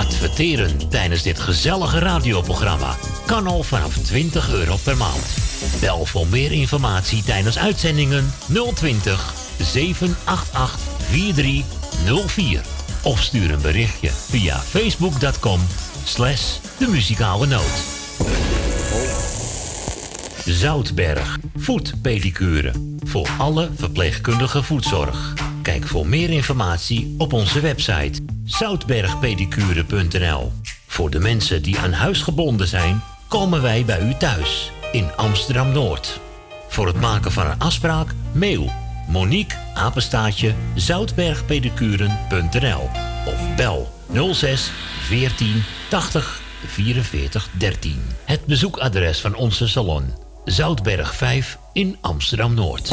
Adverteren tijdens dit gezellige radioprogramma kan al vanaf 20 euro per maand. Bel voor meer informatie tijdens uitzendingen 020 788 4304 of stuur een berichtje via facebook.com slash de muzikale noot. Zoutberg, voetpedicure. Voor alle verpleegkundige voetzorg. Kijk voor meer informatie op onze website zoutbergpedicure.nl. Voor de mensen die aan huis gebonden zijn, komen wij bij u thuis in Amsterdam Noord. Voor het maken van een afspraak, mail Monique apenstaatje zoutbergpedicuren.nl of bel 06 14 80 44 13. Het bezoekadres van onze salon Zoutberg 5 in Amsterdam Noord.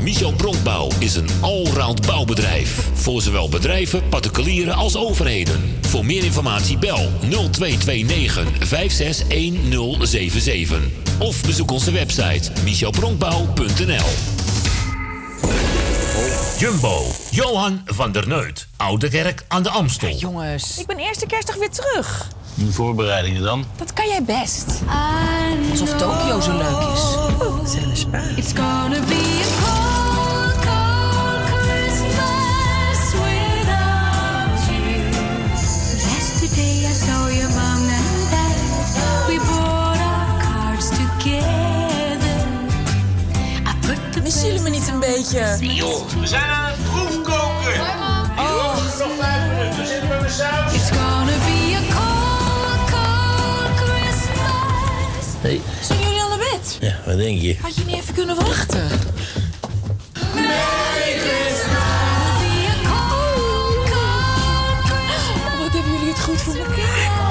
Michel Bronkbouw is een allround bouwbedrijf. Voor zowel bedrijven, particulieren als overheden. Voor meer informatie bel 0229 561077. Of bezoek onze website michelbronkbouw.nl Jumbo, Johan van der Neut. Oude Kerk aan de Amstel. jongens, ik ben eerste kerstdag weer terug. Die voorbereidingen dan? Dat kan jij best. Alsof Tokio zo leuk is. Oh, een spa. It's gonna be a jullie me niet een beetje? Joh, we zijn aan het proefkoken. Oh. Nog vijf minuten, zitten we met saus. It's gonna be a cold, cold Christmas. Hey. Zijn jullie al naar bed? Ja, wat denk je? Had je niet even kunnen wachten? Wat hebben jullie het goed voor elkaar?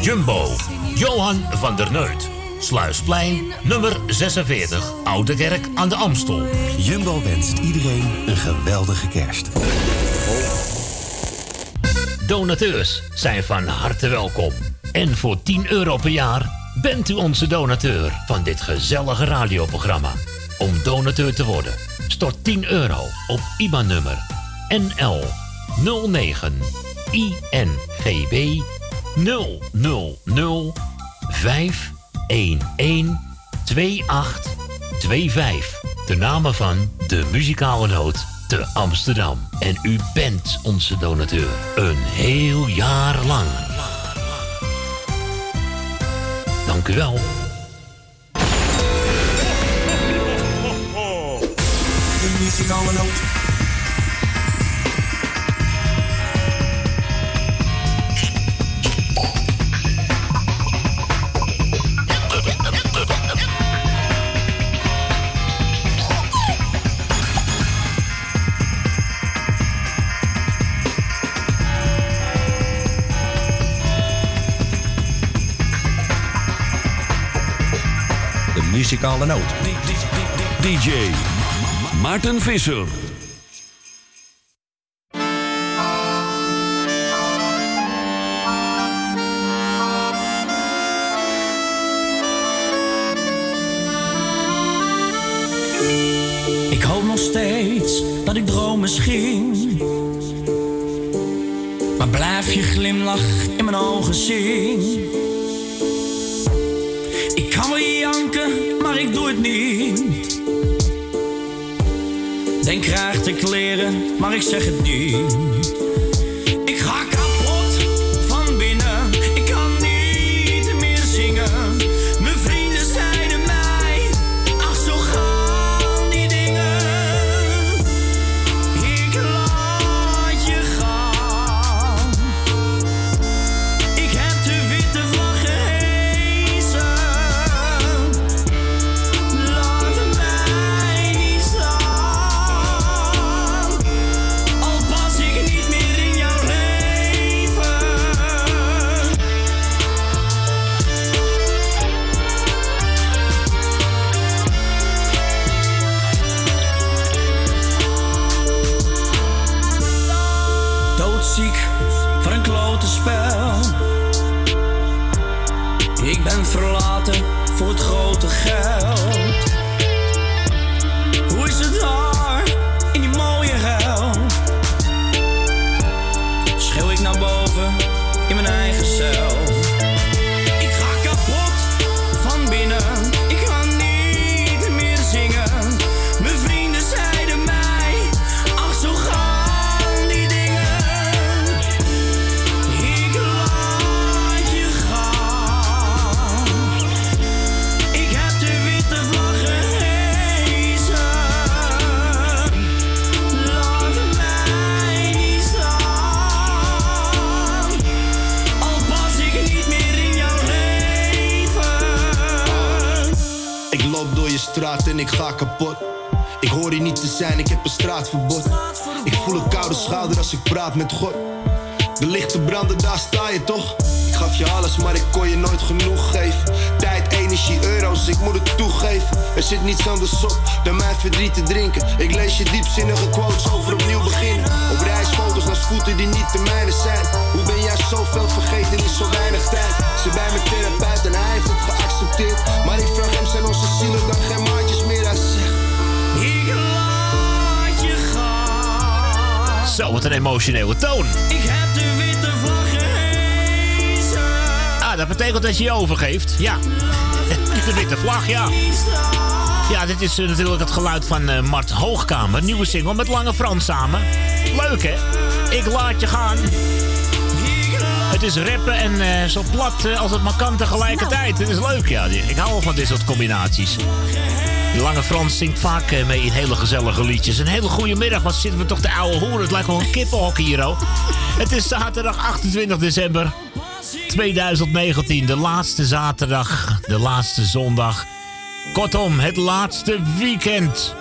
Jumbo, Johan van der Neut. Sluisplein, nummer 46, Oude Kerk aan de Amstel. Jumbo wenst iedereen een geweldige kerst. Donateurs zijn van harte welkom. En voor 10 euro per jaar bent u onze donateur van dit gezellige radioprogramma. Om donateur te worden, stort 10 euro op IBAN-nummer NL 09 INGB 000 511 2825. De namen van de muzikale noot te Amsterdam. En u bent onze donateur. Een heel jaar lang. Dank u wel. De muzikale noot. Muzikale noot. DJ Maarten Visser. Ik hoop nog steeds dat ik droom misschien. Maar blijf je glimlach in mijn ogen zien. Denk krijg te kleren, maar ik zeg het niet. Met God. De lichten branden, daar sta je toch? Ik gaf je alles, maar ik kon je nooit genoeg geven. Tijd, energie, euro's, ik moet het toegeven. Er zit niets anders op dan mijn verdriet te drinken. Ik lees je diepzinnige quotes over opnieuw beginnen. Op reisfoto's naar voeten die niet de mijne zijn. Hoe ben jij zoveel vergeten in zo weinig tijd? Ze bij mijn therapeut emotionele toon. Ik heb de witte vlag gehezen. Ah, dat betekent dat je je overgeeft. Ja. De witte vlag, ja. Ja, dit is eh, natuurlijk het geluid van eh, Mart Hoogkamer. Nieuwe single met Lange Frans samen. Leuk, hè? Ik laat je gaan. Het is rappen en eh, zo plat als het maar kan tegelijkertijd. Het is leuk, ja. Ik hou wel van dit soort combinaties. Die Lange Frans zingt vaak eh, mee in hele gezellige liedjes. Een hele goede middag, wat zitten we toch de oude hoeren. Het lijkt wel een kippenhok hier, oh. Het is zaterdag 28 december 2019. De laatste zaterdag, de laatste zondag. Kortom, het laatste weekend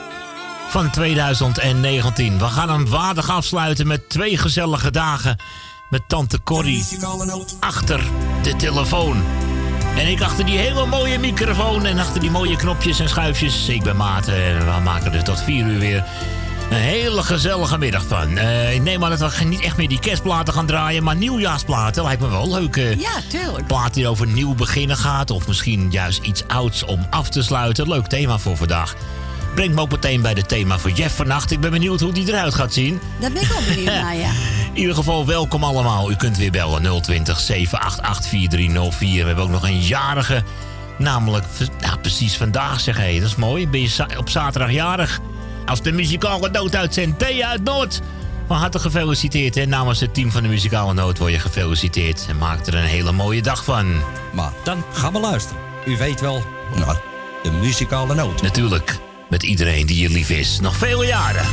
van 2019. We gaan hem waardig afsluiten met twee gezellige dagen met tante Corrie achter de telefoon. En ik achter die hele mooie microfoon en achter die mooie knopjes en schuifjes. Ik ben Maarten en we maken er tot vier uur weer een hele gezellige middag van. Eh, ik neem aan dat we niet echt meer die kerstplaten gaan draaien, maar nieuwjaarsplaten lijkt me wel leuk. eh, Ja, tuurlijk. plaat die over nieuw beginnen gaat. Of misschien juist iets ouds om af te sluiten. Leuk thema voor vandaag. Brengt me ook meteen bij het thema voor Jeff vannacht. Ik ben benieuwd hoe die eruit gaat zien. Daar ben ik ook benieuwd naar, ja. In ieder geval, welkom allemaal. U kunt weer bellen 020 788 4304. We hebben ook nog een jarige. Namelijk, nou, precies vandaag zeg hé. Dat is mooi. Ben je za- op zaterdag jarig? Als de muzikale noot uitzendt. Thea uit Noord. Van harte gefeliciteerd. En namens het team van de muzikale noot word je gefeliciteerd. En maak er een hele mooie dag van. Maar dan gaan we luisteren. U weet wel, naar de muzikale noot. Natuurlijk, met iedereen die je lief is. Nog vele jaren.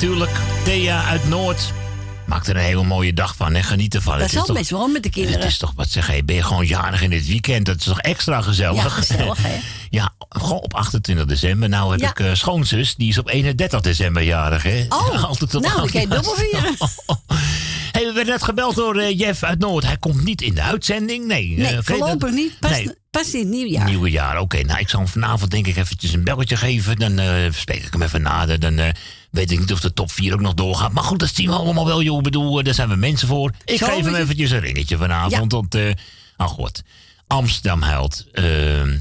Natuurlijk. Thea uit Noord. Maak er een hele mooie dag van en geniet ervan. Dat Het zal best wel met de kinderen. Het is toch, wat zeg je, ben je gewoon jarig in het weekend? Dat is toch extra gezellig? Ja, gezellig, hè? Ja, gewoon op 28 december. Nou heb Ja. ik eh, schoonzus, die is op 31 december jarig, hè? Oh, Altijd nou, je dubbel vieren. Hey, we werden net gebeld door eh, Jeff uit Noord. Hij komt niet in de uitzending. Nee, Nee, eh, oké, voorlopig dat- niet. Pas, nee. Pas in het nieuwjaar. Nieuwe jaar, oké. Nou, ik zal hem vanavond denk ik eventjes een belletje geven. Dan eh, spreek ik hem even nader. Dan eh, weet ik niet of de top 4 ook nog doorgaat. Maar goed, dat zien we allemaal wel, joh. Ik bedoel, eh, daar zijn we mensen voor. Ik Zo geef hem eventjes een ringetje vanavond. Want, eh oh god. Amsterdam huilt. eh,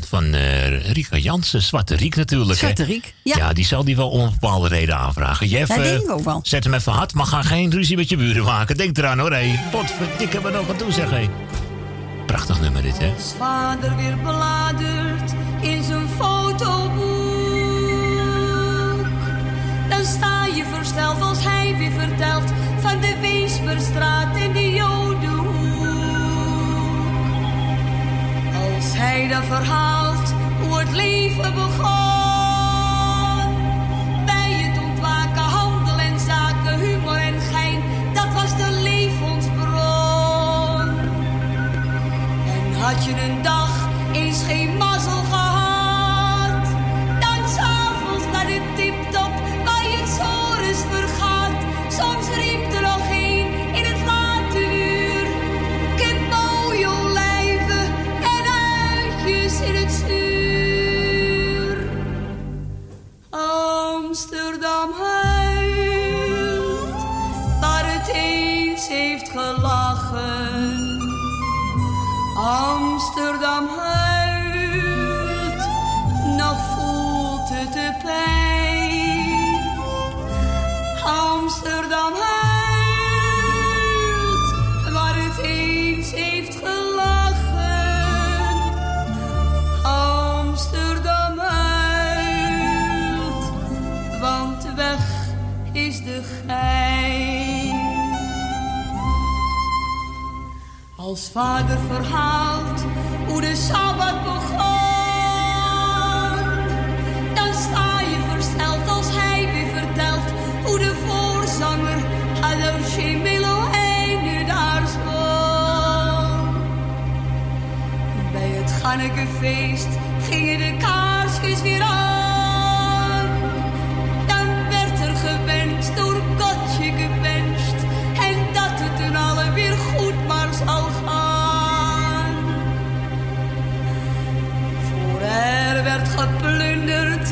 van eh Rika Jansen. Zwarte Riek natuurlijk. Zwarte Riek, ja. die zal die wel om een bepaalde reden aanvragen. Jeff, Dat denk ik ook wel. zet hem even hard. Maar ga geen ruzie met je buren maken. Denk eraan hoor, hé. Potverdikke, wat nog wat doen zeg, hé. Prachtig nummer dit, hè. Als vader weer bladert in zijn fotoboek, dan sta je versteld als hij weer vertelt van de Weesperstraat en de Jodenhoek. Als hij dan verhaalt hoe het leven begon, een dag eens geen mazzel gehad, dan s'avonds naar de tiptop waar je het sores vergaat. Soms riep er nog een in het late uur. Kent mooie olijven en uitjes in het zuur. Amsterdam Amsterdam huilt, nog voelt het de pijn. Amsterdam huilt, waar het eens heeft gelachen. Amsterdam huilt, want weg is de gein. Als vader verhaalt de Sabbat begon, dan sta je versteld als hij weer vertelt hoe de voorzanger Hallo Shemelo nu daar stond. Bij het Gannekefeest gingen de kaarsjes weer aan. Geplunderd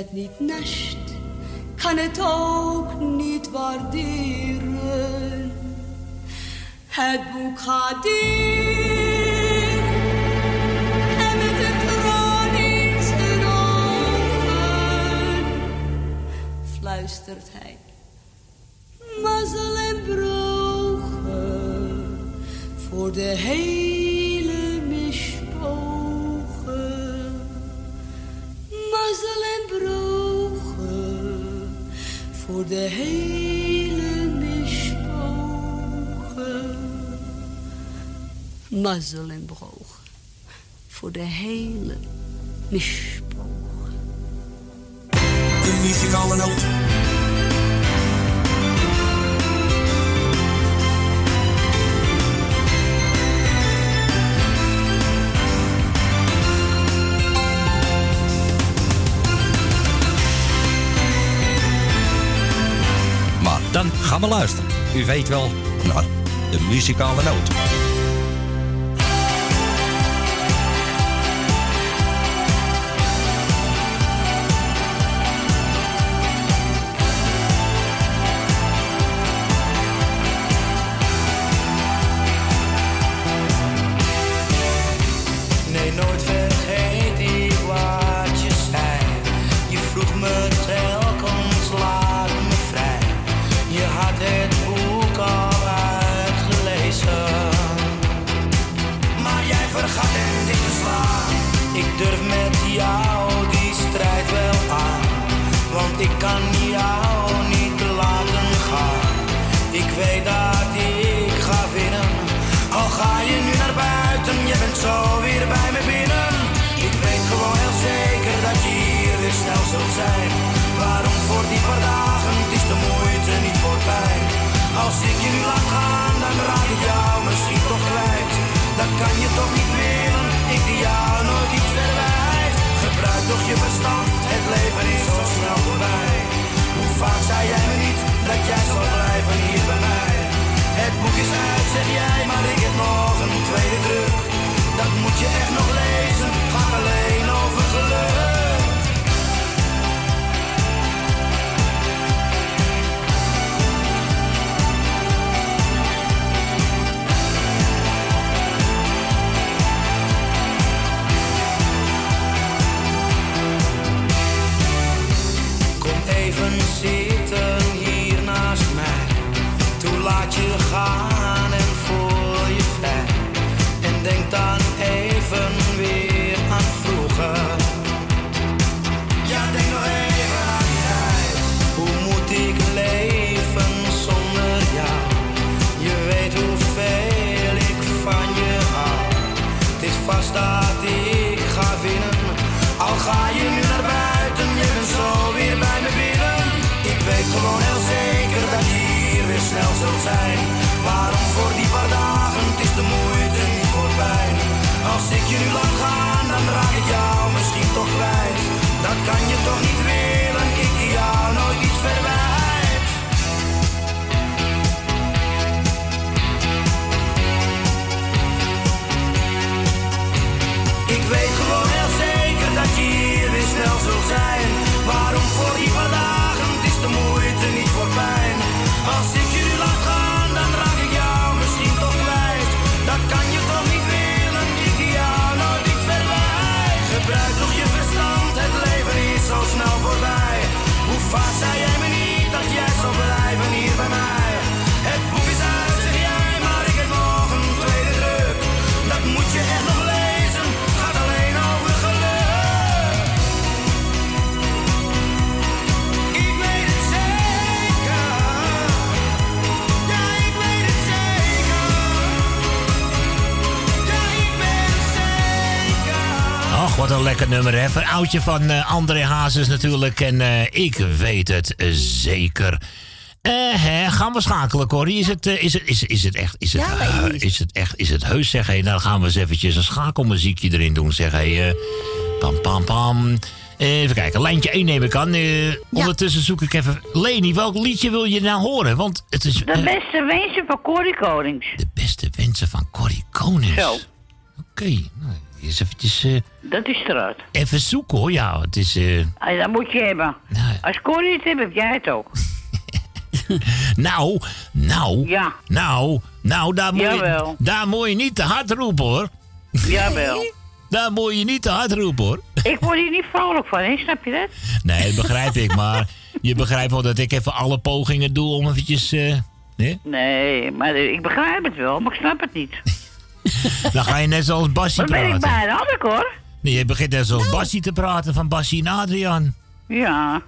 het niet nest, kan het ook niet waarderen. Het boek gaat in en met de troon in zijn ogen fluistert hij. mazzel broog. Voor de hele mischpoog. De muzikale noot. Maar dan gaan we luisteren. U weet wel, naar de muzikale noot. nummer, even Een oudje van uh, André Hazes natuurlijk. En eh, ik weet het zeker. Eh, gaan we schakelen, Corrie? Is, het, is, het, is, is het echt... Is het, is het echt... Is het heus, zeg. Hey, dan gaan we eens eventjes een schakelmuziekje erin doen, zeg. Hey, pam, pam, pam. Even kijken, lijntje 1 neem ik aan. Ondertussen zoek ik even... Leni, welk liedje wil je nou horen? Want het is... De beste wensen van Corrie Konings. De beste wensen van Corrie Konings. Zo. Oké, okay. nou, eens eventjes... Dat is eruit. even zoeken hoor, ja. Het is... eh, Ah, dat moet je hebben. Als Corrie het heeft, heb jij het ook. nou, nou... Ja. Nou, nou, daar moet, je, daar moet je niet te hard roepen hoor. Jawel. Daar moet je niet te hard roepen hoor. Ik word hier niet vrolijk van, hè? snap je dat? Nee, dat begrijp ik, maar je begrijpt wel dat ik even alle pogingen doe om eventjes... eh, nee? Nee, maar ik begrijp het wel, maar ik snap het niet. Dan ga je net zoals Bassie Dan ben ik praten. bijna had ik hoor. Nee, je begint net zoals Bassie te praten van Bassie en Adriaan. Ja.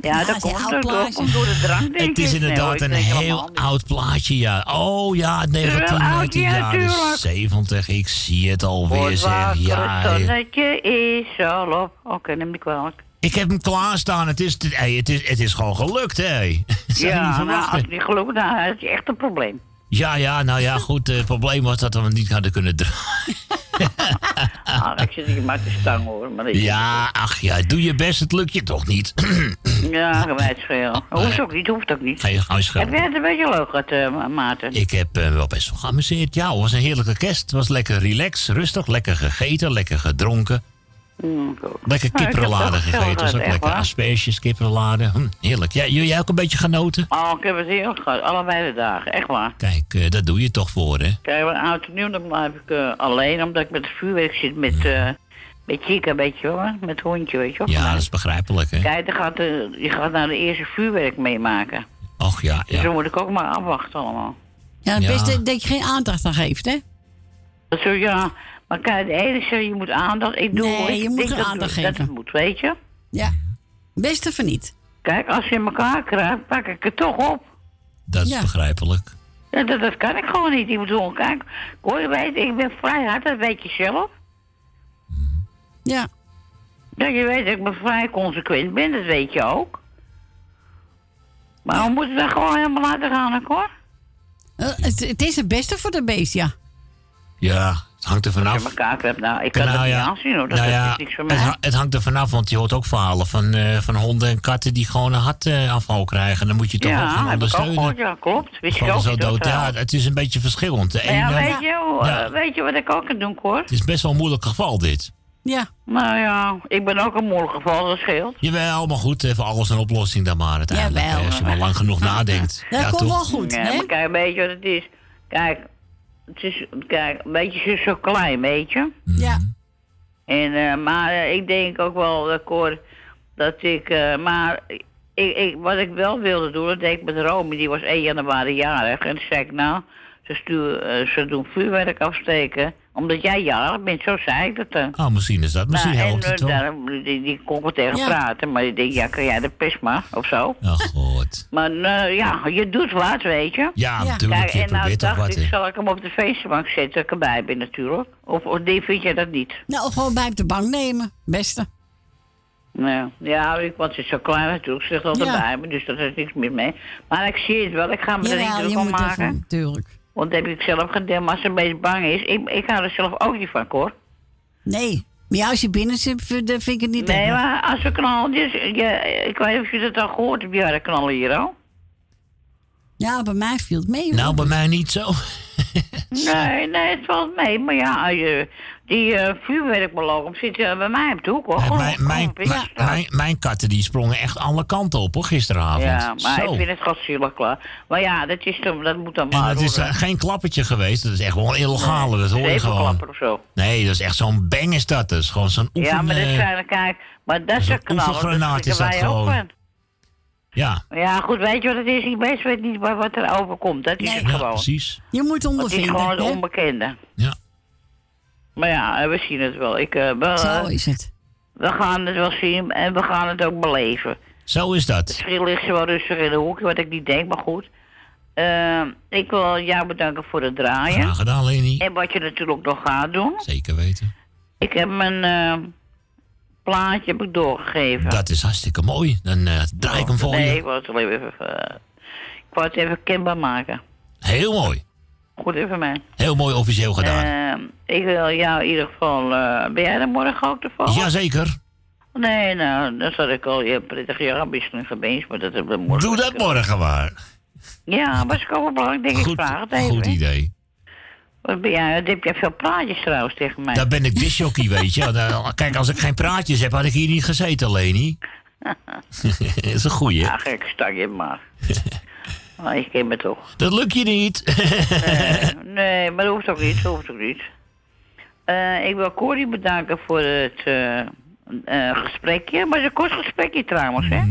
Ja, dat komt, door, dat komt door de drank, denk Het is inderdaad Nee, een heel oud plaatje, ja. Oh ja, Wel 19, oud, 19 ja, jaren tuurlijk. 70. Ik zie het alweer, Word zeg. Ja, het zonnetje is al op. Oké, neem ik kwalijk. ik heb hem klaarstaan. Het is, hey, het is, het is gewoon gelukt, hè. Je Ja, nou, als het niet gelukt, dan is het echt een probleem. Ja, ja, nou ja, goed. eh, Het probleem was dat we niet hadden kunnen draaien. Ah, ik zit hier maar te stangen hoor. Maar Ja, ach ja, doe je best. Het lukt je toch niet? Ja, gewijd veel. Hoeft ook niet, hoeft ook niet. Ga je huis Heb jij het een beetje leuk gehad, eh, Maarten? Ik heb eh, wel best wel geamuseerd. Ja, het was een heerlijke kerst. Het was lekker relaxed, rustig. Lekker gegeten, lekker gedronken. Mm. Lekker heb kipperlade gegeten. gezellig was ook lekker. Asperges, kipperlade. Hm, heerlijk. Ja, jullie ook een beetje genoten? Oh, ik heb het heel gehad. Allebei de dagen, echt waar. Kijk, eh, dat doe je toch voor, hè? Kijk, een oud en nieuw, dan blijf ik eh, alleen, omdat ik met het vuurwerk zit met, eh met Chica, weet je wel, met het hondje, weet je wel. Ja, dat is begrijpelijk, hè? Kijk, dan gaat, je gaat nou de eerste vuurwerk meemaken. Och ja, Dus ja. dan moet ik ook maar afwachten allemaal. Ja, het Ja. beste dat je geen aandacht aan geeft, hè? Dat zo, ja. Maar kijk, de ene zegt, je moet aandacht. Ik doe, Nee, ik je moet dat, aandacht dat geven. het moet, weet je. Ja. Beste van niet. Kijk, als je elkaar krijgt, pak ik het toch op. Dat is Ja. begrijpelijk. Ja, dat, dat kan ik gewoon niet. Ik bedoel, kijk, hoor je weet, ik ben vrij hard, dat weet je zelf. Ja. Ja, je weet dat ik ben vrij consequent ben, dat weet je ook. Maar we moeten dat gewoon helemaal laten gaan, hoor. Eh, het, het is het beste voor de beest, ja. Ja, het hangt er Als vanaf. je elkaar krijgt, nou, ik kan Nou ja, niet aanzien, hoor. Dat nou is ja, niks voor het, mij. het hangt er vanaf, want je hoort ook verhalen van, eh, van honden en katten die gewoon een hartaanval krijgen. Dan moet je toch Ja, gaan heb ik ook ondersteunen. gehoord, ja, klopt. Wist je ook zo dood. Ja, verhaal. het is een beetje verschillend. De Nou ja, ene, weet je, Ja. eh, weet je wat ik ook kan doen, hoor? Het is best wel een moeilijk geval, dit. Ja. Nou ja, ik ben ook een moeilijk geval, dat scheelt. Jawel, maar goed, even alles een oplossing dan maar uiteindelijk. Als je maar lang genoeg nadenkt. Dat komt toch? wel goed, Ja, maar kijk, weet je wat het is? Kijk, het is, kijk, een beetje zo- zo klein, weet je? Ja. En, eh, maar eh, ik denk ook wel, dat ik hoor, dat ik, eh, maar ik, ik, wat ik wel wilde doen, dat deed ik met Romy, die was 1 januari jarig. En toen zei ik, nou, ze, stuur, ze doen vuurwerk afsteken, omdat jij jarig bent, zo zei ik dat dan. Oh, misschien is dat. Misschien Nou, helpt en, het eh, wel. daarom, die, die kon tegen Ja. praten, maar ik denk, ja, kan jij de pest maar, of zo. Oh, goed. Maar eh, ja, je doet wat, weet je. Ja, natuurlijk. Kijk, je en nou dacht wat. ik, zal ik hem op de feestbank zetten, dat ik erbij ben natuurlijk. Of, of die vind je dat niet? Nou, of gewoon bij op de bank nemen. Beste. Nou, ja, ik, want ze is zo klein natuurlijk, ze zegt altijd Ja. bij me, dus daar is niks meer mee. Maar ik zie het wel, ik ga me er niet druk je om moet maken. even, tuurlijk. Want dat heb ik zelf gedaan, maar als ze een beetje bang is, ik, ik hou er zelf ook niet van, hoor. Nee. Maar ja, als je binnen zit, vind ik het niet Nee, erg. maar als we knallen, dus, je, ik weet niet of je dat al gehoord hebt, ja, knallen hier al. Ja, bij mij viel het mee. hoor. Nou, bij mij niet zo. Nee, nee, het valt mee. Maar ja, als je die eh vuurwerkbelogen zit bij mij op de hoek, hoor. Gewoon- mijn, mijn, gewoon mijn, mijn, mijn katten die sprongen echt alle kanten op hoor, gisteravond. Ja, maar Zo. ik vind het gewoon zielig klaar. Maar ja, dat, is dan, dat moet dan En maar dat is eh, geen klappertje geweest, dat is echt wel een illegale, dat hoor je gewoon. klapper of zo. Nee, dat is echt zo'n bang is dat, dat is gewoon zo'n oefen... ja, maar dat eh, zijn, kijk, maar dat is een oefengranaat dat is dat gewoon. van. Ja, Ja, goed, weet je wat het is? Ik best weet niet wat wat er overkomt. Dat is het ja, gewoon. precies. Je moet Het is ondervinden. gewoon het onbekende. Ja. Maar ja, we zien het wel. Ik, eh, we, Zo is het. we gaan het wel zien en we gaan het ook beleven. Zo is dat. Misschien ligt ze wel rustig in de hoekje, wat ik niet denk, maar goed. Eh, ik wil jou bedanken voor het draaien. Graag gedaan, Leni. En wat je natuurlijk nog gaat doen. Zeker weten. Ik heb mijn eh, plaatje heb ik doorgegeven. Dat is hartstikke mooi. Dan eh, draai ik hem voor nee, je. ik wou het wel even, eh, ik wou het even kenbaar maken. Heel mooi. Goed even mij. Heel mooi officieel gedaan. Eh, ik wil jou in ieder geval... eh, ben jij er morgen ook toevallig? Jazeker. Nee, nou, dan zat ik al je prettig jaar wisseling geweest, maar dat hebben we morgen. Doe dat morgen maar. Ja, was ik ook wel belangrijk, denk ik, Goed, vraag het even. goed idee. Wat ben jij? Heb jij veel praatjes trouwens tegen mij? Daar ben ik disjockey, weet je. Dan- Kijk, als ik geen praatjes heb, had ik hier niet gezeten, Leni. dat is een goeie. Ja, gek stak je maar. Maar ik ken me toch. Dat lukt je niet. Nee, nee, maar dat hoeft ook niet. Dat hoeft ook niet. Eh, ik wil Corrie bedanken voor het eh, eh, gesprekje. Maar het is een kort gesprekje trouwens, hè?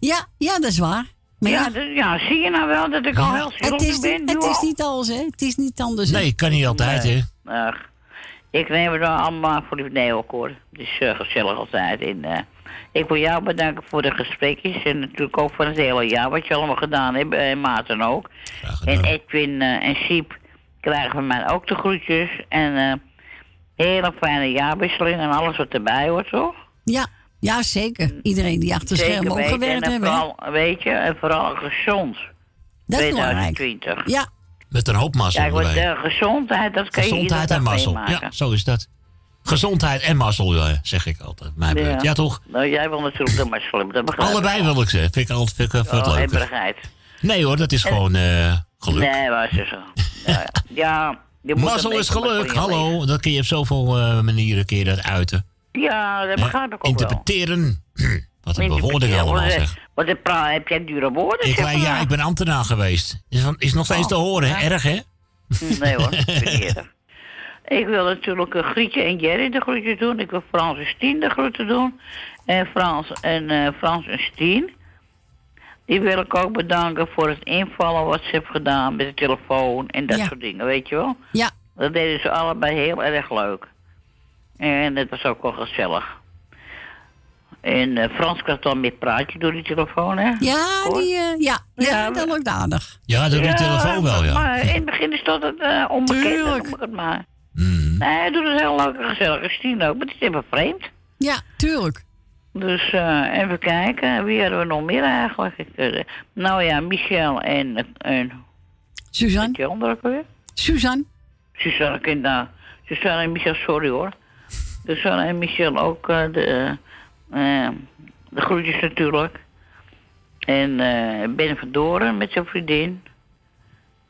Ja, ja, dat is waar. Maar ja, ja, ja, zie je nou wel dat ik al heel het is, schuldig ben? niet, het is al? niet alles, hè? Het is niet anders. hè? Nee, kan niet altijd, hè. Ach, ik neem het allemaal voor die nee ook hoor. Het is eh, gezellig altijd. En, eh, ik wil jou bedanken voor de gesprekjes. En natuurlijk ook voor het hele jaar wat je allemaal gedaan hebt. En Maarten ook. En Edwin eh, en Siep krijgen van mij ook de groetjes. En eh hele fijne jaarwisseling en alles wat erbij hoort, toch? Ja, ja, zeker. Iedereen die achter schermen ook gewerkt en hebben. vooral, weet je, en vooral gezond. Dat is belangrijk. 2020. Ja, Met een hoop mazzel Kijk, want erbij. de gezondheid, dat kan je Gezondheid en mazzel. Ja, zo is dat. Gezondheid en mazzel, ja, zeg ik altijd. Mijn beurt. Ja, toch? Nou, jij wil natuurlijk de mazzel hebben, Allebei wil ik ze. Vind ik altijd vind ik, vind Oh, hebberigheid. Nee hoor, dat is gewoon eh, geluk. Nee, maar ze zo. Ja, ja, je moet Mazzel is geluk, hallo. Dat kun je op zoveel eh, manieren kun je dat uiten. leven. Ja, dat begrijp ik ook wel. Interpreteren. Wat een bewoording allemaal wat, zeg. Wat een pra- heb jij dure woorden? Ik, maar. ja, ik ben ambtenaar geweest. Is, van- is nog steeds Oh, te horen, hè? ja. Erg, hè? Nee hoor, verkeerd. Ik wil natuurlijk uh, Grietje en Jerry de groeten doen. Ik wil Frans en Stien de groeten doen. En Frans en, eh, Frans en Stien. Die wil ik ook bedanken voor het invallen wat ze heeft gedaan met de telefoon en dat Ja. soort dingen, weet je wel? Ja. Dat deden ze allebei heel erg leuk. En het was ook wel gezellig. En eh, Frans krijgt dan meer praatje door die telefoon, hè? ja, die, eh, ja, ja, Ja, dat lukt aardig. Ja, door die telefoon wel, ja. Maar in het begin is dat het uh, onbekend, Tuurlijk. ik het maar. Mm. Nee, hij doet het heel leuk en gezellig. Stien ook, maar het is even vreemd. Ja, tuurlijk. Dus eh, even kijken, wie hadden we nog meer eigenlijk? Ik, eh, nou ja, Michel en... en Suzanne. Die andere ook weer? Suzanne. Suzanne, kind, nou, Suzanne en Michel, sorry hoor. Suzanne en Michel ook eh, de, de groetjes natuurlijk. En eh Ben van Doren met zijn vriendin.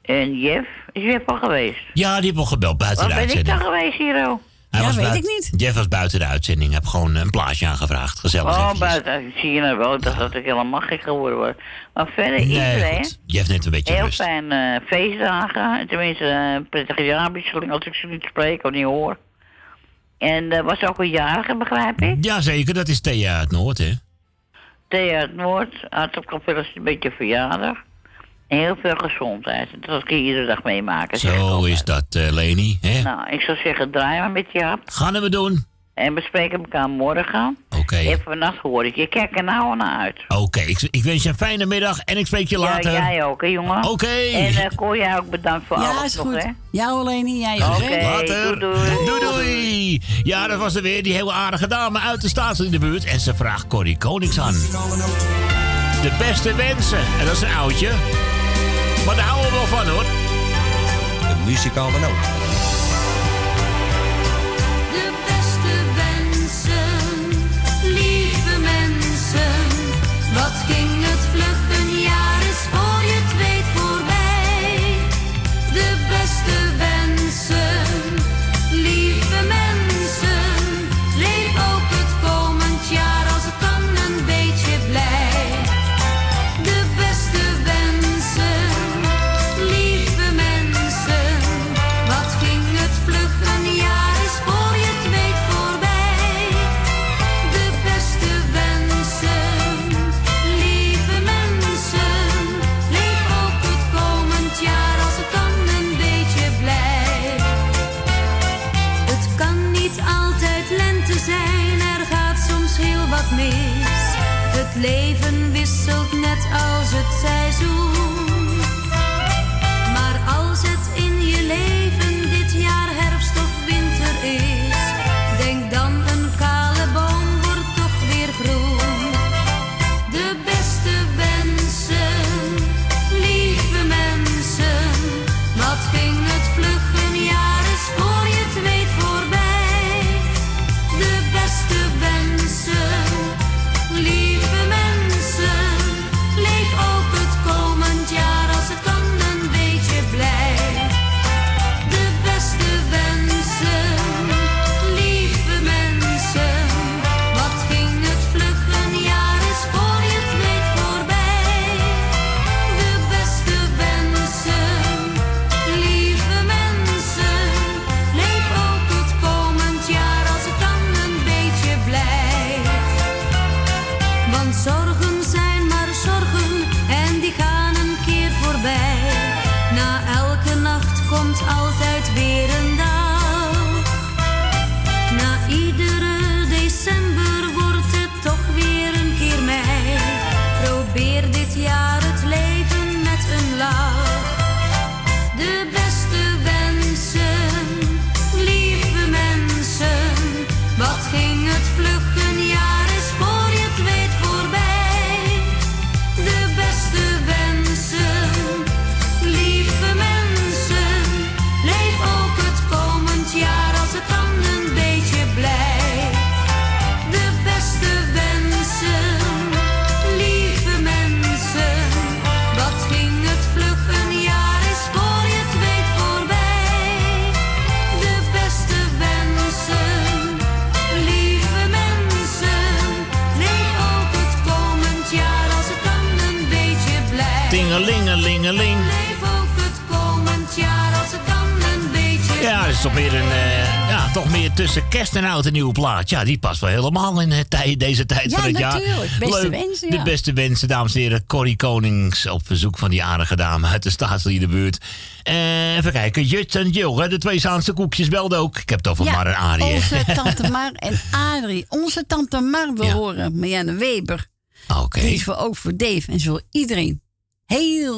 En Jeff, is Jeff al geweest? Ja, die heeft al gebeld buiten Waar de ben ik uitzending. dan geweest hier al? Hij Ja, was weet buiten- ik niet. Jeff was buiten de uitzending. Heb gewoon een plaatje aangevraagd. Gezellig Oh, eventjes. buiten. Zie je nou wel, ik dat ik helemaal gek geworden was. Maar verder, Nee, iedereen. goed. Jeff neemt een beetje Heel rust. fijn eh, feestdagen. Tenminste, eh, prettige jaarwisseling als ik ze niet spreek of niet hoor. En er was ook een jarige, begrijp ik. Jazeker, dat is Thea uit Noord, hè? Thea uit Noord had ook al veel eens een beetje verjaardag. En heel veel gezondheid. Dat kun je iedere dag meemaken. zeg ik Zo is dat, eh, Leni. Hè? Nou, ik zou zeggen, draai maar met Jaap. Gaan we doen. En we spreken elkaar morgen. Oké. En vannacht hoor ik je. Kijk er nou naar uit. Oké, ik, ik wens je een fijne middag en ik spreek je later. Ja, jij ook, hè, jongen? Oké. En uh, Cor, jij ook bedankt voor Ja, alles is nog, goed. hè? Ja, Oleni, jij ook. Oké, hè? Later. doei, doei. doei, doei. Ja, dat was er weer die hele aardige dame uit de staat in de buurt. En ze vraagt Corrie Konings aan. De beste wensen. En dat is een oudje. Maar daar houden we wel van, hoor. De muzikale noot. Tussen kerst en oud een nieuwe plaat. Ja, die past wel helemaal in het tij- deze tijd Ja, van het jaar. natuurlijk. Beste Leuk. wensen, De ja. beste wensen, dames en heren. Corrie Konings op verzoek van die aardige dame uit de staatsliedenbuurt. Eh, even kijken, Jut en Jill, de twee Zaanse koekjes belden ook. Ik heb het over Mar en Arie. onze tante Mar en Adrie. Onze tante Mar wil horen, Marianne Weber. Oké. Die is voor, ook voor Dave en zo iedereen.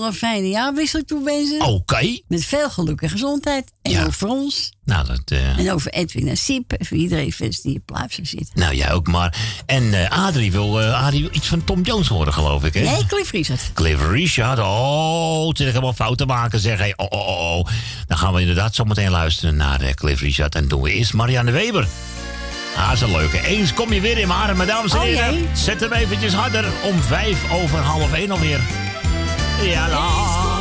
Hele fijne jaarwisseling toewensen. Oké. Met veel geluk en gezondheid. En voor ons. Nou, dat, eh, En voor Edwin en Siep. En voor iedereen fans die op plaatsen zitten. nou, jij ook maar. En eh, Adrie wil eh, Adrie wil iets van Tom Jones horen, geloof ik, hè? Nee, Cliff Richard. Cliff Richard. Oh, het zit helemaal fouten maken, zeg. Hey, oh, oh, oh, oh. Dan gaan we inderdaad zo meteen luisteren naar Cliff Richard. En doen we eerst Marianne Weber. Ah, is een leuke. Eens kom je weer in mijn armen, dames en Oh, heren. Zet hem eventjes harder. Om vijf over half één alweer. Ja, la.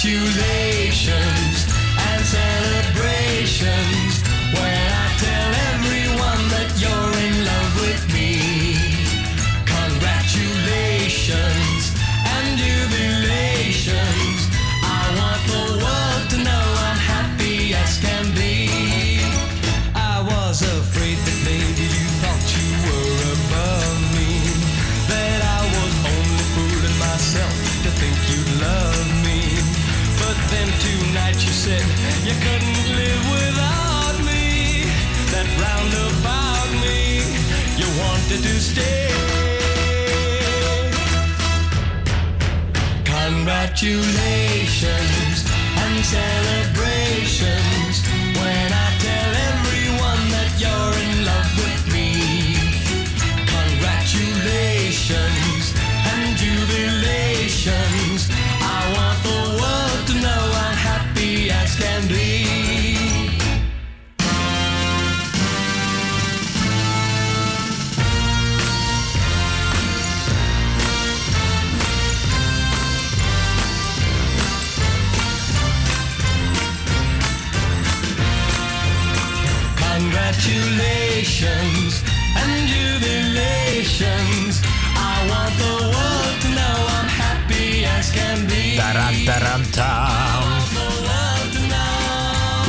Congratulations and to stay. Congratulations and and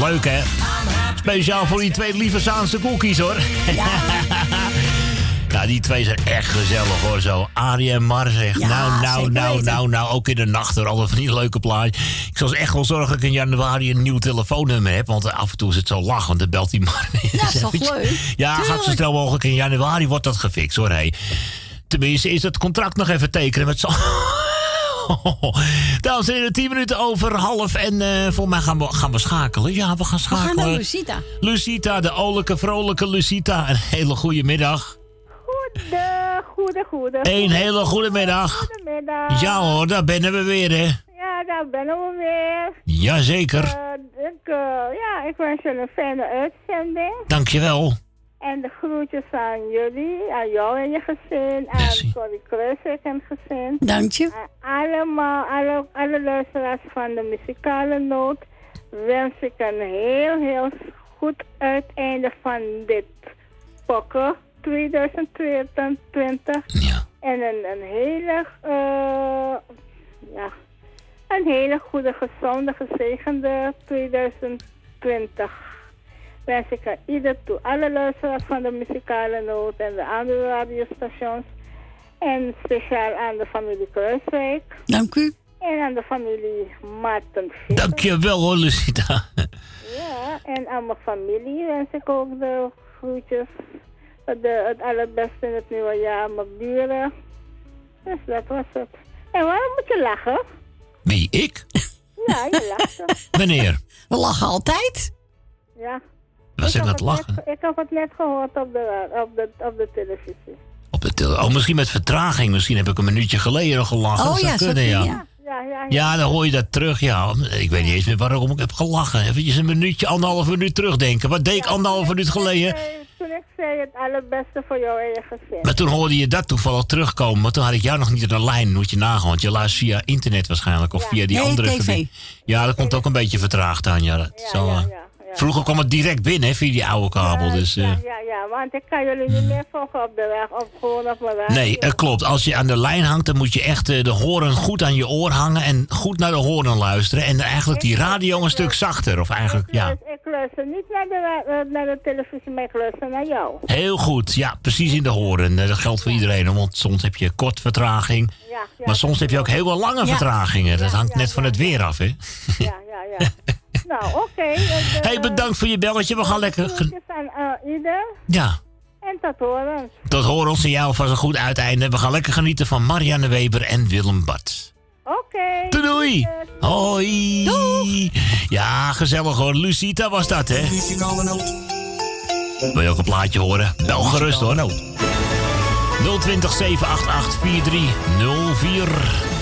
Leuk hè? Speciaal voor die twee lieve Zaanse koekies hoor. Nou, die twee zijn echt gezellig hoor. Zo, Arie en Mar zegt. Ja, nou, nou, nou, nou, nou. Ook in de nacht hoor. Alle van die leuke plaatjes. Ik zal ze echt wel zorgen dat ik in januari een nieuw telefoonnummer heb. Want af en toe is het zo lach. Want dan belt die Mar. Dat is toch leuk? Ja, gaat zo snel mogelijk in januari wordt dat gefixt hoor. Hey. Tenminste, is het contract nog even tekenen met z'n... Dames en heren, 10 minuten over half. En eh voor mij gaan we, gaan we schakelen. Ja, we gaan We gaan schakelen. naar Lucita. Lucita, de olijke, vrolijke Lucita. Een hele goede middag. Goede, goede, goede. Een hele goede middag. Goedemiddag. Ja hoor, daar ben we weer, hè. Ja, daar ben we weer. Jazeker. Eh, ik, eh, ja, ik wens je een fijne uitzending. Dankjewel. En de groetjes aan jullie, aan jou en je gezin, aan Corrie Kruiswijk en gezin. Dank je. Aan allemaal, alle, alle luisteraars van de muzikale noot wens ik een heel, heel goed uiteinde van dit pokken 2022. En een, een hele, eh, ja, een hele goede, gezonde, gezegende 2020 wens ik aan ieder toe. Alle luisteraars van de muzikale noot en de andere radiostations. En speciaal aan de familie Kruiswijk. Dank u. En aan de familie Marten Visser. Dankjewel hoor, Lucita. Ja, en aan mijn familie wens ik ook de groetjes. De, het allerbeste in het nieuwe jaar, mijn buren. Dus dat was het. En waarom moet je lachen? Wie, ik? Ja, je lacht. Wanneer? We lachen altijd. Ja. Was ik aan heb het lachen? net- ik heb het net gehoord op de, op de, op de televisie. Op de tele- oh, misschien met vertraging. Misschien heb ik een minuutje geleden gelachen. Oh Dat zou ja, zo kunnen, kun ja. Ja, ja, ja. Ja, dan hoor je dat terug. Ja, ik weet niet eens meer waarom ik heb gelachen. Eventjes een minuutje, anderhalf minuut terugdenken. Wat deed ik anderhalf minuut geleden? Toen ik zei het allerbeste voor jou en je gezin. Maar toen hoorde je dat toevallig terugkomen. Maar toen had ik jou nog niet in de lijn. Moet je nagaan. Want je luistert via internet waarschijnlijk. Of via die Nee, andere TV. Ja, dat komt ook een beetje vertraagd aan. Ja, dat zo, eh, Vroeger kwam het direct binnen hè, via die oude kabel. Dus, eh, Ja, ja, ja, want ik kan jullie niet meer volgen op de weg of gewoon op mijn. Nee, het klopt. Als je aan de lijn hangt, dan moet je echt eh, de horen goed aan je oor hangen. En goed naar de horen luisteren. En eigenlijk die radio een stuk zachter. Of eigenlijk, ja. Ik luister niet naar de, eh, naar de televisie, maar ik luister naar jou. Heel goed, ja, precies in de horen. Eh, Dat geldt voor iedereen, want soms heb je kort vertraging. maar soms heb je ook heel wel lange Ja. vertragingen. Dat hangt net van het weer af, hè? Ja, ja, ja. nou, oké. eh, hey, bedankt voor je belletje. We gaan lekker... aan eh, ieder. Ja, En tot horens. tot horen ons en jou vast een goed uiteinde. We gaan lekker genieten van Marianne Weber en Willem Bart. Oké. Doei, doei. Hoi. Ja, gezellig hoor. Lucita was dat, hè? Wil je ook een plaatje horen? Bel gerust hoor. Nou. 020 788 4304.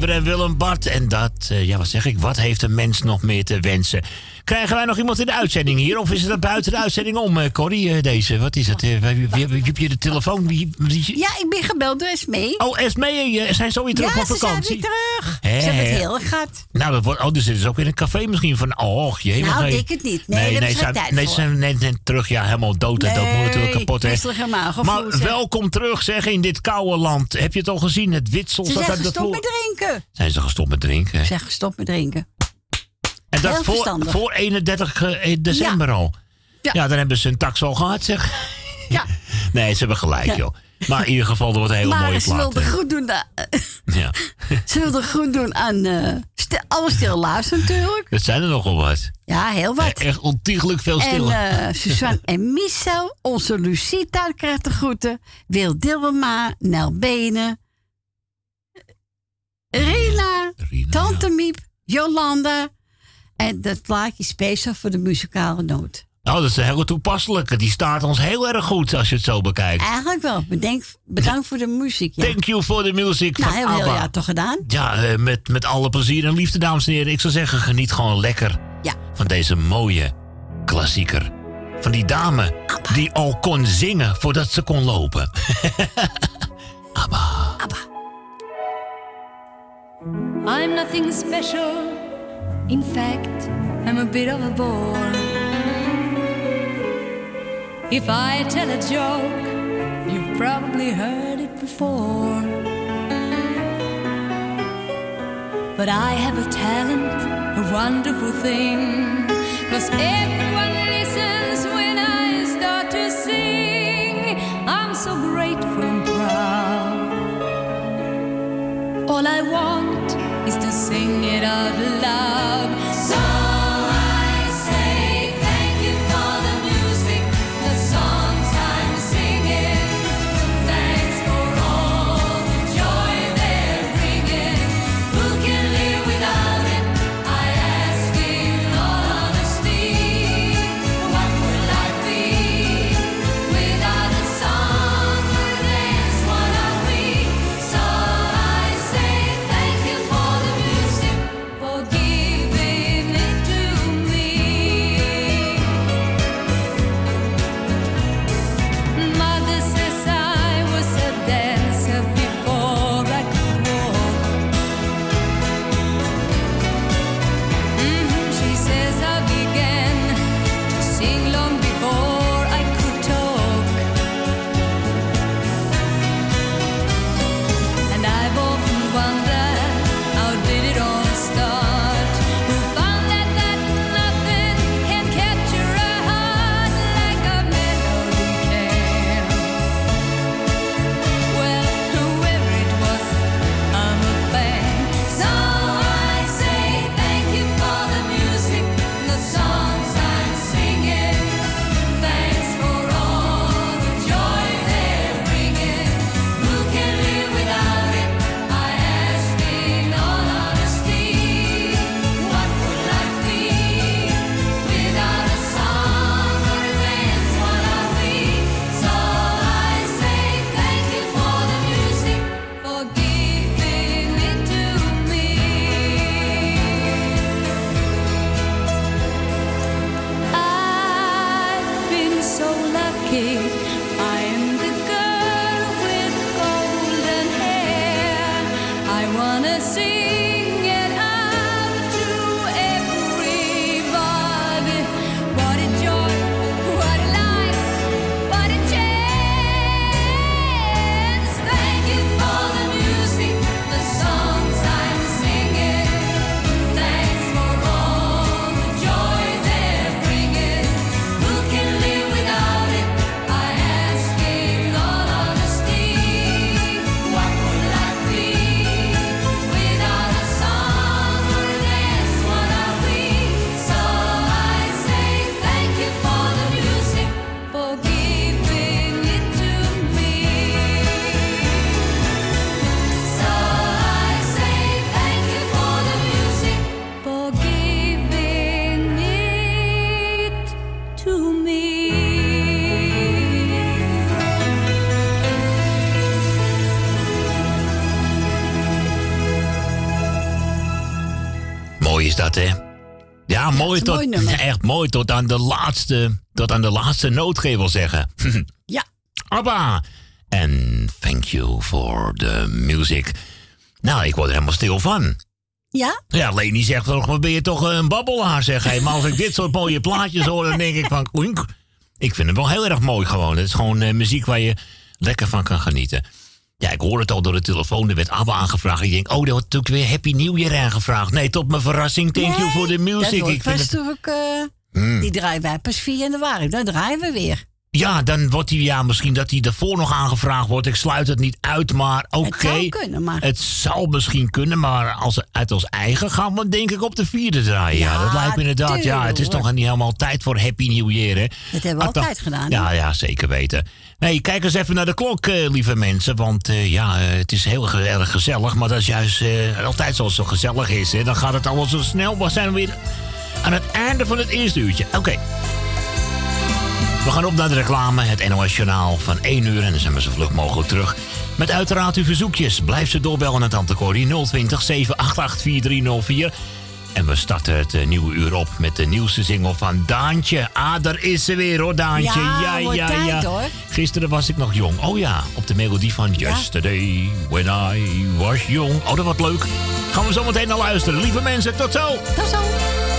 Weber en Willem Bart. En dat, eh, ja, wat zeg ik? Wat heeft een mens nog meer te wensen? Krijgen wij nog iemand in de uitzending hier? Of is het buiten de uitzending om, eh, Corrie, eh, deze? Wat is het? Wie, heb je de telefoon? Wie, wie- Ja, ik ben gebeld door Esmee. Oh, Esmee, zijn zo weer terug ja, ze zijn vakantie? weer terug. Hè, Ze hebben het heel erg gehad. Nou, dat wordt, oh, dus er is ook weer een café misschien van. Oh, jee. Nou, denk het niet. Nee, nee, nee, ze zijn- nee, ze zijn net, net terug. Ja, helemaal dood. en dat moet natuurlijk kapot. Hè. Maar welkom terug, zeg, in dit koude land. Heb je het al gezien? Het witsel Ze zijn uit de gestopt vloer. met drinken. Zijn ze gestopt met drinken? Ze zijn gestopt met drinken. En dat Heel voor, verstandig. voor 31 eh, december al. Ja. dan hebben ze een tax al gehad, zeg. Ja. nee, ze hebben gelijk, Ja. joh. Maar in ieder geval, er wordt een hele mooie maar ze plaat. wilde hè. goed doen, aan- Ja. ze wilde goed doen aan eh sti- alle natuurlijk. Dat zijn er nogal wat. Ja, heel wat. Echt ontiegelijk veel En stiller. eh, Suzanne en Michel, onze Lucita krijgt de groeten. Wil Dilma, Nel Benen, Rina, Tante Miep, Jolanda. En dat plaatje speciaal voor de muzikale noot. Nou, dat is een hele toepasselijke. Die staat ons heel erg goed als je het zo bekijkt. Eigenlijk wel. Bedankt voor de muziek. Ja. Thank you for the music nou, van heel ABBA. jaar toch gedaan? Ja, eh, met, met alle plezier en liefde, dames en heren. Ik zou zeggen, geniet gewoon lekker Ja. van deze mooie klassieker. Van die dame die al kon zingen voordat ze kon lopen. I'm nothing special. In fact, I'm a bit of a bore. If I tell a joke, you've probably heard it before. But I have a talent, a wonderful thing. Cause everyone listens when I start to sing. I'm so grateful and proud. All I want is to sing it out loud. Ja, mooi tot. mooi echt mooi tot aan de laatste. Tot aan de laatste nootgreep wil zeggen. Ja. Abba. En thank you for the music. Nou, ik word er helemaal stil van. Ja? Ja, Leni zegt toch, ben je toch een babbelaar, zeg hij. Maar als ik dit soort mooie plaatjes hoor, dan denk ik van... oink. Ik vind het wel heel erg mooi gewoon. Het is gewoon eh, muziek waar je lekker van kan genieten. Ja, ik hoor het al door de telefoon. Er werd ABBA aangevraagd. Ik denk, oh, er wordt natuurlijk weer Happy New Year aangevraagd. Nee, tot mijn verrassing, thank you for the music. Dat ik vind het... eh, Hmm. Die draaien wij pas 4 januari. Dan draaien we weer. Ja, dan wordt hij, ja, misschien dat hij ervoor nog aangevraagd wordt. Ik sluit het niet uit, maar oké. Het zou kunnen, maar... Het zou misschien kunnen, maar als, uit ons eigen gaan we denk ik op de vierde draaien. Ja, dat lijkt me inderdaad. Ja, het is toch niet helemaal tijd voor Happy New Year, hè? Dat hebben we Ah, altijd gedaan. Ja, ja, zeker weten. Nee, kijk eens even naar de klok, eh, lieve mensen. Want eh, ja, eh, het is heel erg gezellig. Maar dat is juist altijd zoals het zo gezellig is. Hè. Dan gaat het allemaal zo snel. We zijn weer aan het einde van het eerste uurtje. Oké. We gaan op naar de reclame, het NOS Journaal van 1 uur. En dan zijn we zo vlug mogelijk terug. Met uiteraard uw verzoekjes. Blijf ze doorbellen naar Tante Corrie 020 788 4304. En we starten het eh, nieuwe uur op met de nieuwste single van Daantje. Ah, daar is ze weer hoor, Daantje. Ja, ja, ja. tijd, ja. hoor. Gisteren was ik nog jong. Oh ja, op de melodie van Yesterday When I Was Young. Oh, dat wordt leuk. Gaan we zo meteen naar luisteren. Lieve mensen, tot zo. Tot zo.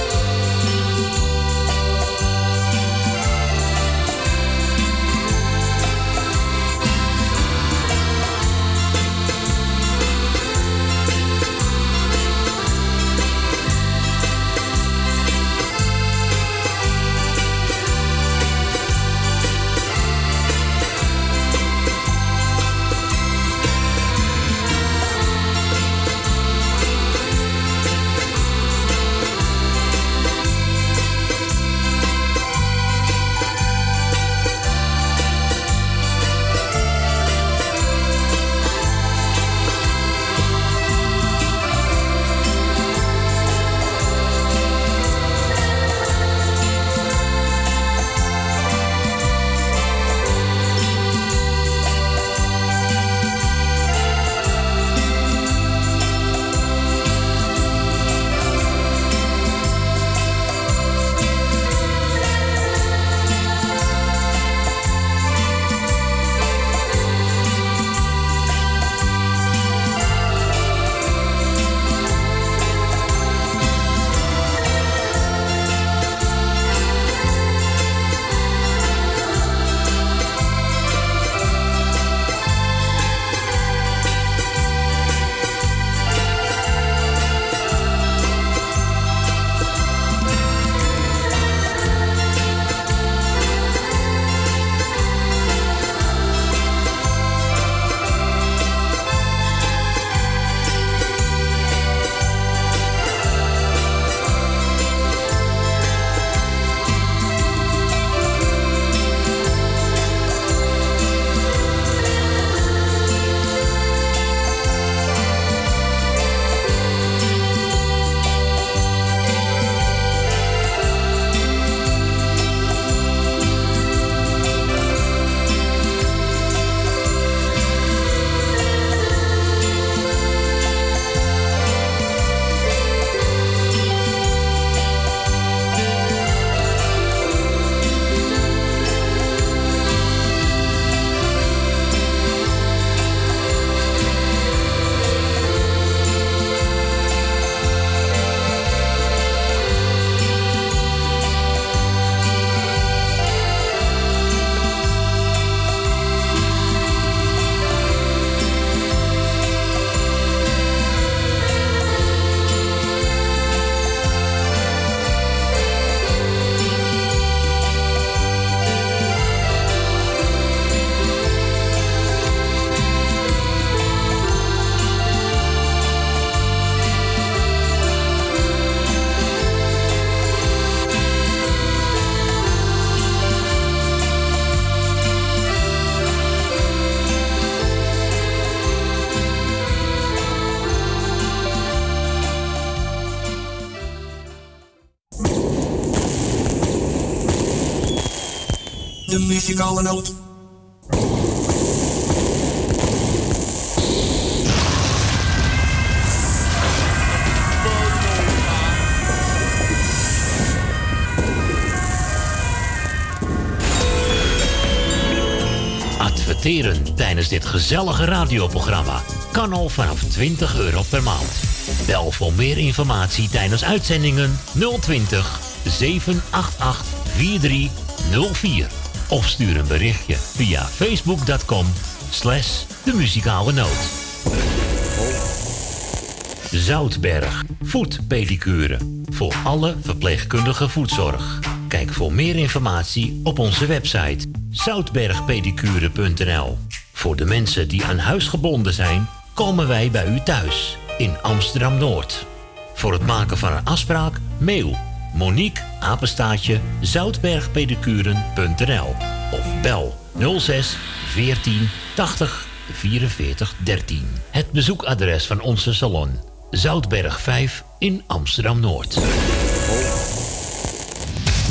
muzikale noot. Adverteren tijdens dit gezellige radioprogramma kan al vanaf 20 euro per maand. Bel voor meer informatie tijdens uitzendingen 020 788 4304 of stuur een berichtje via facebook.com slash de muzikale noot. Zoutberg, voetpedicure. Voor alle verpleegkundige voetzorg. Kijk voor meer informatie op onze website zoutbergpedicure.nl. Voor de mensen die aan huis gebonden zijn, komen wij bij u thuis in Amsterdam Noord. Voor het maken van een afspraak, mail Monique apenstaatje zoutbergpedicuren.nl bel 06 14 80 44 13. Het bezoekadres van onze salon Zoutberg 5 in Amsterdam Noord.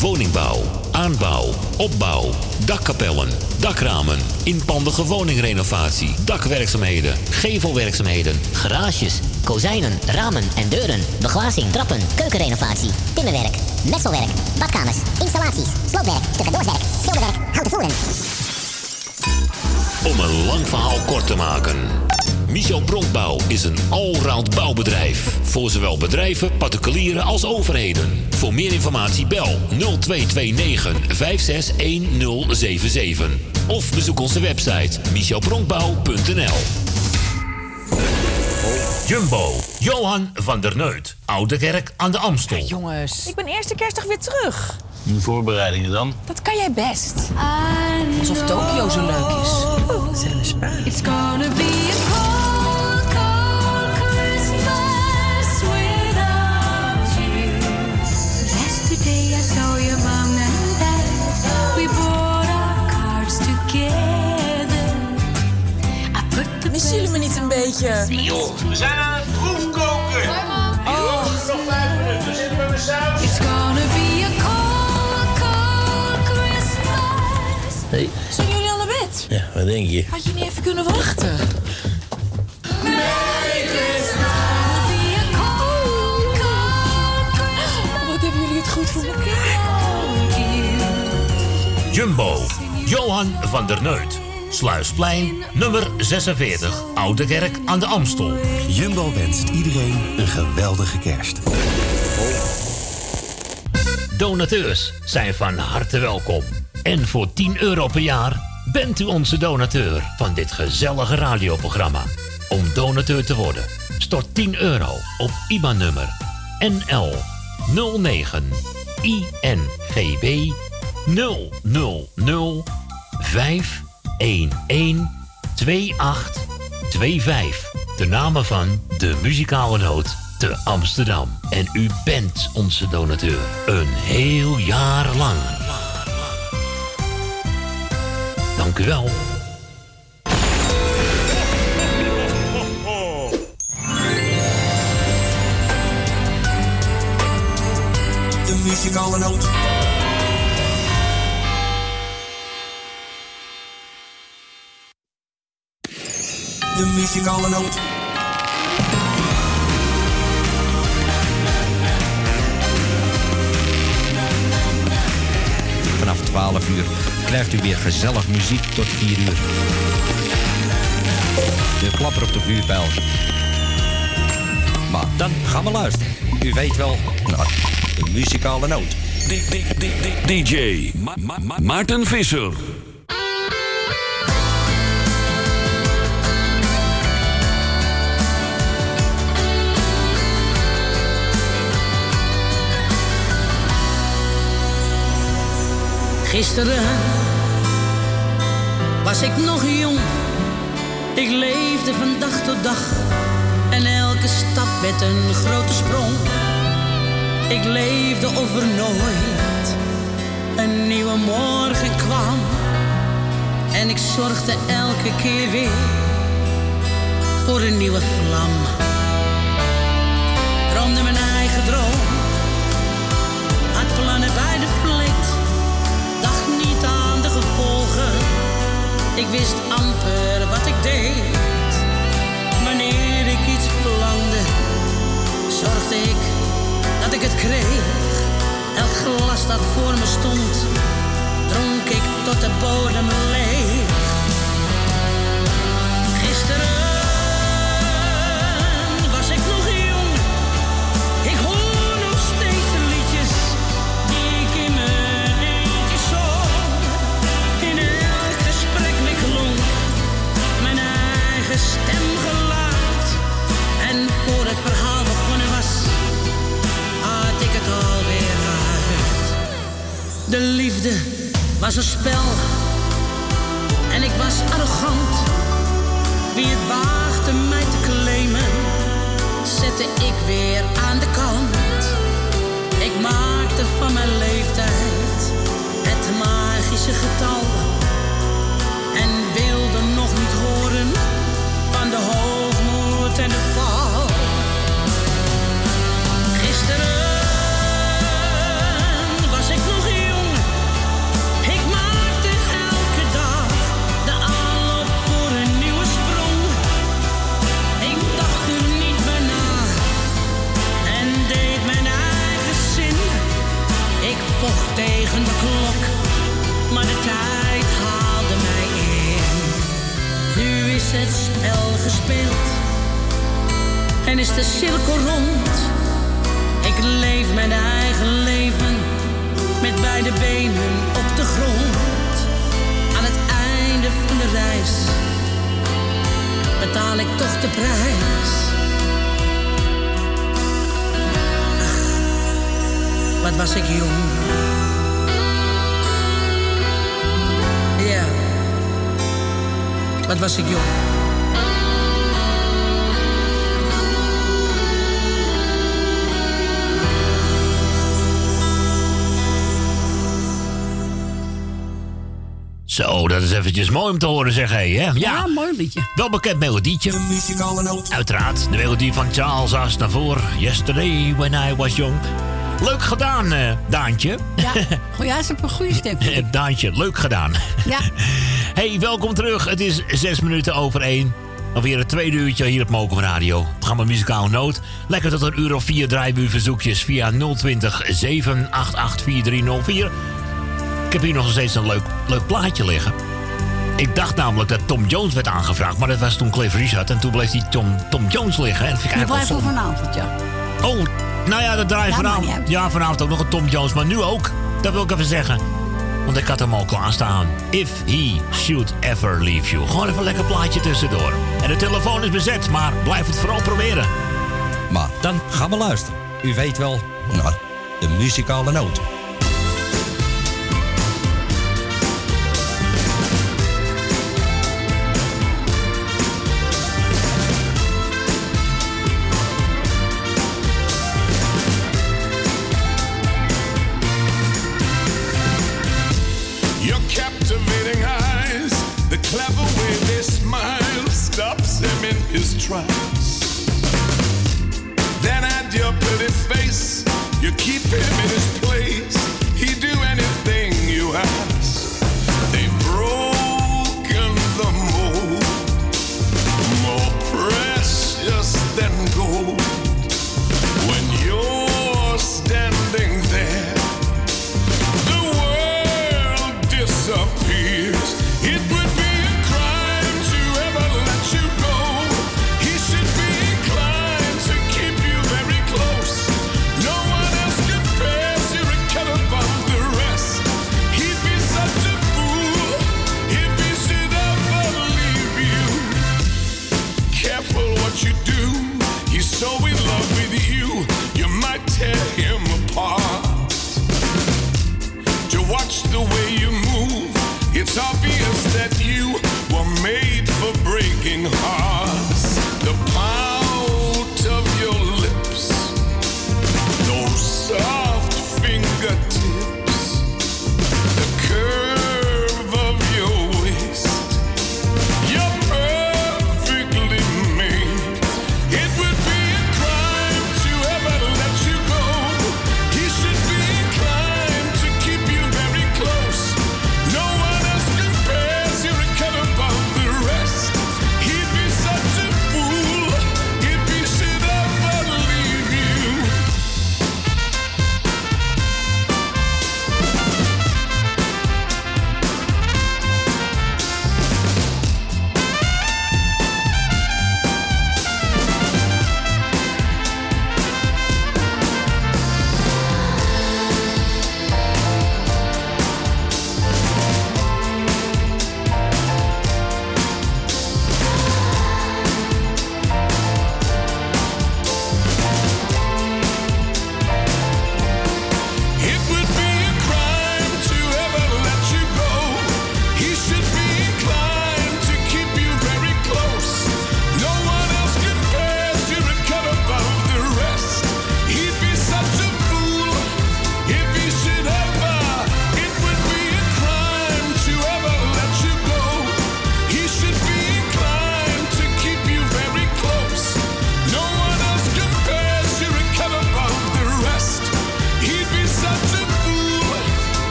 Woningbouw, aanbouw, opbouw, dakkapellen, dakramen, inpandige woningrenovatie, dakwerkzaamheden, gevelwerkzaamheden, Garages, kozijnen, ramen en deuren, beglazing, trappen, keukenrenovatie, timmerwerk, messelwerk, badkamers, installaties, sloopwerk, stucadoorswerk, schilderwerk, houten voeren. Om een lang verhaal kort te maken. Michel Bronkbouw is een allround bouwbedrijf. Voor zowel bedrijven, particulieren als overheden. Voor meer informatie bel 0229 561077. Of bezoek onze website michelbronkbouw.nl Jumbo, Johan van der Neut. Oude Kerk aan de Amstel. Jongens, ik ben eerste kerstdag weer terug. De voorbereidingen dan? Dat kan jij best. Alsof Tokio zo leuk is. Zet een spa. It's gonna be a jullie me niet een beetje? Joh, we zijn aan het proefkoken. Oh. Nog vijf minuten, zitten we met saus. It's gonna be a cold, cold Christmas. Nee. Zijn jullie al naar bed? Ja, wat denk je? Had je niet even kunnen wachten? Wat hebben jullie het goed voor elkaar? Jumbo, Johan van der Neut. Sluisplein, nummer 46, Oude Kerk aan de Amstel. Jumbo wenst iedereen een geweldige kerst. Donateurs zijn van harte welkom. En voor 10 euro per jaar bent u onze donateur van dit gezellige radioprogramma. Om donateur te worden, stort 10 euro op IBAN-nummer NL 09 INGB 000 511 2825. De namen van de muzikale noot te Amsterdam. En u bent onze donateur. Een heel jaar lang. Dank u wel. De muzikale noot. De muzikale noot. Vanaf 12 uur krijgt u weer gezellig muziek tot 4 uur. De klapper op de vuurpijl. Maar dan gaan we luisteren. U weet wel, nou, de muzikale noot. DJ Ma- Ma- Ma- Maarten Visser. Gisteren was ik nog jong. Ik leefde van dag tot dag. En elke stap werd een grote sprong. Ik leefde of er nooit een nieuwe morgen kwam. En ik zorgde elke keer weer voor een nieuwe vlam. Droomde mijn eigen droom. Had plannen bij de vleet. Ik wist amper wat ik deed. Wanneer ik iets verlangde, zorgde ik dat ik het kreeg. Elk glas dat voor me stond, dronk ik tot de bodem leeg. Liefde was een spel en ik was arrogant. Wie het waagde mij te claimen, zette ik weer aan de kant. Ik maakte van mijn leeftijd het magische getal en wilde nog niet horen van de hoogmoed en de val. De klok, maar de tijd haalde mij in. Nu is het spel gespeeld en is de cirkel rond. Ik leef mijn eigen leven met beide benen op de grond. Aan het einde van de reis betaal ik toch de prijs. Wat was ik jong. Wat was ik jong. Zo, dat is eventjes mooi om te horen, zeg hé. Hè? Ja, Ja, mooi liedje. Wel bekend melodietje. Uiteraard, de melodie van Charles Aznavour. Yesterday when I was young. Leuk gedaan, eh, Daantje. Ja, goh, ja, ze heeft een goede stem. Eh, Daantje, leuk gedaan. Ja, Hey, welkom terug. Het is zes minuten over één. Alweer het tweede uurtje hier op Mokum Radio. Programma Muzikaal Noot. Lekker tot een uur of vier draaien verzoekjes via 020 788 4304. Ik heb hier nog steeds een leuk, leuk plaatje liggen. Ik dacht namelijk dat Tom Jones werd aangevraagd, maar dat was toen Cliff Richard. En toen bleef die Tom, Tom Jones liggen. En dat vind ik eigenlijk wel voor vanavond, ja. Oh, nou ja, dat draai vanavond. Ja, vanavond ook nog een Tom Jones, maar nu ook. Dat wil ik even zeggen. Want ik had hem al klaarstaan. If he should ever leave you. Gewoon even een lekker plaatje tussendoor. En de telefoon is bezet, maar blijf het vooral proberen. Maar dan gaan we luisteren. U weet wel, naar de muzikale noot. His tracks. Then at your pretty face, you keep him in his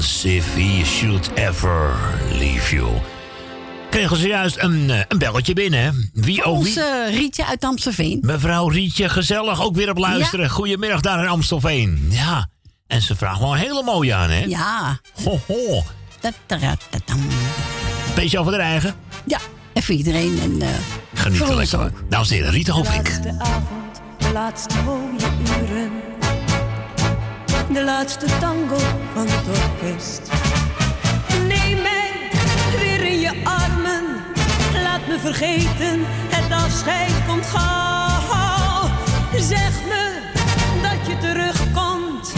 If he should ever leave you. Kregen ze juist een, eh, een belletje binnen. hè? Wie, oh, wie? Ons eh, Rietje uit Amstelveen. Mevrouw Rietje, gezellig ook weer op luisteren. Ja. Goedemiddag daar in Amstelveen. Ja, en ze vraagt wel een hele mooie aan, hè? Ja. Ho, ho. Speciaal voor de eigen. Ja, en voor iedereen. En, eh, Geniet er lekker ook. van. Dames en heren, Rita Hovink. laatste avond, de laatste mooie uren. De laatste tango van het orkest. Neem mij weer in je armen. Laat me vergeten, het afscheid komt gauw. Zeg me dat je terugkomt.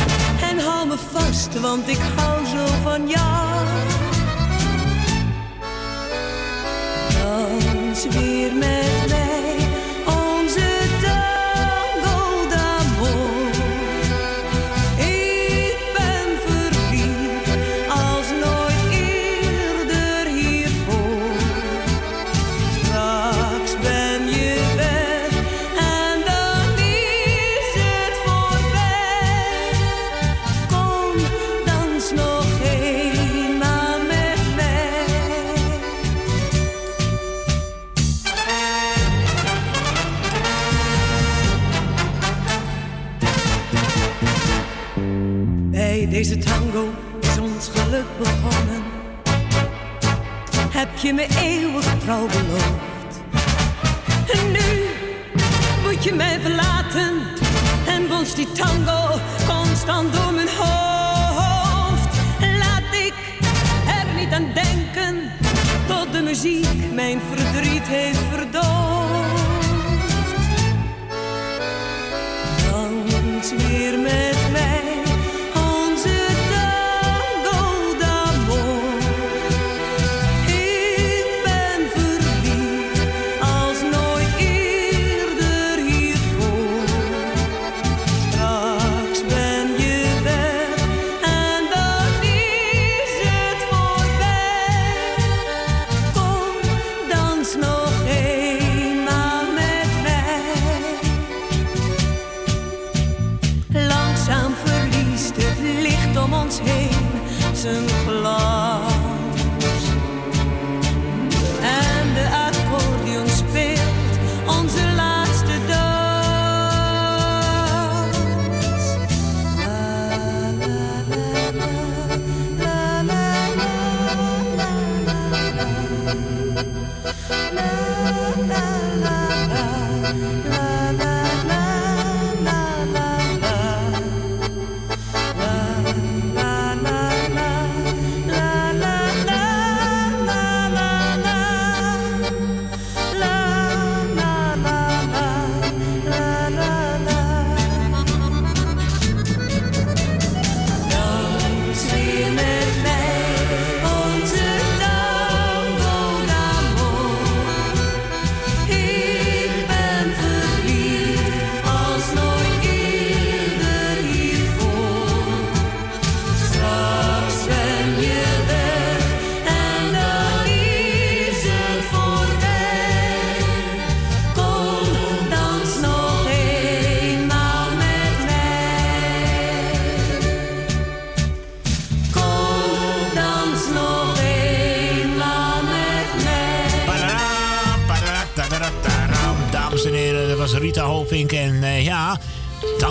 En hou me vast, want ik hou zo van jou. Dans weer met Heb je me eeuwig trouw beloofd. En nu moet je mij verlaten. En bonst die tango constant door mijn hoofd. Laat ik er niet aan denken. Tot de muziek mijn verdriet heeft verdoofd.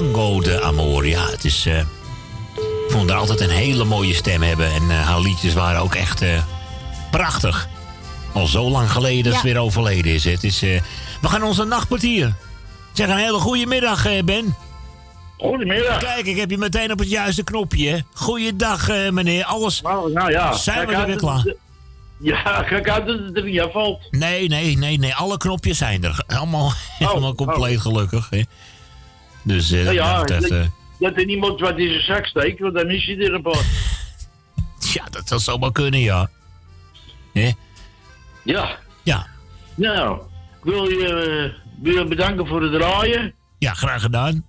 Tango de Amor. Ja, het is... eh, ik vond haar altijd een hele mooie stem hebben. En eh, haar liedjes waren ook echt eh, prachtig. Al zo lang geleden dat ze weer overleden is. Het is eh, we gaan onze nachtpartier. Zeg een hele goede middag, eh, Ben. Goedemiddag. Kijk, ik heb je meteen op het juiste knopje. hè. Goeiedag, eh, meneer. Alles. Nou ja, Zijn we kijk er uit weer klaar? Ja, kijk uit dat het er niet afvalt. Nee, nee, nee, nee. Alle knopjes zijn er. Allemaal, helemaal compleet gelukkig. Hè. Dus eh Nou ja, dat dat, dat er niemand wat in zijn zak steekt, want dan is hij er een paar. ja, dat zou zomaar kunnen, ja. Ja. Ja. Nou, ik wil je, eh, wil je bedanken voor het draaien. Ja, graag gedaan.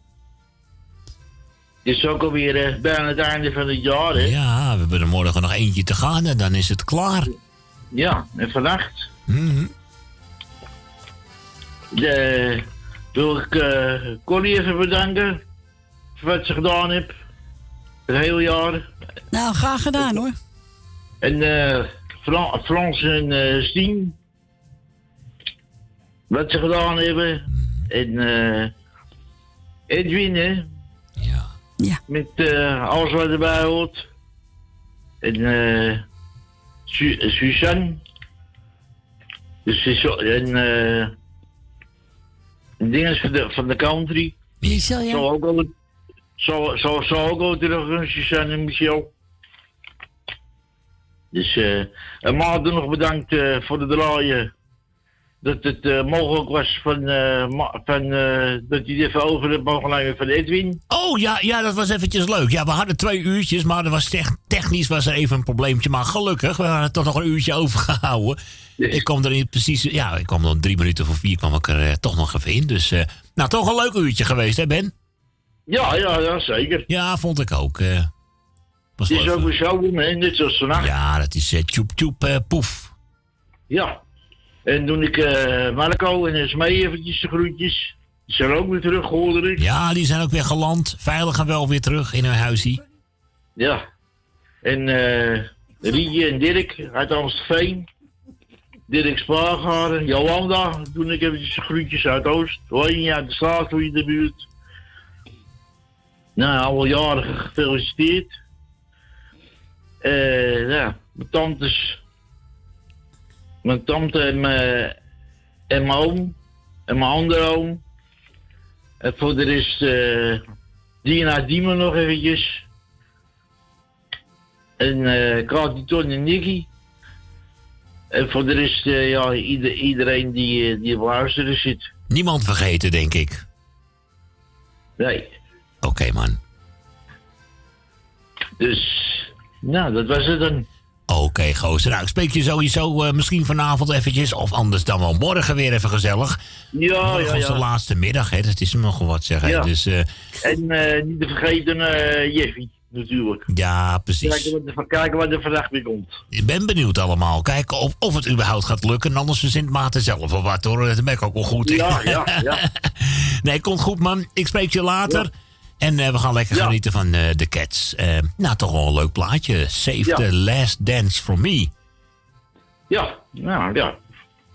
Het is ook alweer eh, bijna het einde van het jaar, hè? Ja, we hebben er morgen nog eentje te gaan en dan is het klaar. Ja, en vannacht Mhm. de, wil ik eh Connie even bedanken voor wat ze gedaan heeft. Het hele jaar. Nou, graag gedaan hoor. En eh Fran- Frans en eh Stien. Wat ze gedaan hebben. En eh Edwin, hè? Ja. Ja. Met eh, alles wat erbij hoort. En eh Su Suzanne. Dus en eh dingen van de, van de country. Michel, ja. Zo ook al, zo, zo, zo ook al terug, Suzanne en Michel. Dus, eh en Maarten nog bedankt eh, voor de draaien. Dat het eh, mogelijk was van, eh, van eh, dat hij even over het mogen van Edwin. Oh ja, ja, dat was eventjes leuk. Ja, we hadden twee uurtjes, maar er was tech- technisch was er even een probleempje. Maar gelukkig, we hadden toch nog een uurtje overgehouden. Ik kwam er niet precies, ja, ik kwam dan drie minuten voor vier kwam ik er toch nog even in. Dus, nou, toch een leuk uurtje geweest, hè Ben? Ja, ja, ja, zeker. Ja, vond ik ook. was Het is ook weer zo hè, net zoals vannacht. Ja, dat is tjoep tjoep poef. Ja. En toen ik eh Marco en Esmee eventjes de groetjes. Die zijn ook weer terug, hoorde ik. Ja, die zijn ook weer geland. Veilig en wel weer terug in hun huisie. Ja. En eh Rietje en Dirk uit Amstelveen. Dirk Spaargaren, Jolanda. Toen ik eventjes de groetjes uit Oost. Hoi, uit de straat, hoe je de buurt. Nou, alle jarigen gefeliciteerd. Eh ja, mijn tantes. Mijn tante en mijn, en mijn oom. En mijn andere oom. En voor de rest eh Dina Diemen nog eventjes. En eh Kati, Ton en Nicky. En voor de rest, eh, ja, ieder, iedereen die, die op luisteren zit. Niemand vergeten, denk ik. Nee. Oké, man. Dus, nou, dat was het dan. Oké, gozer. Nou, ik spreek je sowieso eh, misschien vanavond eventjes. Of anders dan wel morgen weer even gezellig. Ja, morgen ja, is de ja. laatste middag, hè. Dat is nog wat, zeg. hè. Ja. Dus eh, En eh, niet te vergeten Jeffy, natuurlijk. ja, precies. Kijken wat, er, vandaag weer komt. Ik ben benieuwd allemaal. Kijken of, of het überhaupt gaat lukken. Anders verzint Maarten zelf wel wat, hoor. Dat ben ik ook wel goed in. Ja, ja, ja. nee, komt goed, man. Ik spreek je later. En eh, we gaan lekker Ja. genieten van eh de Cats. Eh, nou, toch wel een leuk plaatje. Save Ja. the last dance for me. Ja, nou ja.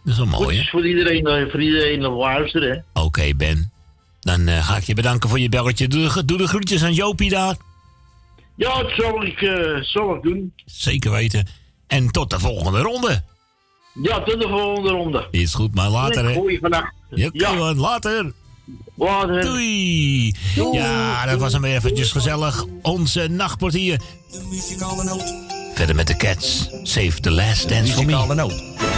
Dat is wel Goed, mooi, hè? voor iedereen, voor iedereen luisteren. Oké, Ben. Dan ga ik je bedanken voor je belletje. Doe, de- doe de groetjes aan Jopie daar. Ja, dat zal ik, zal ik doen. Zeker weten. En tot de volgende ronde. Ja, tot de volgende ronde. Is goed, maar later, hè? Goeie vannacht. Ja. Later. Later. Doei. Ja, dat was hem weer eventjes gezellig. Onze nachtportier. Verder met de Cats. Save the last dance for me.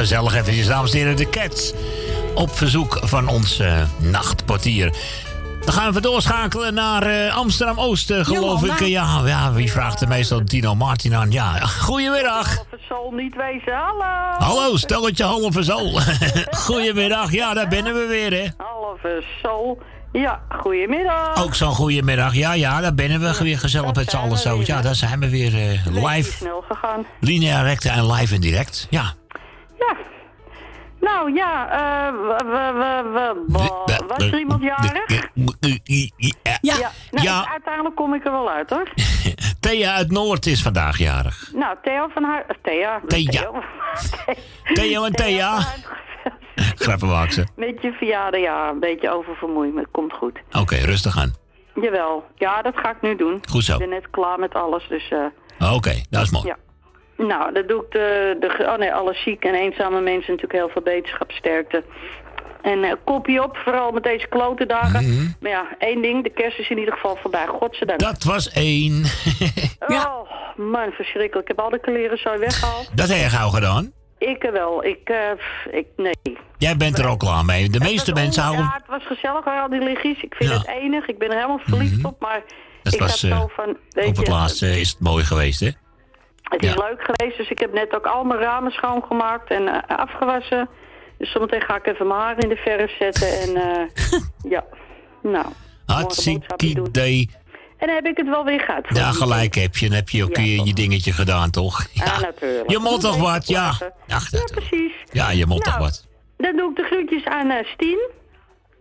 Gezellig eventjes, dames en heren, de Cats. Op verzoek van onze eh, nachtportier. Dan gaan we doorschakelen naar eh, Amsterdam-Oost, eh, geloof Jolanda. ik. Ja, ja, wie vraagt er meestal Tino Martin aan? Ja, goedemiddag. Zal niet wezen, hallo. Hallo, stelletje halve zool. goedemiddag, ja, daar binnen we weer, hè. Halve sol. Ja, goedemiddag. Ook zo'n goedemiddag. Ja, ja, daar binnen we weer gezellig met z'n allen zo. Ja, daar zijn we weer eh, live. snel gegaan. Lineair recte en live en direct. Ja. Nou ja, eh, we, we, we, we- was er iemand jarig? Ja. Ja, nou, Ja. ik- uiteindelijk kom ik er wel uit hoor. Thea uit Noord is vandaag jarig. Nou, Theo van haar... Thea. Thea. Theo. Theo en Thea. Grappenwaakse. Met je verjaardag, ja, een beetje oververmoeid, maar het komt goed. Oké, rustig aan. Jawel, ja, dat ga ik nu doen. Goed zo. Ik ben net klaar met alles, dus... eh, Oké, dat is mooi. Ja. Nou, dat doe ik de, de oh nee, alle zieke en eenzame mensen natuurlijk heel veel beterschapsterkte. En eh, kopje op, vooral met deze klote dagen. Mhm. Maar ja, één ding, de kerst is in ieder geval voorbij, godzijdank. Dat was één. Oh, man, verschrikkelijk. Ik heb al de kleren zo weggehaald. Dat heb je gauw gedaan. Ik er wel, ik, eh, pff, ik, nee. Jij bent er ook klaar mee. De meeste mensen houden... Ja, het was gezellig, al die lichtjes. Ik vind Ja. Mhm. het enig, ik ben er helemaal verliefd op, maar Dat ik was, had eh, zo van, weet Op het je, laatste is het mooi geweest, hè? Het is leuk geweest, dus ik heb net ook al mijn ramen schoongemaakt en eh, afgewassen. Dus zometeen ga ik even mijn haar in de verf zetten en eh, ja, nou. Hartstikke idee. En dan heb ik het wel weer gehad. Ja, gelijk heb je. Dan heb je ook Ja, je, je dingetje gedaan, toch? Ja, Ja. natuurlijk. Je moet toch wat, ja. Ach, Ja, precies. Ja, je moet toch Nou, wat. Dan doe ik de groetjes aan eh, Stien,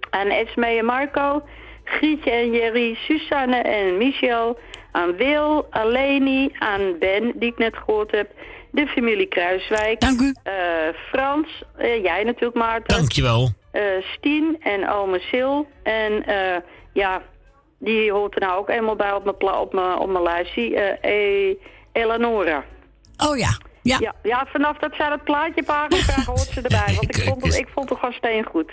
aan Esme en Marco, Grietje en Jerry, Susanne en Michel, aan Wil, aan Leni, aan Ben, die ik net gehoord heb, de familie Kruiswijk. Dank u. Frans, eh, jij natuurlijk Maarten. Dankjewel. eh Stien en ome Sil. En eh, ja, die hoort er nou ook eenmaal bij op mijn, op mijn, op mijn lijstje. eh e Eleonora. Oh ja. Ja. ja. Ja, vanaf dat zij dat plaatje aangevraagd hoort ze erbij. Want ik vond, het, ik vond het gewoon steengoed.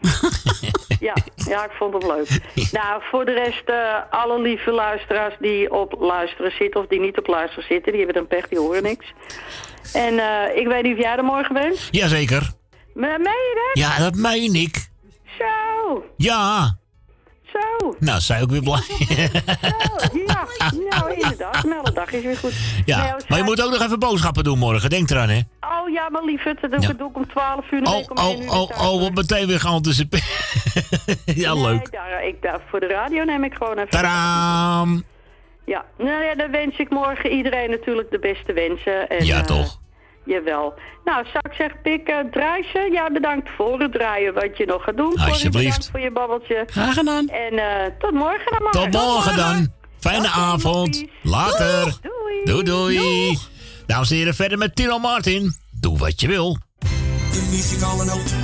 ja, ja, ik vond het leuk. Nou, voor de rest, eh, alle lieve luisteraars die op luisteren zitten... of die niet op luisteren zitten, die hebben dan pech, die horen niks. En eh, ik weet niet of jij er morgen bent. Jazeker. Me- Meen je dat? Ja, dat meen ik. Zo, Ja. zo. Nou, zij ook weer blij. Ja, nou inderdaad. Nou, de dag is weer goed. ja, Nee, maar je moet ook nog even boodschappen doen morgen. Denk eraan, hè? Oh ja, maar lieverd, dat doe, Ja. doe ik om 12 uur. Oh, nee, ik om 1 uur oh, oh, oh, wat meteen weer geanticipeerd. ja, Nee, leuk. daar, ik, daar, voor de radio neem ik gewoon even... Tadaam! Ja, nou ja, dan wens ik morgen iedereen natuurlijk de beste wensen. En, Ja, eh, toch? Jawel. Nou, zou ik zeggen, Pik, uh, draai ze. Ja, bedankt voor het draaien wat je nog gaat doen. Alsjeblieft. bedankt voor je babbeltje. Graag gedaan. En eh, tot morgen dan maar. Tot morgen dan. Fijne avond. Later. Doei, doei. Dames en heren, verder met Tino Martin. Doe wat je wil. De muzikale noot.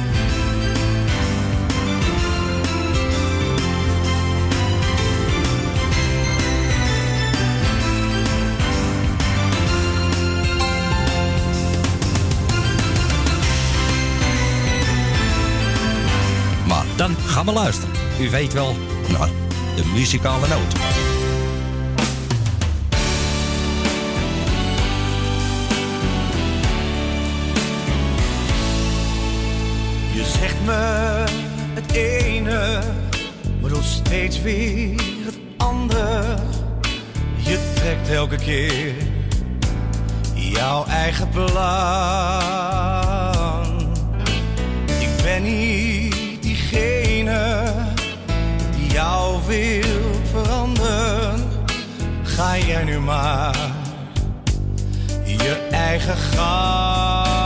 Maar dan gaan we luisteren. U weet wel, naar de muzikale noot. zegt me het ene, maar doet steeds weer het andere. Je trekt elke keer jouw eigen plan. Ik ben niet diegene die jou wil veranderen. Ga jij nu maar je eigen gang.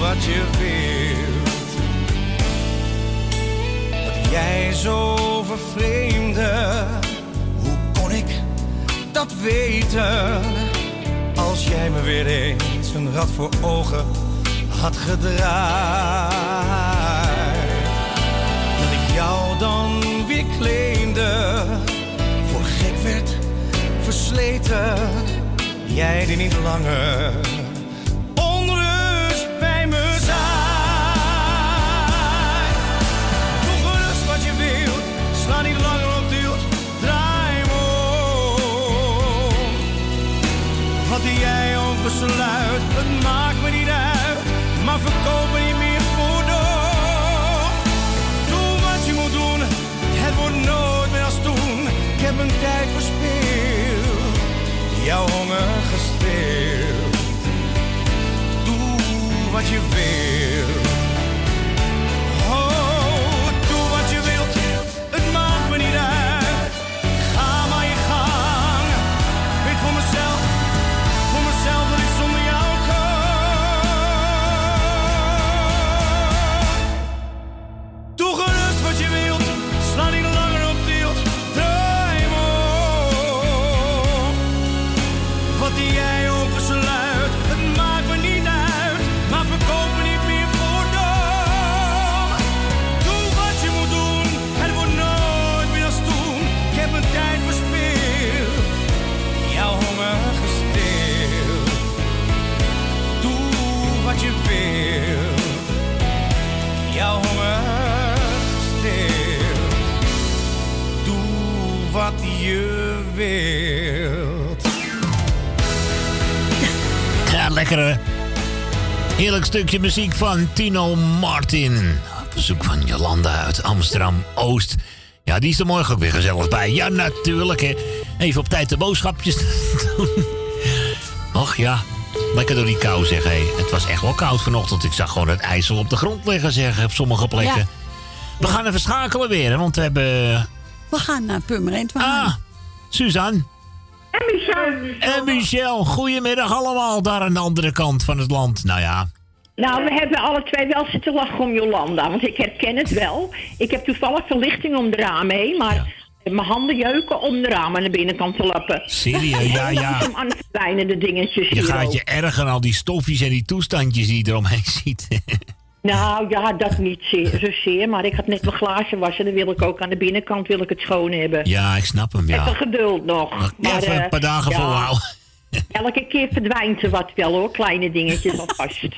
Wat je wilt. Dat jij zo vervreemde, hoe kon ik dat weten? Als jij me weer eens een rad voor ogen had gedraaid. Dat ik jou dan weer claimde, voor gek werd versleten. Jij die niet langer Wat jij ook besluit, het maakt me niet uit, maar verkoop me niet meer voor. Doe wat je moet doen, het wordt nooit meer als toen. Ik heb mijn tijd verspeeld, jouw honger gestild. Doe wat je wilt. Lekkere. Heerlijk stukje muziek van Tino Martin. Op bezoek van Jolanda uit Amsterdam-Oost. Ja, die is er morgen ook weer gezellig bij. Ja, natuurlijk, hè. Even op tijd de boodschapjes doen. Och ja, lekker door die kou, zeg. Hé. Het was echt wel koud vanochtend. Ik zag gewoon het ijzer op de grond liggen, zeg, op sommige plekken. Ja. We gaan even schakelen weer, hè, want we hebben... We gaan naar Purmerend. Ah, Suzanne. En Michel. En Michel, goedemiddag allemaal daar aan de andere kant van het land. Nou ja, Nou, we hebben alle twee wel zitten lachen om Jolanda, want ik herken het wel. Ik heb toevallig verlichting om de ramen heen, maar mijn handen jeuken om de ramen naar binnenkant te lappen. serieus, ja, ja. Aan de dingetjes Je hier gaat je erger aan al die stofjes en die toestandjes die je eromheen ziet. Nou ja, dat niet zeer, zozeer, maar ik had net mijn glazen wassen. Dan wil ik ook aan de binnenkant wil ik het schoon hebben. ja, ik snap hem, Even ja. geduld nog. Maar, Even een eh, paar dagen ja, volhouden. Elke keer verdwijnt er wat wel hoor, kleine dingetjes alvast.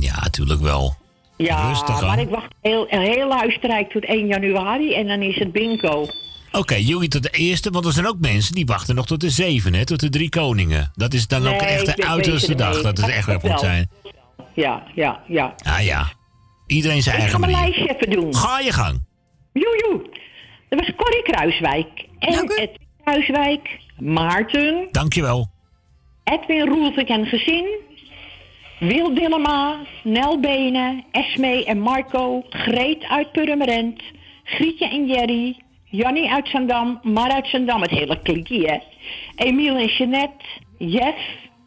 Ja, natuurlijk wel. Ja, Rustig maar ik wacht heel, heel luisterrijk tot 1 januari en dan is het bingo. Oké, jullie tot de eerste, want er zijn ook mensen die wachten nog tot de zeven, hè? Tot de drie koningen. Dat is dan ook echt de uiterste dag, dat het echt wel. moet zijn. Ja, ja, ja. Ah ja, iedereen zijn Ik ga eigen mijn manier. lijstje even doen. Ga je gang. Joejoe. Dat was Corrie Kruiswijk. En Edwin Kruiswijk. Maarten. Dankjewel. Edwin Roelvink en gezin. Wil Dillema. Nel Benen. Esme en Marco. Greet uit Purmerend. Grietje en Jerry. Jannie uit Zandam. Mar uit Zandam. Het hele klikkie, hè. Emiel en Jeannette. Jeff.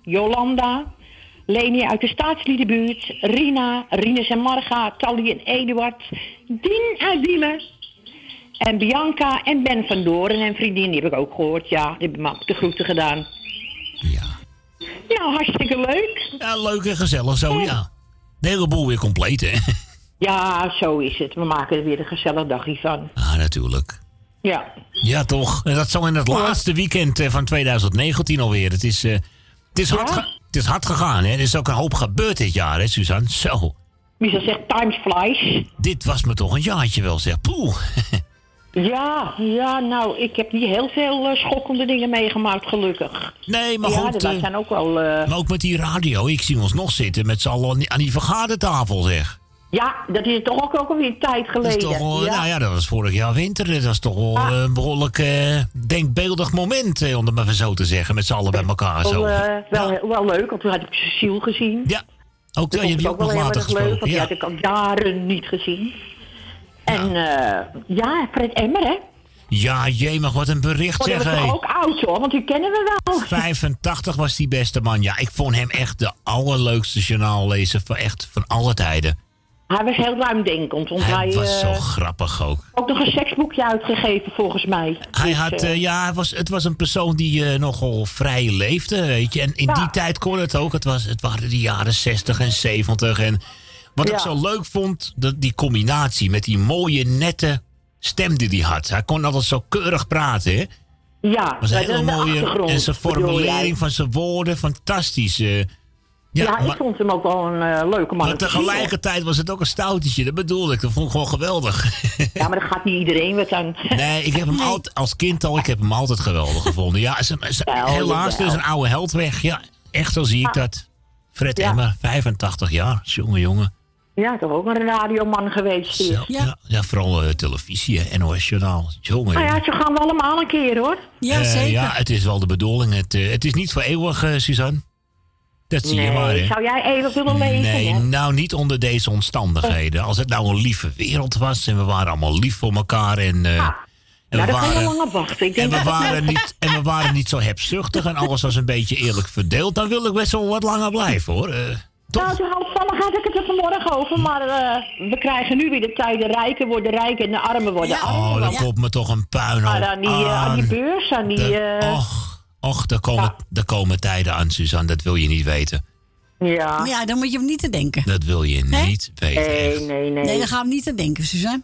Jolanda. Leni uit de staatsliedenbuurt. Rina. Rines en Marga. Tally en Eduard. Dien uit Diemen. En Bianca en Ben van Doren en vriendin, die heb ik ook gehoord. Ja, die hebben me de groeten gedaan. Ja. Nou, hartstikke leuk. Ja, leuk en gezellig zo, ja. De hele boel weer compleet, hè? Ja, zo is het. We maken er weer een gezellig dagje van. Ah, natuurlijk. Ja. Ja, toch. Dat zo in het laatste weekend eh, van 2019 alweer. Het is, eh, het is, hard, het is hard gegaan, hè? Er is ook een hoop gebeurd dit jaar, hè, Suzanne? Zo. Wie zal zegt, time flies. Dit was me toch een jaartje wel, zeg. Poeh. Ja, ja, nou, ik heb niet heel veel eh, schokkende dingen meegemaakt, gelukkig. Nee, maar ja, goed, wij eh, zijn ook wel... eh, Maar ook met die radio. Ik zie ons nog zitten met z'n allen aan die- aan die vergadertafel, zeg. Ja, dat is toch ook, ook alweer een tijd Dat geleden. is toch wel, ja. Nou ja, dat was vorig jaar winter. Dat was toch wel een behoorlijk eh, denkbeeldig moment, eh, om het maar zo te zeggen. Met z'n allen bij elkaar wel, zo. eh, wel, wel leuk, want toen had ik Cecile gezien. Ja, ook dat die je vond ook ik nog later erg leuk, gesproken. want die Ja. had ik al jaren niet gezien. En eh, ja, Fred Emmer, hè? ja, jee, maar wat een bericht Oh, dat zeg, ook oud, hoor, want die kennen we wel. 85 was die beste man. Ja, ik vond hem echt de allerleukste journaallezer van echt van alle tijden. Hij was heel ruimdenkend, want hij, Hij was zo eh, grappig ook. ook nog een seksboekje uitgegeven, volgens mij. Hij Dus, had, eh, eh, ja, hij was, het was een persoon die nogal vrij leefde, weet je. En in die tijd kon het ook. Het, was, het waren de jaren 60 en 70. En wat ik zo leuk vond, dat die combinatie met die mooie, nette stem die hij had. Hij kon altijd zo keurig praten, hè. Ja, was een hele mooie. En zijn formulering van zijn woorden, fantastisch. Ja, ja, ik maar, vond hem ook wel een eh, leuke man. maar tegelijkertijd was het ook een stoutje. Dat bedoelde ik. Dat vond ik gewoon geweldig. Ja, maar dat gaat niet iedereen wat aan. Nee, ik heb hem altijd, als kind al, ik heb hem altijd geweldig gevonden. Ja, ze, ze- Wel, helaas, er is een oude held weg. Ja, echt zo zie ik dat. Fred Ja. Emmer, 85 jaar. Jongen, jongen. Ja, toch ook een radioman geweest hier. Ja, ja vooral eh, televisie, hè, NOS Journaal. Jongen, Nou ja, ze gaan we allemaal een keer hoor. Eh, ja, het is wel de bedoeling. Het, eh, het is niet voor eeuwig, Suzanne. Dat zie je maar, hè. zou jij eeuwig willen leven? Nee, hè? nou niet onder deze omstandigheden. Als het nou een lieve wereld was en we waren allemaal lief voor elkaar en, eh, en, Nou, we, je waren, lang op wachten. Ik en, we dat waren niet, en we waren niet zo hebzuchtig en alles was een beetje eerlijk verdeeld, dan wil ik best wel wat langer blijven hoor. Nou, zo halfvallig had ik het er vanmorgen over, maar eh, we krijgen nu weer de tijden rijker worden rijk en de armen worden armer. oh, dan Want- komt me toch een puinhoop Maar aan die, aan die beurs, aan die... De- och, och, er komen, er komen tijden aan, Suzanne, dat wil je niet weten. ja. Maar ja, dan moet je hem niet te denken. Dat wil je niet weten. Nee, nee, nee. Nee, daar gaan we niet aan denken, Suzanne.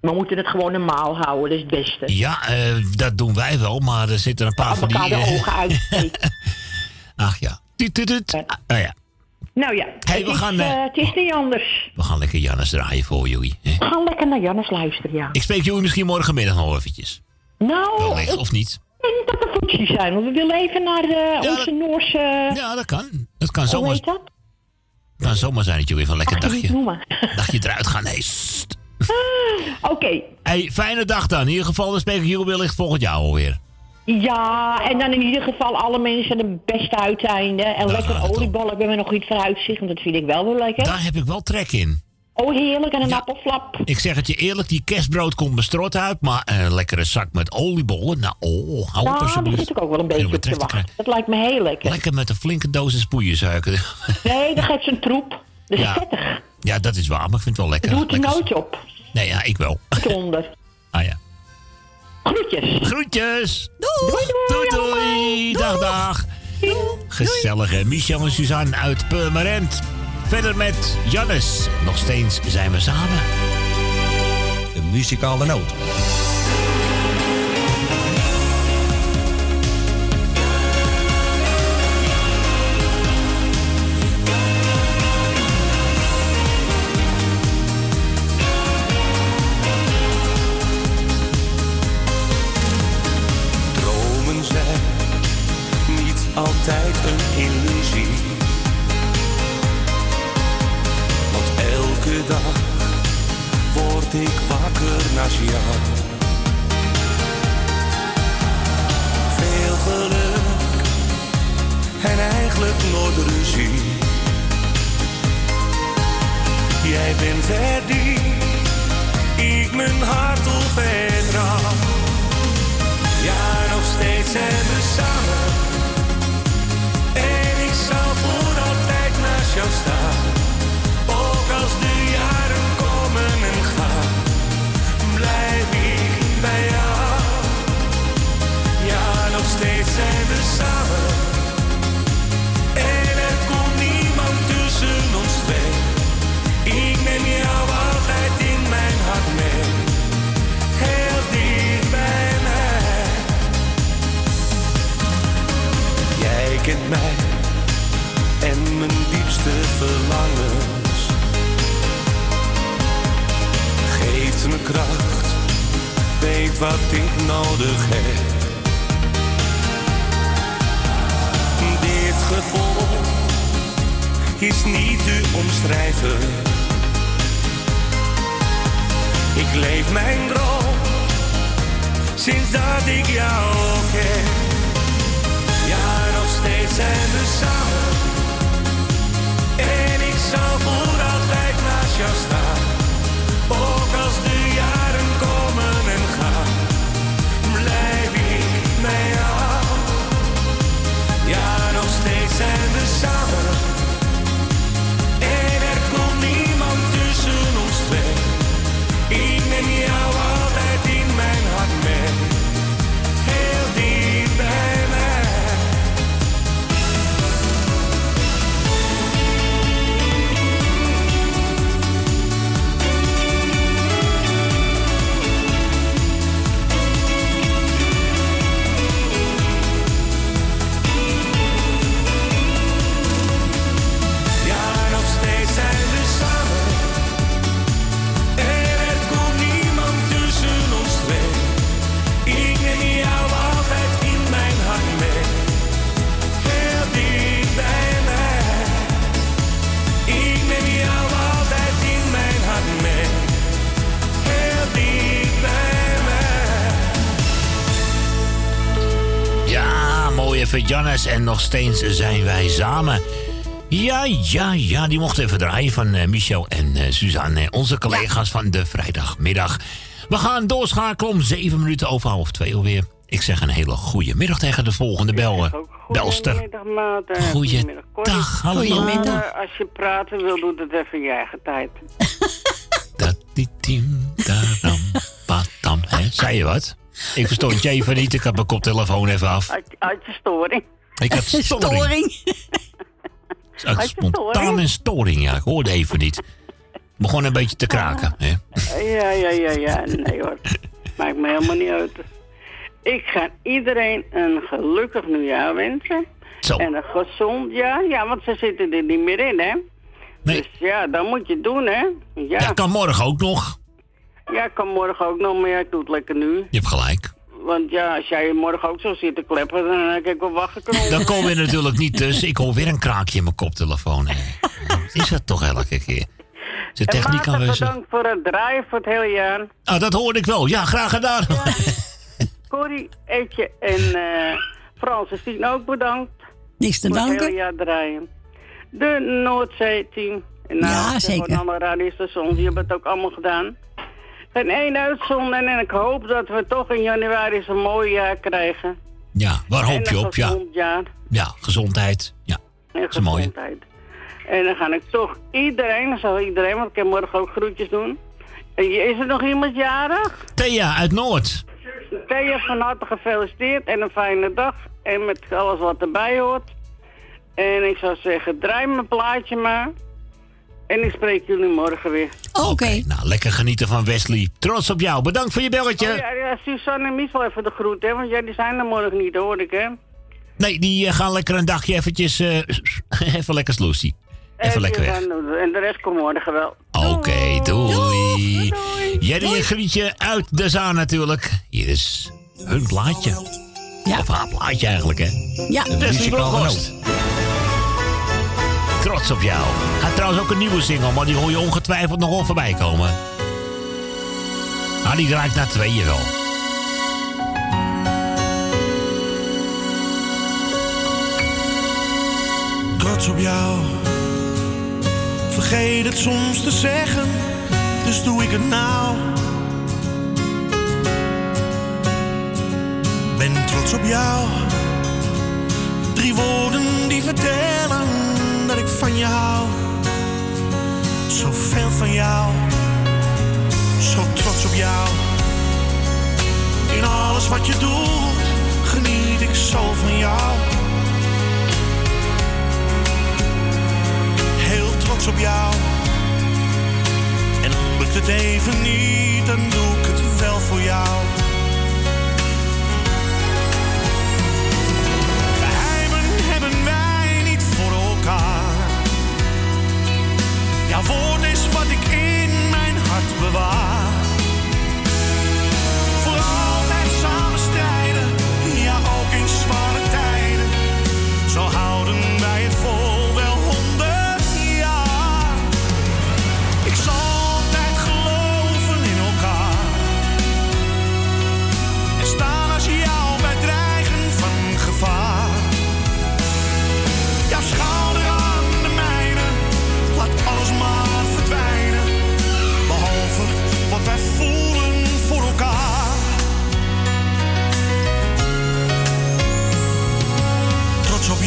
We moeten het gewoon normaal houden, dat is het beste. Ja, eh, dat doen wij wel, maar er zitten een paar van die... de eh, ogen uitsteken. Ach ja. Tut, tut, tut. Ah ja. Nou ja, Hey, het, we is, gaan, eh, het is niet anders. We gaan lekker Jannes draaien voor jullie. hè. We gaan lekker naar Jannes luisteren, ja. Ik spreek jullie misschien morgenmiddag nog eventjes. Nou, Wellicht, ik of niet? Dat er voetjes zijn, want we willen even naar eh, onze Noorse... Ja, dat kan. Dat kan Hoe zomaar, heet dat? kan zomaar zijn dat jullie even een lekker je dagje, dagje eruit gaan. Nee, sst. Oké, Hey, fijne dag dan. In ieder geval, dan spreek ik jullie wellicht volgend jaar alweer. ja, en dan in ieder geval alle mensen de beste uiteinde. En lekker oliebollen, hebben we nog iets vooruitzicht, want dat vind ik wel wel lekker. Daar heb ik wel trek in. Oh, heerlijk, en een appelflap. Ik zeg het je eerlijk, die kerstbrood komt bestrot uit, maar een lekkere zak met oliebollen, nou, oh, hou op Ja, daar alsjeblieft. zit ik ook wel een beetje op te wachten. Dat lijkt me heel lekker. Lekker met een flinke dosis poeiersuiker. Nee, dat geeft zijn troep. Dat is Ja. vettig. ja, dat is waar, maar ik vind het wel lekker. Doe het Lekker- nooit op. Nee, ja, ik wel. Zonder. Ah ja. Groetjes. Groetjes. Doei, Doei, doei. Dag, dag. Gezellig, hè? Michel en Suzanne uit Purmerend. Verder met Jannes. Nog steeds zijn we samen. De muzikale noot. Dag word ik wakker naast jou. Veel geluk en eigenlijk nooit ruzie. Jij bent er die ik mijn hart op vertrouw. Ja, nog steeds zijn we samen. En ik zal voor altijd naast jou staan. verlangens. Geeft me kracht, weet wat ik nodig heb. Dit gevoel is niet te omschrijven. Ik leef mijn droom sinds dat ik jou ken. Ja, nog steeds zijn we samen. Zal voor altijd naast jou staan. Ook als de jaren komen en gaan, blijf ik bij jou. Ja, nog steeds zijn we Jannes. En nog steeds zijn wij samen. Ja, ja, ja. Die mocht even draaien van eh, Michel en eh, Suzanne. Onze collega's van de vrijdagmiddag. We gaan doorschakelen om zeven minuten over half twee alweer. Ik zeg een hele goede middag tegen de volgende bel, belster. Goedemiddag. Goeiedag, hallo. Goedemiddag. Eh, Als je praten wil, doe het even in je eigen tijd. Tim, taram, patam. Hè, zei je wat? Ik verstond je even niet. Ik had mijn koptelefoon even af. Uit, uit je storing. Ik had storing. Had je spontaan storing? een storing, ja. Ik hoorde even niet. Begon een beetje te kraken. Hè? Ja, ja, ja, ja. Nee hoor. Maakt me helemaal niet uit. Ik ga iedereen een gelukkig nieuwjaar wensen. Zo. En een gezond jaar. Ja, want ze zitten er niet meer in, hè? Dus ja, dat moet je doen, hè? Ja. Dat kan morgen ook nog. Ja, ik kan morgen ook nog, maar ja, ik doe het lekker nu. Je hebt gelijk. Want ja, als jij morgen ook zo zit te kleppen, dan heb ik wel wachten kunnen. Dan kom je natuurlijk niet tussen. Ik hoor weer een kraakje in mijn koptelefoon. Wat is dat toch elke keer? De En techniek Maarten, aanwezig. bedankt voor het draaien voor het hele jaar. Ah, dat hoorde ik wel. Ja, graag gedaan. Corrie, Etje en eh Frans en Stien ook bedankt. Niks te voor het danken. hele jaar draaien. De Noordzee-team. En Ja, nou, zeker. Van alle radiostations, die hebben het ook allemaal gedaan. Geen één uitzondering en ik hoop dat we toch in januari zo'n mooi jaar krijgen. Ja, waar hoop En je op? Ja, gezond jaar. ja gezondheid. Ja, En dat is mooi. En dan ga ik toch iedereen, zal iedereen, want ik kan morgen ook groetjes doen. En Is er nog iemand jarig? Thea uit Noord. Thea, van harte gefeliciteerd en een fijne dag. En met alles wat erbij hoort. En ik zou zeggen, draai mijn plaatje maar. En ik spreek jullie morgen weer. Oké. Nou, lekker genieten van Wesley. Trots op jou. Bedankt voor je belletje. Oh, ja, ja, Suzanne en Michel even de groet, hè. Want jij die zijn er morgen niet, hoor ik, hè. Nee, die eh, gaan lekker een dagje eventjes... eh, even lekker sloesie. Even En lekker die weg. En de rest komt morgen wel. Oké, doei. Jerry een grietje uit de Zaan natuurlijk. Hier is hun plaatje. Of haar plaatje eigenlijk, hè? Ja. Muzikale noot. Trots op jou. Gaat trouwens ook een nieuwe single, maar die hoor je ongetwijfeld nog wel voorbij komen. Ah, die draait naar tweeën wel. trots op jou. Vergeet het soms te zeggen, dus doe ik het nou. Ben trots op jou. Drie woorden die vertellen van je hou. Zoveel van jou. Zo trots op jou. In alles wat je doet, geniet ik zo van jou. heel trots op jou. En lukt het even niet, dan doe ik het wel voor jou. Jouw woord is wat ik in mijn hart bewaar. Voor altijd samenstrijden, ja ook in zware tijden. Zo houden wij het vol.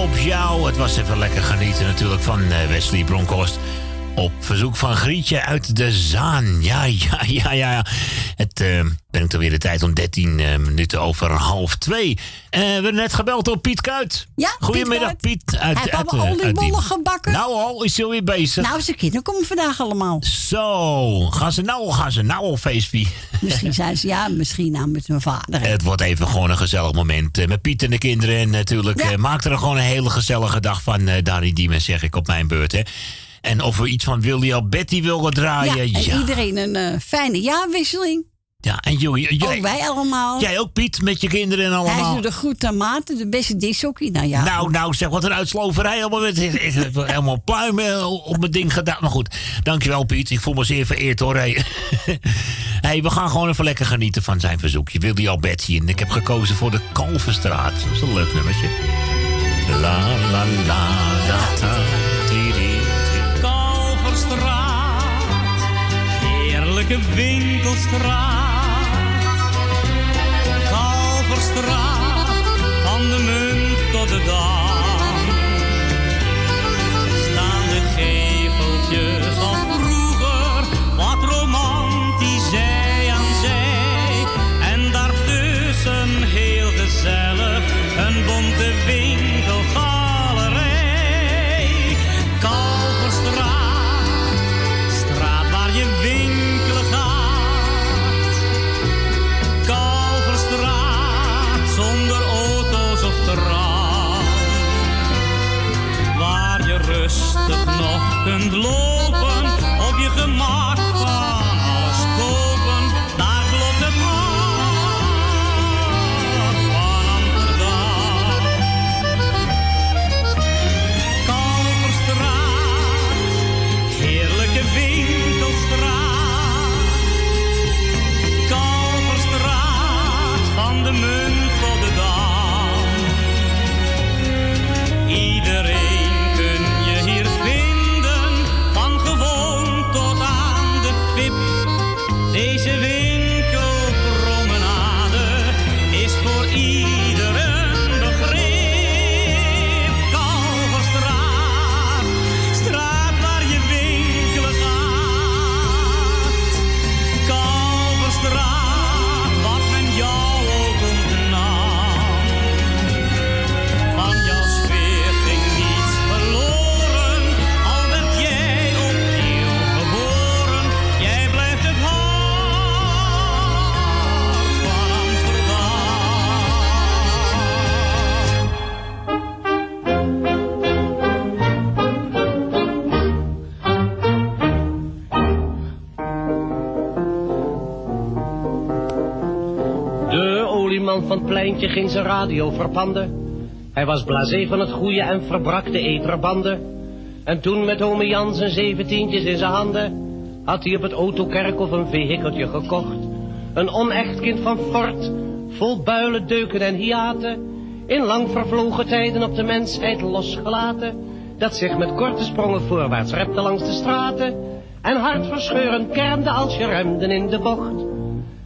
Op jou. Het was even lekker genieten natuurlijk van eh, Wesley Bronkhorst. Op verzoek van Grietje uit de Zaan. Ja, ja, ja, ja. Het alweer de tijd om 13 eh, minuten over half twee. Eh, we hebben net gebeld door Piet Kuit. Ja, Goedemiddag, Piet. Hij heeft allemaal eh, oliebollen die- gebakken. Nou al, is hij alweer bezig. Nou, zijn kinderen komen vandaag allemaal. Zo, gaan ze nou, gaan ze nou al feestje? Misschien zijn ze, ja, misschien nou met mijn vader. Het wordt even gewoon een gezellig moment eh, met Piet en de kinderen. En natuurlijk Ja. maak er gewoon een hele gezellige dag van, eh Dari Diemen, zeg ik op mijn beurt. Hè. En of we iets van Willy Alberti willen Ja, draaien. en Ja, ja. iedereen een eh, fijne jaarwisseling. En jullie, jij, Ook wij allemaal. jij ook Piet met je kinderen en Hij allemaal. is de goed tomaten, de beste dishockey. Nou ja, Nou, nou, zeg wat een uitsloverij. Met, ik heb helemaal pluimen op mijn ding gedaan. Maar goed, dankjewel Piet. Ik voel me zeer vereerd hoor. Hey. hey, we gaan gewoon even lekker genieten van zijn verzoekje. Willy Alberti. En ik heb gekozen voor de Kalverstraat. Dat is een leuk nummertje. La la la da da di, di, di. Kalverstraat, heerlijke winkelstraat. Kalverstraat, van de munt tot de dam. Ging zijn radio verpanden. Hij was blasé van het goede en verbrak de eterbanden. En toen met ome Jan zijn zeventientjes in zijn handen... had hij op het autokerkhof een vehikeltje gekocht. Een onecht kind van fort, vol builen, deuken en hiaten... in lang vervlogen tijden op de mensheid losgelaten... dat zich met korte sprongen voorwaarts repte langs de straten... en hartverscheurend kermde als je remden in de bocht...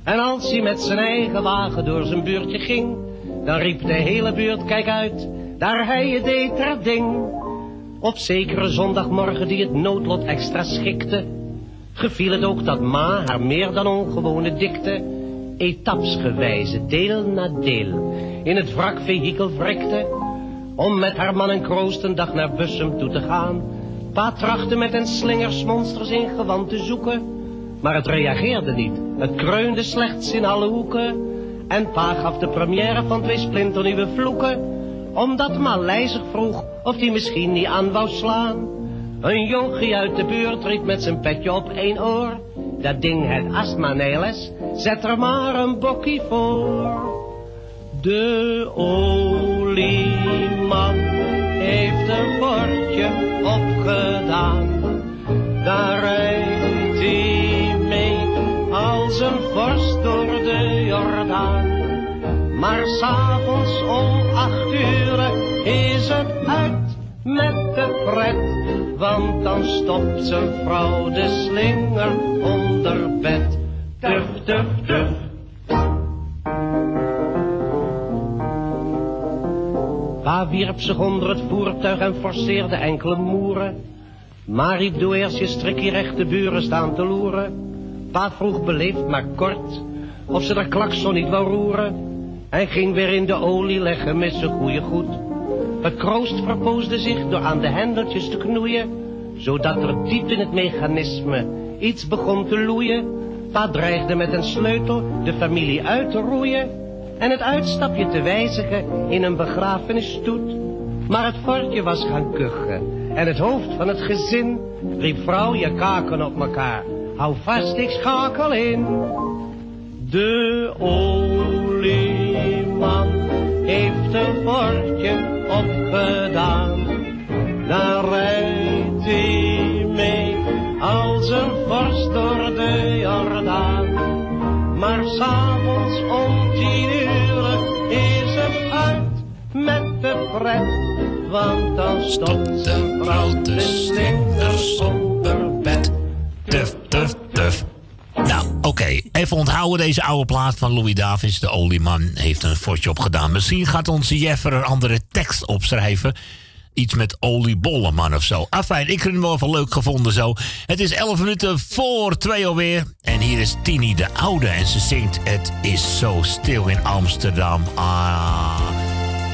En als hij met zijn eigen wagen door zijn buurtje ging, dan riep de hele buurt, kijk uit, daar hij je deed er ding. Op zekere zondagmorgen die het noodlot extra schikte, geviel het ook dat ma haar meer dan ongewone dikte, etapsgewijze, deel na deel, in het wrakvehikel wrikte, om met haar man en kroost een dag naar Bussum toe te gaan. Pa trachtte met een slingersmonsters in gewand te zoeken, maar het reageerde niet. Het kreunde slechts in alle hoeken. En pa gaf de première van twee splinternieuwe vloeken. Omdat Maleizig vroeg of hij misschien niet aan wou slaan. Een jonkie uit de buurt riep met zijn petje op één oor. Dat ding het astma neles, zet er maar een bokkie voor. De olieman heeft een bordje opgedaan. Daar rijdt hij mee als een vorst door de Jordaan. Maar s'avonds om acht uur is het uit met de pret. Want dan stopt zijn vrouw de slinger onder bed. Tuf, tuf, tuf. Pa wierp zich onder het voertuig en forceerde enkele moeren. Maar riep doe eerst je strikkie recht de buren staan te loeren. Pa vroeg beleefd maar kort of ze de klakson niet wou roeren. Hij ging weer in de olie leggen met zijn goede goed. Het kroost verpoosde zich door aan de hendeltjes te knoeien, zodat er diep in het mechanisme iets begon te loeien. Pa dreigde met een sleutel de familie uit te roeien en het uitstapje te wijzigen in een begrafenisstoet. Maar het fortje was gaan kuchen en het hoofd van het gezin riep vrouw je kaken op elkaar. Hou vast, ik schakel in. De olieman heeft een fortje opgedaan. Daar rijdt hij mee als een vorst door de Jordaan. Maar s'avonds om tien uur is het uit met de pret. Want dan stopt zijn vrouw de slingers onder bed. Tuf, tuf, tuf. Nou, oké. Even onthouden deze oude plaat van Louis Davis. De olieman heeft een fortje opgedaan. Misschien gaat onze Jeffer een andere tekst opschrijven. Iets met oliebollenman of zo. Afijn, ik heb hem wel even leuk gevonden zo. Het is 11 minuten voor twee alweer. En hier is Tini de Oude. En ze zingt Het is zo stil in Amsterdam. Ah,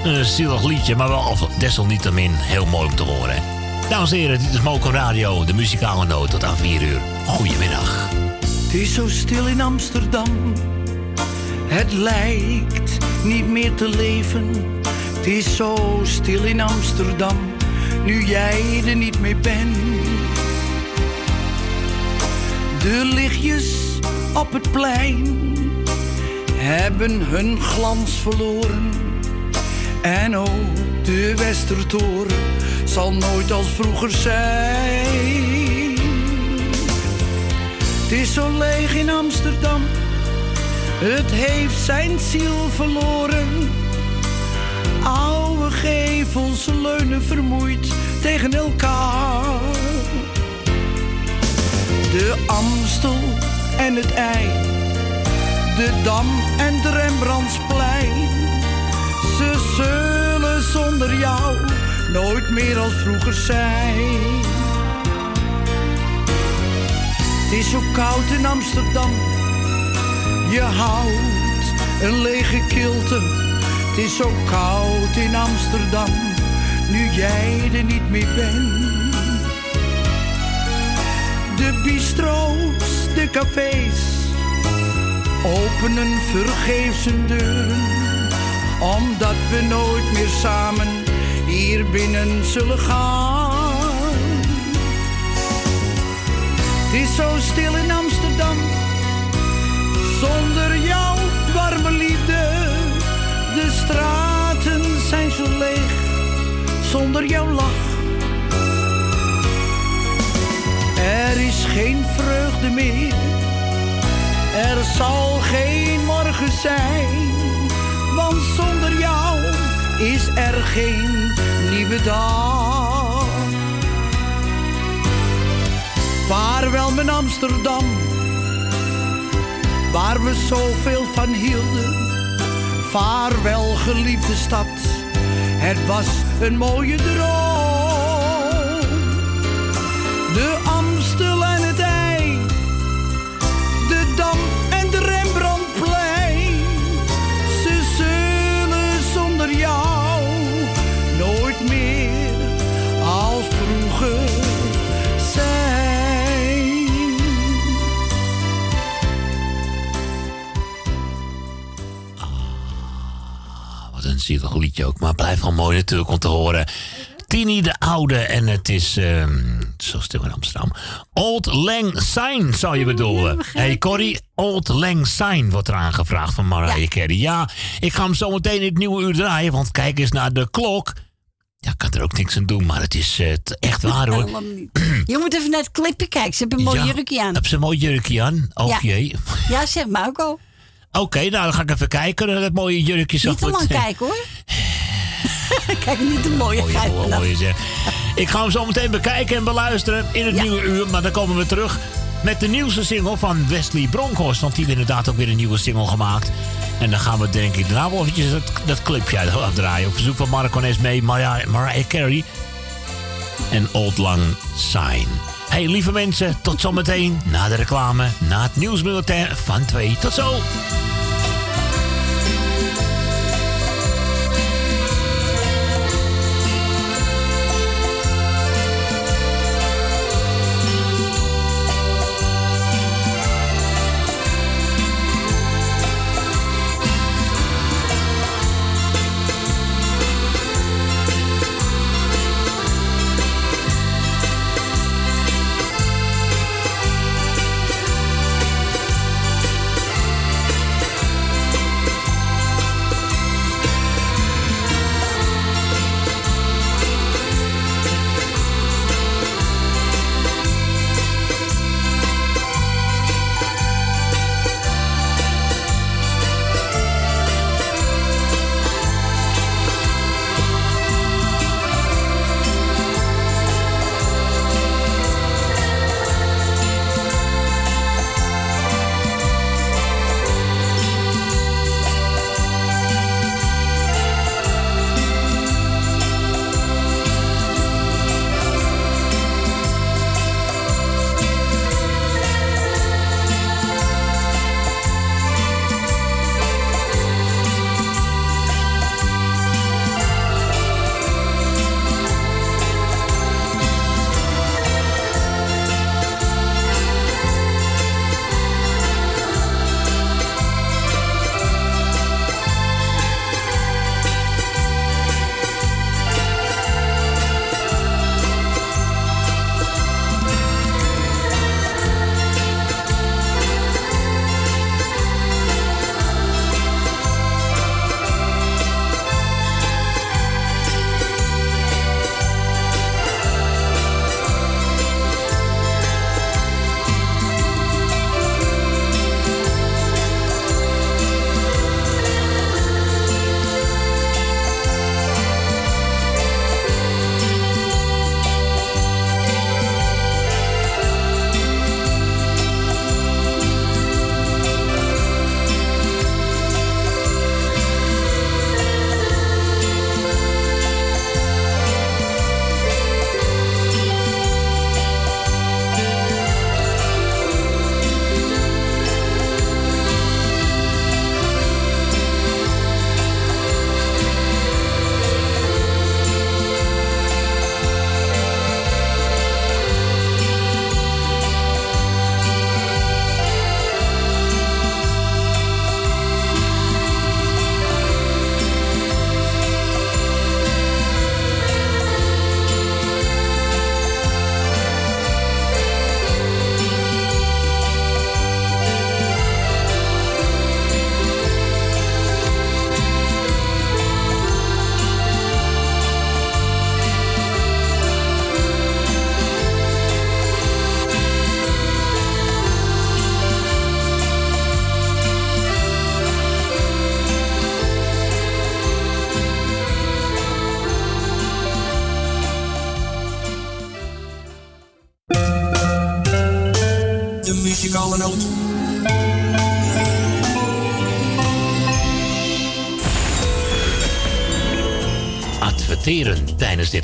een zielig liedje, maar wel desalniettemin heel mooi om te horen. Dames en heren, dit is Moco Radio, de muzikale noot tot aan 4 uur. Goedemiddag. Het is zo stil in Amsterdam. Het lijkt niet meer te leven. Het is zo stil in Amsterdam. Nu jij er niet meer bent. De lichtjes op het plein hebben hun glans verloren. En ook de Westertoren zal nooit als vroeger zijn. Het is zo leeg in Amsterdam, het heeft zijn ziel verloren. Oude gevels leunen vermoeid tegen elkaar. De Amstel en het IJ, de Dam en het Rembrandtsplein. Ze zullen zonder jou nooit meer als vroeger zijn. Het is zo koud in Amsterdam. Je houdt een lege kilte. Het is zo koud in Amsterdam. Nu jij er niet meer bent. De bistro's, de cafés. Openen vergeefs hun deuren. Omdat we nooit meer samen hier binnen zullen gaan. Het is zo stil in Amsterdam, zonder jouw warme liefde. De straten zijn zo leeg, zonder jouw lach. Er is geen vreugde meer, er zal geen morgen zijn. Want zonder jou is er geen nieuwe dag. Vaarwel mijn Amsterdam, waar we zoveel van hielden. Vaarwel geliefde stad, het was een mooie droom. De een zielig liedje ook, maar blijft wel mooi natuurlijk om te horen. Tini de Oude en het is ehm, zo stil in Amsterdam. Old Lang Syne zou je bedoelen. hey Corrie, Old Lang Syne wordt er aangevraagd van Mariah Carey. Ja, ik ga hem zo meteen in het nieuwe uur draaien, want kijk eens naar de klok. Ja, ik kan er ook niks aan doen, maar het is t- echt waar hoor. Je moet even naar het clipje kijken. Ze hebben een mooi Ja, jurkje aan. Heb ze een mooi jurkje aan? Oh Ja. jee. Ja, zeg maar ook al. Oké, nou dan ga ik even kijken naar dat mooie jurkje. zo Niet te lang kijken hoor. Kijk, niet te mooie geit. zeg. Ik ga hem zo meteen bekijken en beluisteren in het nieuwe uur. Maar dan komen we terug met de nieuwste single van Wesley Bronkhorst. Want die heeft inderdaad ook weer een nieuwe single gemaakt. En dan gaan we denk ik daarna wel eventjes dat, dat clipje afdraaien. Op verzoek van Marco Nes mee, Mariah, Mariah Carey en Old Lang Syne. Hey lieve mensen, tot zometeen na de reclame, na het nieuwsbulletin van 2. Tot zo!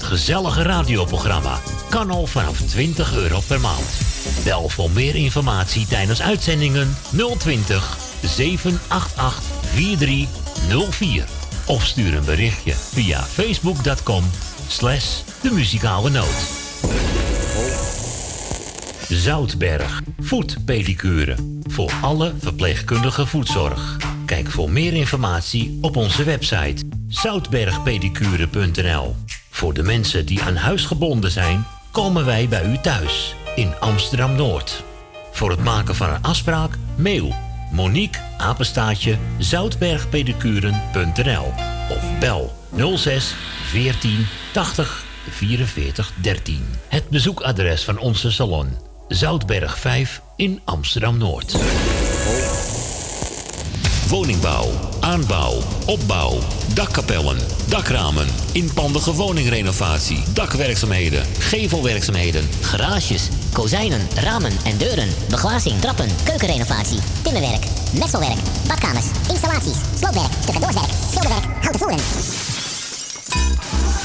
Gezellige radioprogramma kan al vanaf 20 euro per maand. Bel voor meer informatie tijdens uitzendingen 020 788 4304. Of stuur een berichtje via facebook.com slash de muzikale noot. Zoutberg, voetpedicure. Voor alle verpleegkundige voetzorg. Kijk voor meer informatie op onze website zoutbergpedicure.nl. Voor de mensen die aan huis gebonden zijn, komen wij bij u thuis in Amsterdam Noord. Voor het maken van een afspraak, mail Monique Apenstaatje zoutbergpedicuren.nl of bel 06 14 80 44 13. Het bezoekadres van onze salon Zoutberg 5 in Amsterdam Noord. Woningbouw, aanbouw, opbouw, dakkapellen, dakramen, inpandige woningrenovatie, dakwerkzaamheden, gevelwerkzaamheden, Garages, kozijnen, ramen en deuren, beglazing, trappen, keukenrenovatie, timmerwerk, messelwerk, badkamers, installaties, sloopwerk, stucadoorswerk, schilderwerk, houten voeren.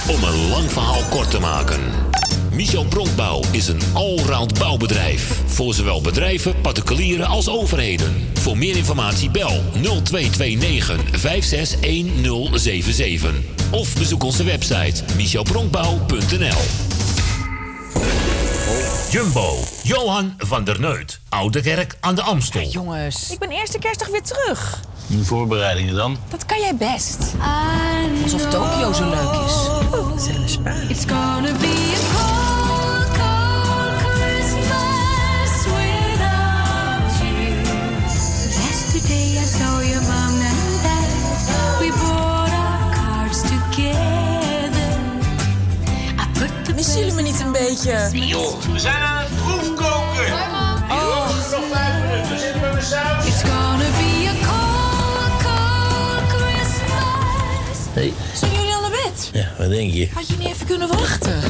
Om een lang verhaal kort te maken. Michel Bronkbouw is een allround bouwbedrijf. Voor zowel bedrijven, particulieren als overheden. Voor meer informatie bel 0229 561077. Of bezoek onze website michelbronkbouw.nl Jumbo, Johan van der Neut, Oude Kerk aan de Amstel. Jongens, ik ben eerste kerstdag weer terug. De voorbereidingen dan? Dat kan jij best. Alsof Tokio zo leuk is. Oh, zijn spa. It's gonna be Missen jullie me niet een beetje? Joh, we zijn aan het proefkoken. Oh. Nog vijf minuten, zitten we met saus. It's gonna be a cold, cold Christmas. Hey. Zijn jullie al naar bed? Ja, wat denk je? Had je niet even kunnen wachten?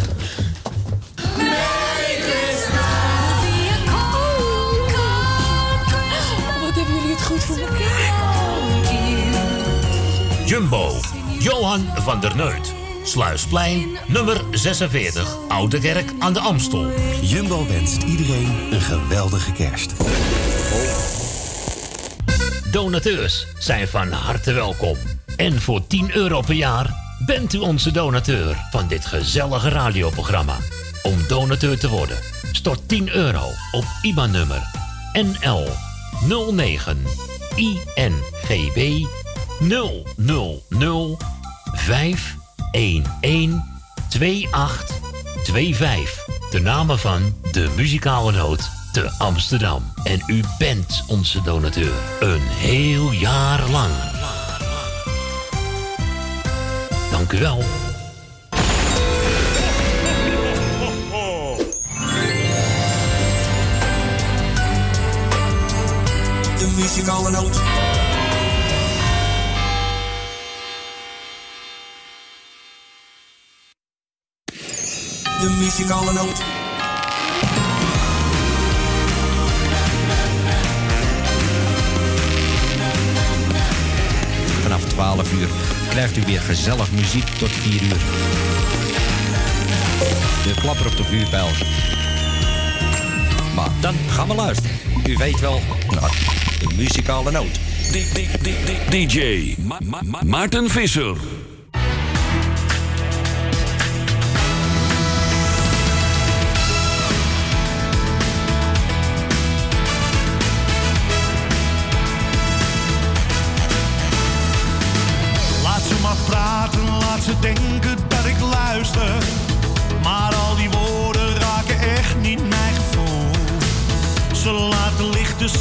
Wat hebben jullie het goed voor elkaar? Jumbo, Johan van der Neut. Sluisplein, nummer 46, Oude Kerk aan de Amstel. Jumbo wenst iedereen een geweldige kerst. Donateurs zijn van harte welkom. En voor 10 euro per jaar bent u onze donateur van dit gezellige radioprogramma. Om donateur te worden, stort 10 euro op IBAN-nummer NL 09 INGB 000 511 2825. De namen van de muzikale noot te Amsterdam. En u bent onze donateur. Een heel jaar lang. Dank u wel. De muzikale noot. De muzikale noot. Vanaf 12 uur krijgt u weer gezellig muziek tot 4 uur. De klapper op de vuurpijl. Maar dan gaan we luisteren. U weet wel, nou, de muzikale noot. DJ Ma- Ma- Ma- Maarten Visser.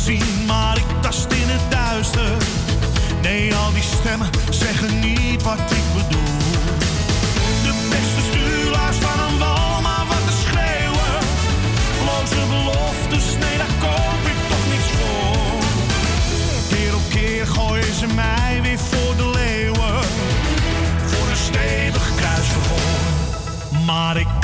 Zien, maar ik tast in het duister. Nee, al die stemmen zeggen niet wat ik bedoel. De beste stuurlaars van een wal, maar wat te schreeuwen. Loze beloftes, nee, daar koop ik toch niets voor. Keer op keer gooien ze mij weer voor de leeuwen. Voor een stevig kruisverhoor. Maar ik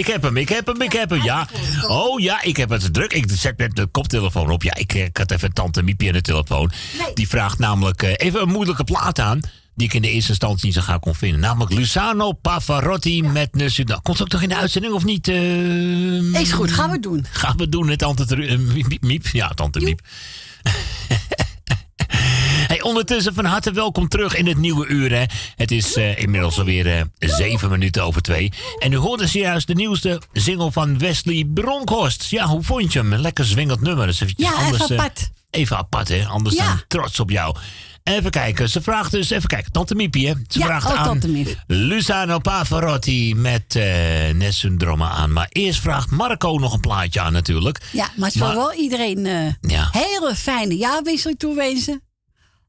Ik heb hem, ik heb hem, ik heb hem. Ja. Oh ja, ik heb het druk. Ik zet met de koptelefoon op. Ja, ik, ik had even tante Miepie aan de telefoon. Die vraagt namelijk eh, even een moeilijke plaat aan. Die ik in de eerste instantie niet zo gauw kon vinden. Namelijk Luciano Pavarotti met Nessudan. Komt ook toch in de uitzending of niet? eh? Is goed, gaan we doen. Gaan we doen, hè, tante eh, Miep, Miep? Ja, tante Miep. Hey, ondertussen van harte welkom terug in het nieuwe uur. Hè. Het is eh, inmiddels alweer eh, zeven minuten over twee. En u hoorde zojuist de nieuwste single van Wesley Bronkhorst. Ja, hoe vond je hem? Een lekker zwingend nummer. Dus eventjes Ja, even anders, eh, apart. even apart, hè? Anders Ja. we trots op jou. Even kijken, ze vraagt dus, even kijken, Tante Miepie, hè? Ze Ja, vraagt oh, aan. Luciano Pavarotti met uh, Nessun aan. Maar eerst vraagt Marco nog een plaatje aan natuurlijk. Ja, maar ze wil wel iedereen eh Ja. hele fijne jaarwisseling toewensen.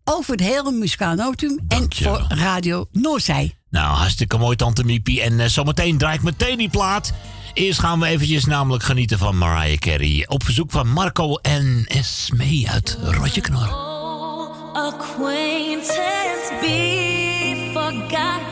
Over het hele muzikaal notum en voor Radio Noorzij. Nou, hartstikke mooi, Tante Miepie. En eh, zometeen draai ik meteen die plaat. Eerst gaan we eventjes namelijk genieten van Mariah Carey. Op verzoek van Marco en Esmee uit Rotje Knor. acquaintance be forgot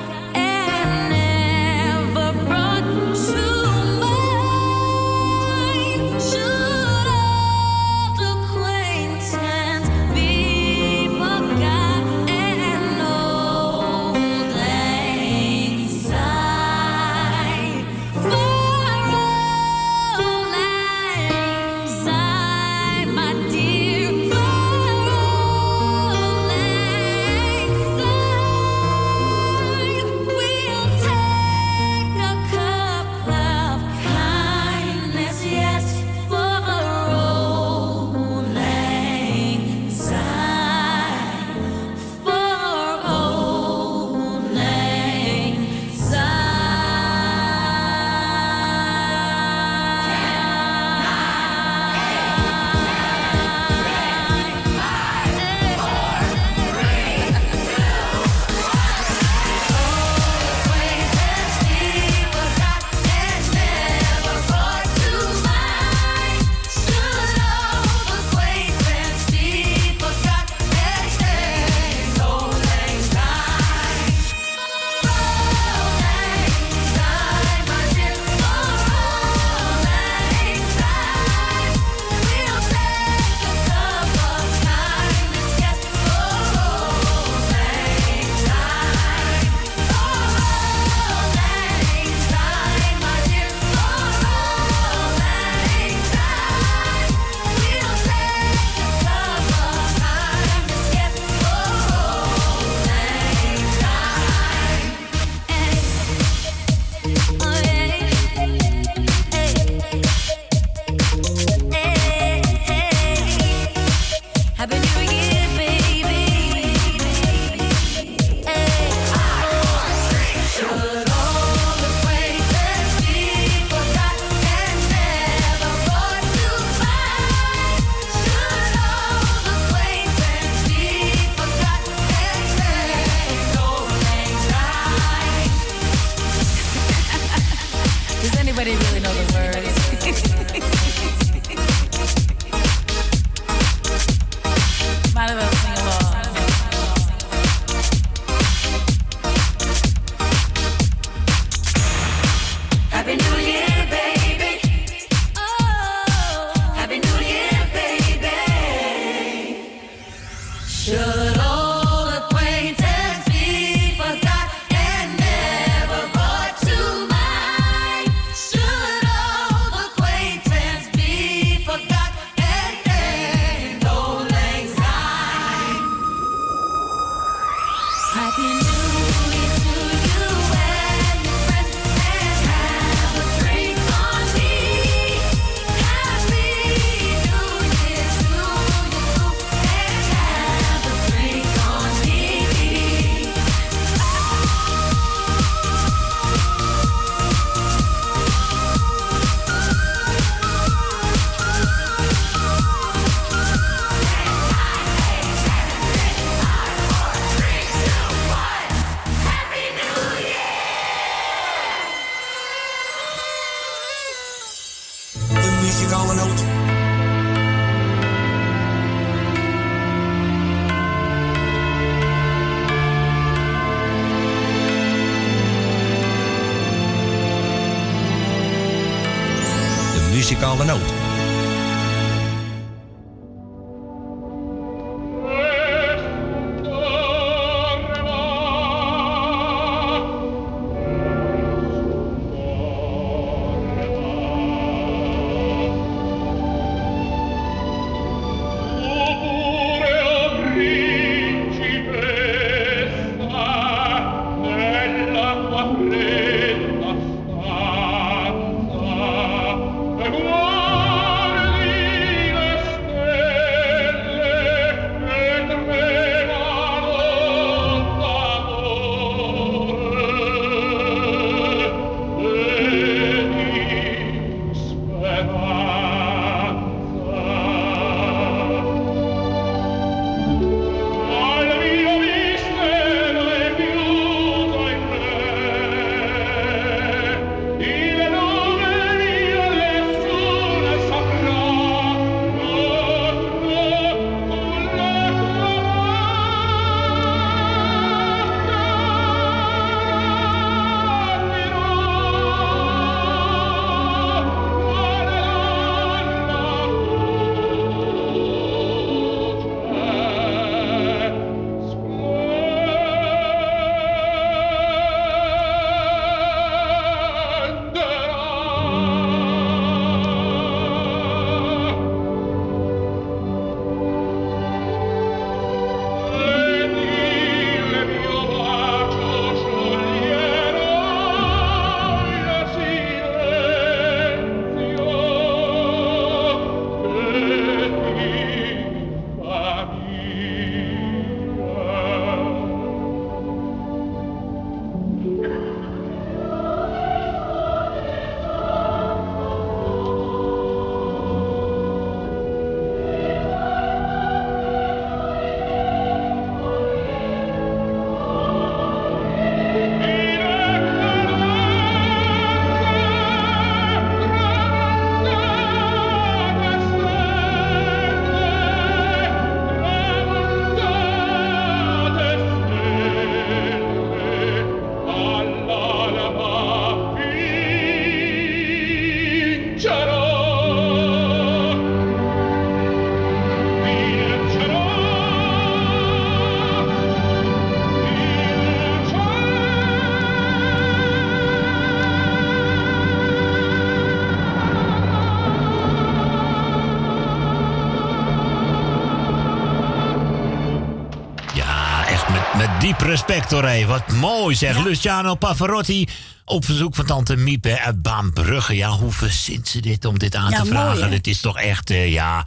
respect hoor. hé. Wat mooi zeg. Luciano Pavarotti op verzoek van tante Miep uit Baanbrugge. Ja, hoe verzint ze dit om dit aan Ja, te vragen? dit is toch echt, eh, ja...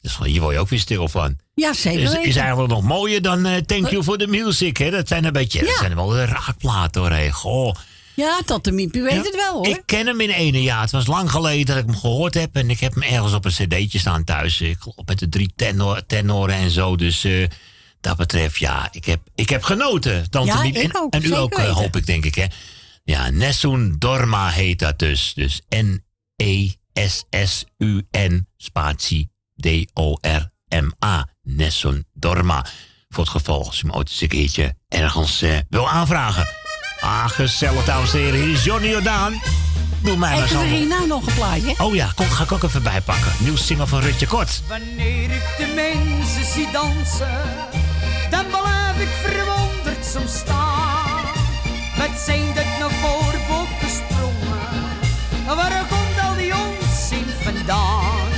Dus hier word je ook weer stil van. Ja, zeker Is, is eigenlijk nog mooier dan eh, Thank You for the Music. Hè? Dat zijn een beetje, dat zijn wel de raakplaten hoor. hé. Goh. Ja, Tante Miep, u weet Ja, het wel hoor. Ik ken hem in ene jaar. Het was lang geleden dat ik hem gehoord heb. En ik heb hem ergens op een cd'tje staan thuis. Ik geloof met de drie tenor, tenoren en zo. Dus eh, dat betreft, ja, ik heb, ik heb genoten. Tante Ja, Miep. ik en, ook, en u ook, eh, weten. hoop ik, denk ik. Hè? Ja, Nessun Dorma heet dat dus. Dus N-E-S-S-U-N spatie D-O-R-M-A. Nessun Dorma. Voor het geval als u hem ooit eens een keertje ergens eh, wil aanvragen. Ah, gezellig, dames en heren. Hier is Johnny Jordaan. Doe mij maar zo. voor Rina nog een plaatje. Oh ja, kom, ga ik ook even bijpakken. Nieuw single van Rutje Kort. Wanneer ik de mensen zie dansen, dan blijf ik verwonderd soms staan. Wat zijn dat nou voor bokkensprongen? Waar komt al die onzin vandaan?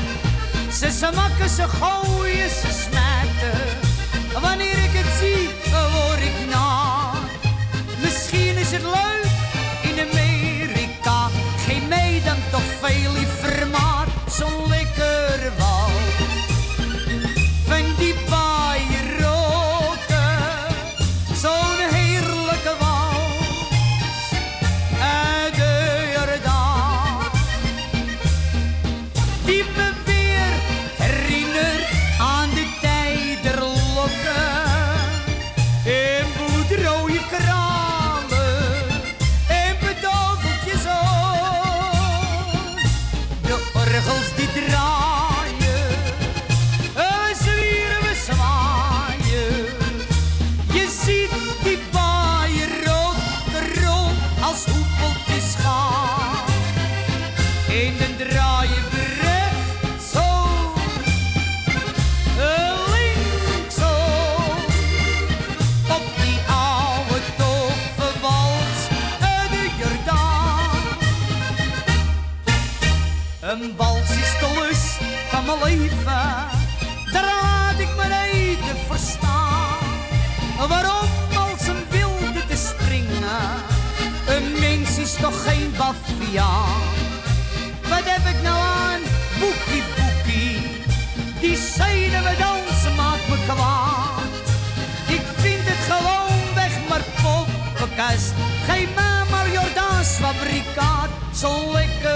Ze smakken, ze gooien, ze smijten. Wanneer ik het zie, word ik na. Misschien is het leuk Een wals is de lust van mijn leven, daar ik me niet te verstaan. Waarom als een wilde te springen, een mens is toch geen baviaan. Wat heb ik nou aan, boekie boekie, die zeiden we dansen maakt me kwaad. Ik vind het gewoon weg maar poppenkast, geen maar Jordaans fabrikaat, zo lekker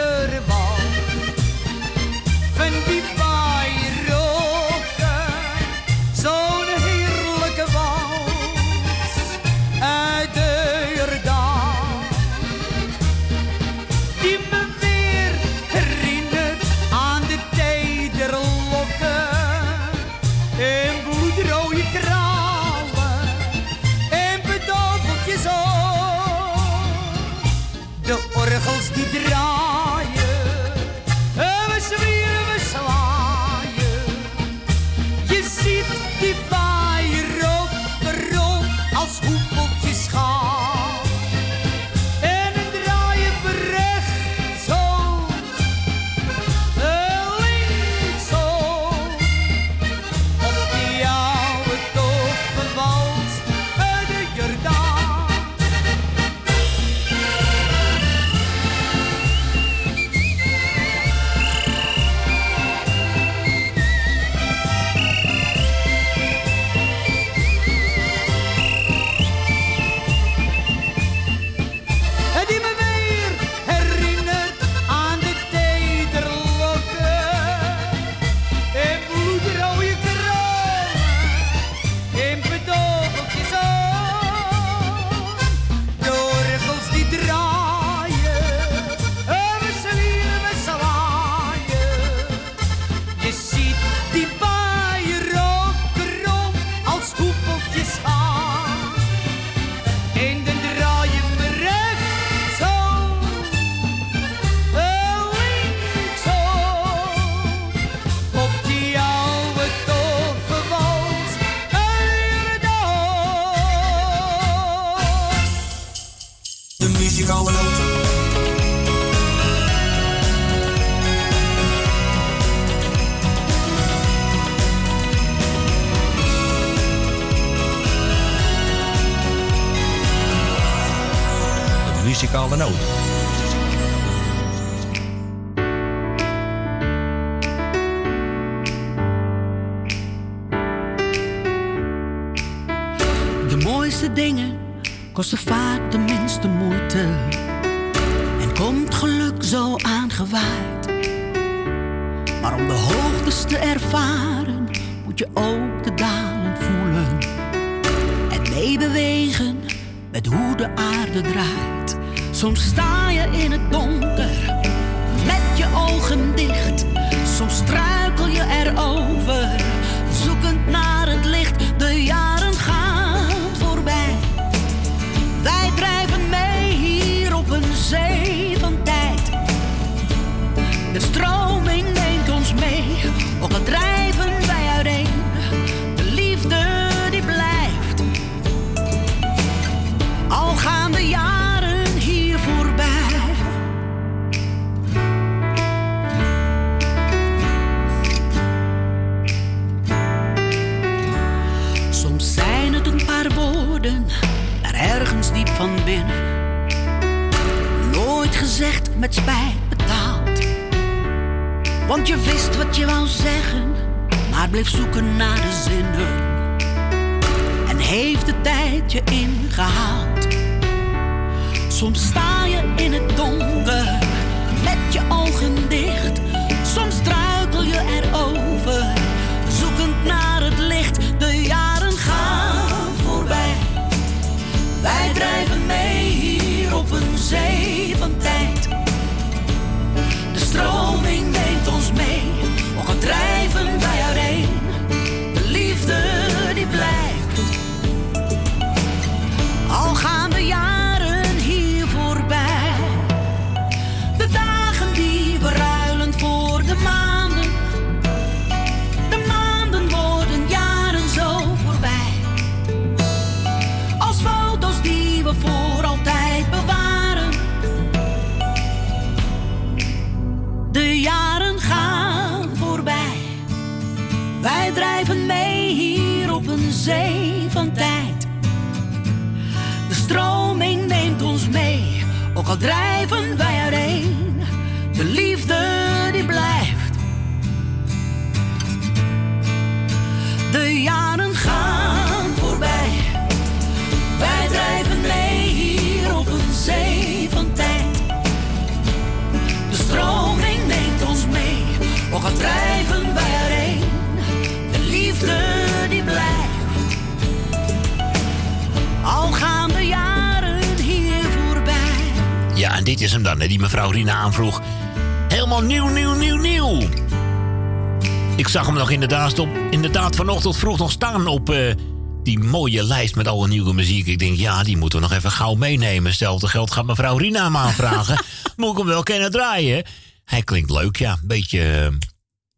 tot vroeg nog staan op eh, die mooie lijst met alle nieuwe muziek. Ik denk, ja, die moeten we nog even gauw meenemen. Hetzelfde geld gaat mevrouw Rina hem aanvragen. Moet ik hem wel kennen draaien? Hij klinkt leuk, ja. Beetje eh,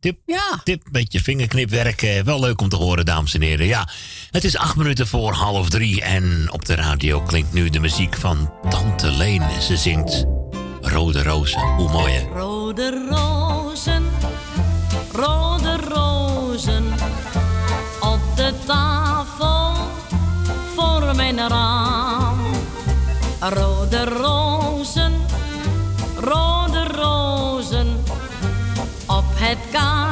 tip, ja. tip, beetje vingerknipwerk. Eh, wel leuk om te horen, dames en heren. Ja, het is acht minuten voor half drie. En op de radio klinkt nu de muziek van Tante Leen. Ze zingt Rode Rozen. Hoe mooie. Rode rozen, rode rozen op het kamer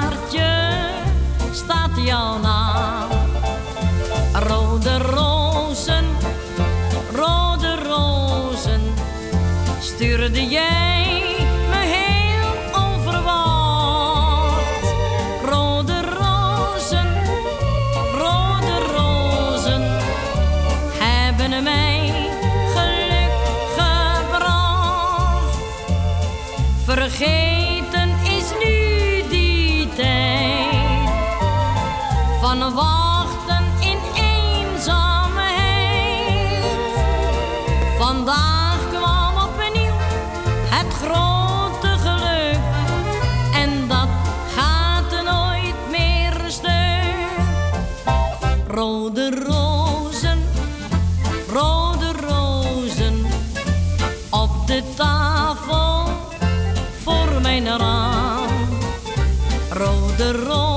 cerró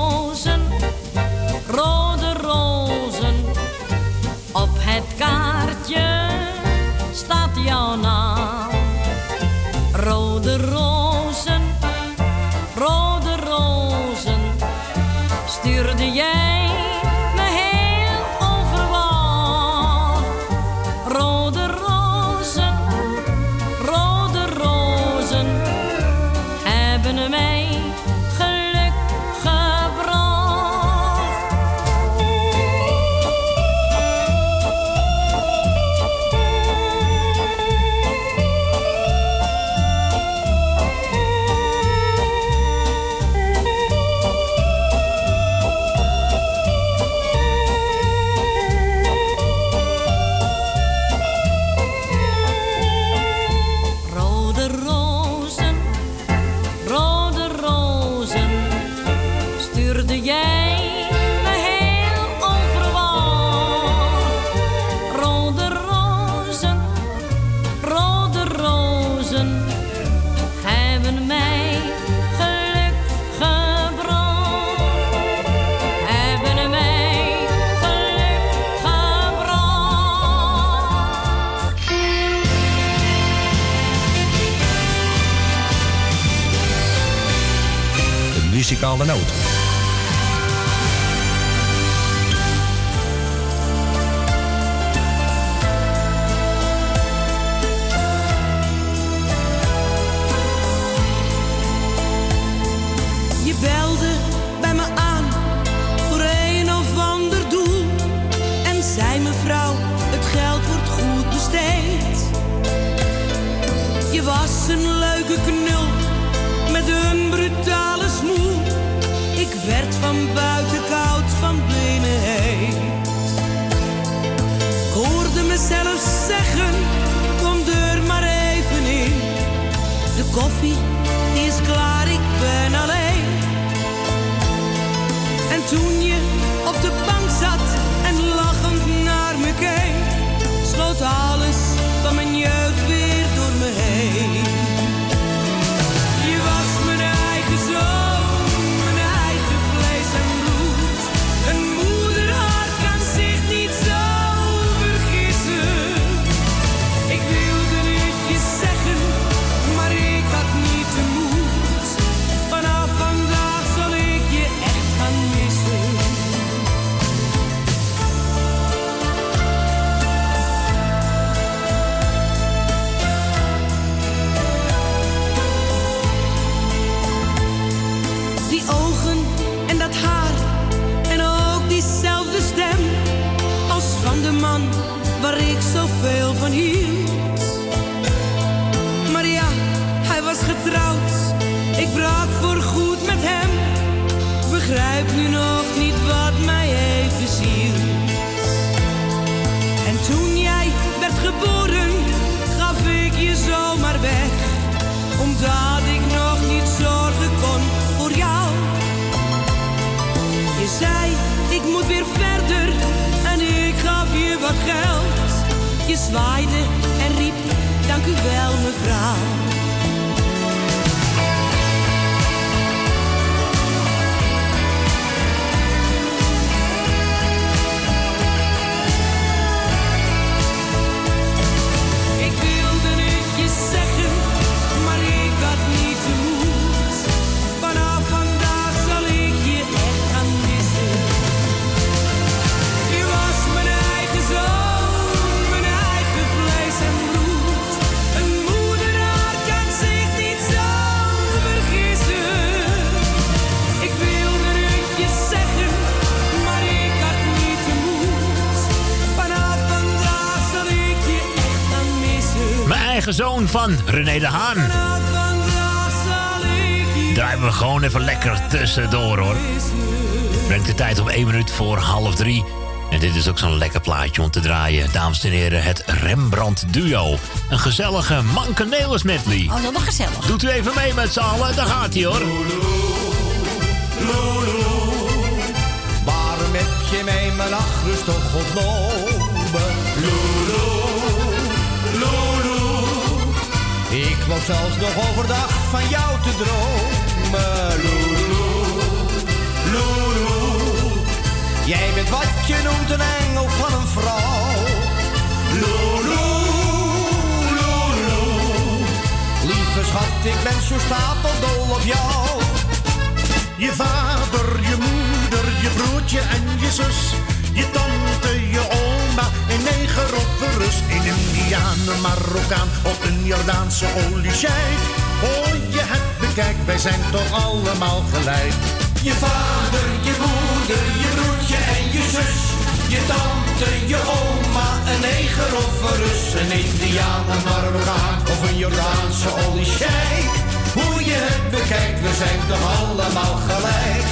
zwaaide en riep, dank u wel mevrouw. Zoon van René de Haan. Draaien we gewoon even lekker tussendoor hoor. Brengt de tijd om 1 minuut voor half drie. En dit is ook zo'n lekker plaatje om te draaien. Dames en heren, het Rembrandt Duo. Een gezellige Mankenelis medley. Oh, dat was gezellig. Doet u even mee met z'n allen, daar gaat hij hoor. Waarom heb je mij mijn nachtrust toch ontnomen? Wou zelfs nog overdag van jou te dromen. Lulu, Lulu. Jij bent wat je noemt een engel van een vrouw. Lulu, Lulu. Lieve schat, ik ben zo stapeldol op jou. Je vader, je moeder, je broertje en je zus. Je tante, je een neger of een Rus. Een Indiaan, Marokkaan of een Jordaanse oliescheik. Oh, je het bekijkt, wij zijn toch allemaal gelijk. Je vader, je moeder, je broertje en je zus. Je tante, je oma, een neger of een Rus. Een Indiaan, Marokkaan of een Jordaanse oliescheik. Hoe je het bekijkt, we zijn toch allemaal gelijk.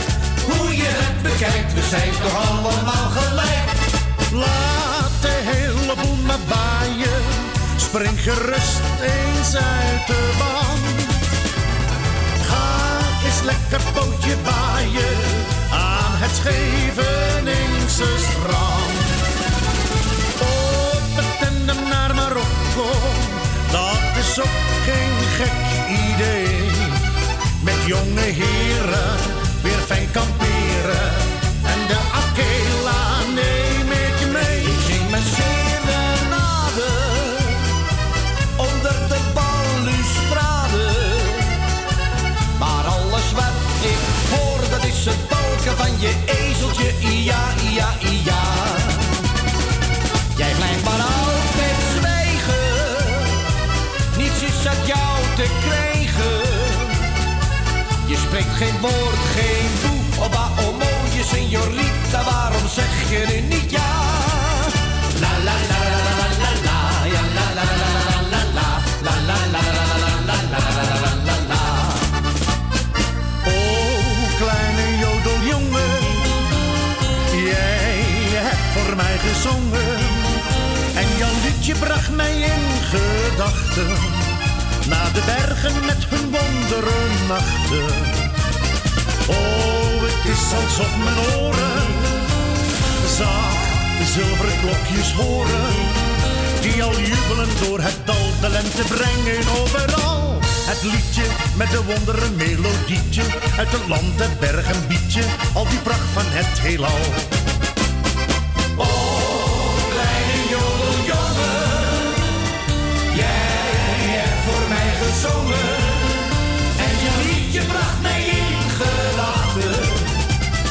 Hoe je het bekijkt, we zijn toch allemaal gelijk. Boel maar waaien. Spring gerust eens uit de band. Ga eens lekker pootje baaien aan het Scheveningse strand. Op het tandem naar Marokko, dat is ook geen gek idee. Met jonge heren weer fijn je ezeltje, ia, ia, ia. Jij blijft maar altijd zwijgen, niets is uit jou te krijgen. Je spreekt geen woord, geen boe, oba, oh mooie signorita, waarom zeg je nu niet ja? Liedje bracht mij in gedachten naar de bergen met hun wondere nachten. Oh, het is alsof mijn oren zacht zilveren klokjes horen. Die al jubelen door het dal de lente brengen overal. Het liedje met de wondere melodietje. Uit het land, de bergen biedt je al die pracht van het heelal. en je liedje bracht mij in laat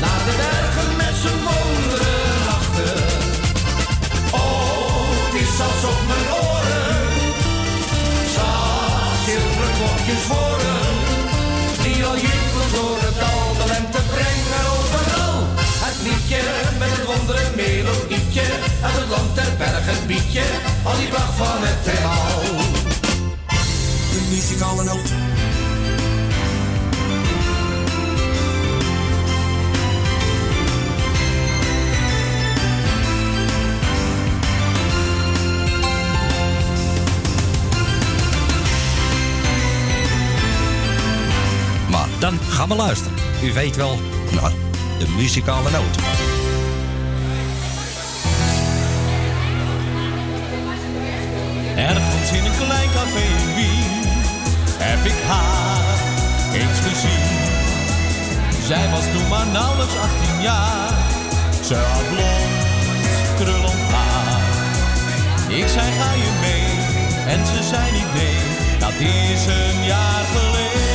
Naar de bergen met zijn wonderen lachten. Oh, het is alsof mijn oren zag zilveren klokjes voren. Die al jubelen door het al de brengen overal. Het liedje met het wonderen melodietje uit het land der bergen biedje. Al die pracht van het helemaal. Muzikale noot. Maar dan gaan we luisteren. U weet wel, nou, de muzikale noot. Zij was toen maar nauwelijks 18 jaar. Ze had blond, krullend haar. Ik zei ga je mee en ze zei niet nee. Dat is een jaar geleden.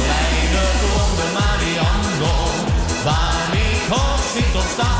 Kleine blonde Marianne, waar ik hoog zit of sta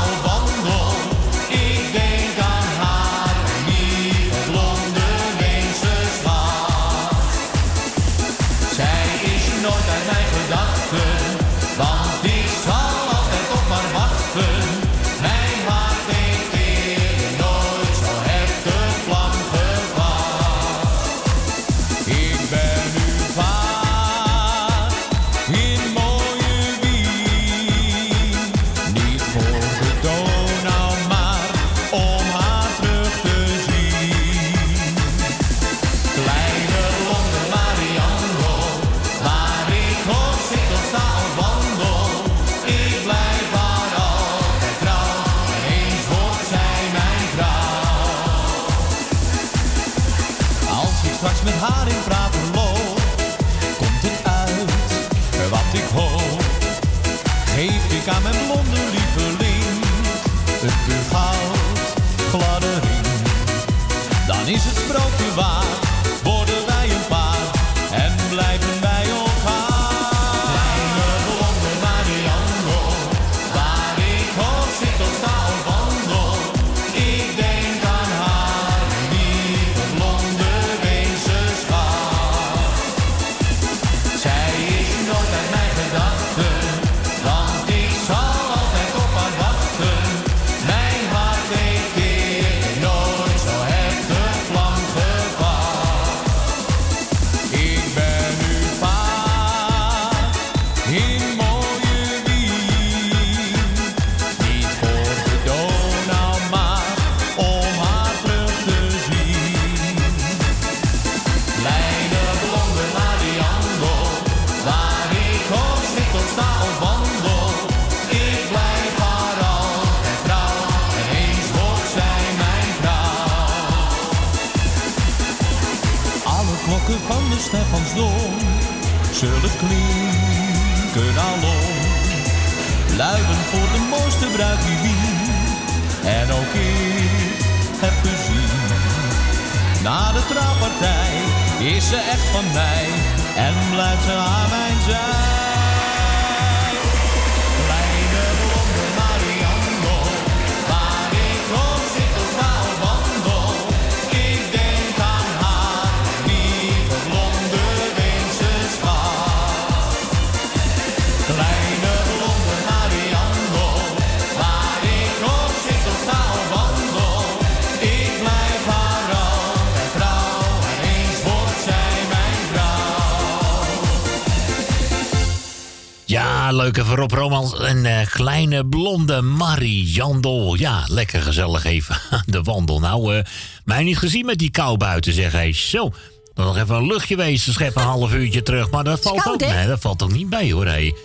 Een eh, kleine blonde Marie Jandel. Ja, lekker gezellig even aan de wandel. Nou, eh, mij niet gezien met die kou buiten, zeg hij. Zo, dan nog even een luchtje wezen, schep een half uurtje terug. Maar dat valt, koud, ook, hè? nee, dat valt ook niet bij, hoor. Hey.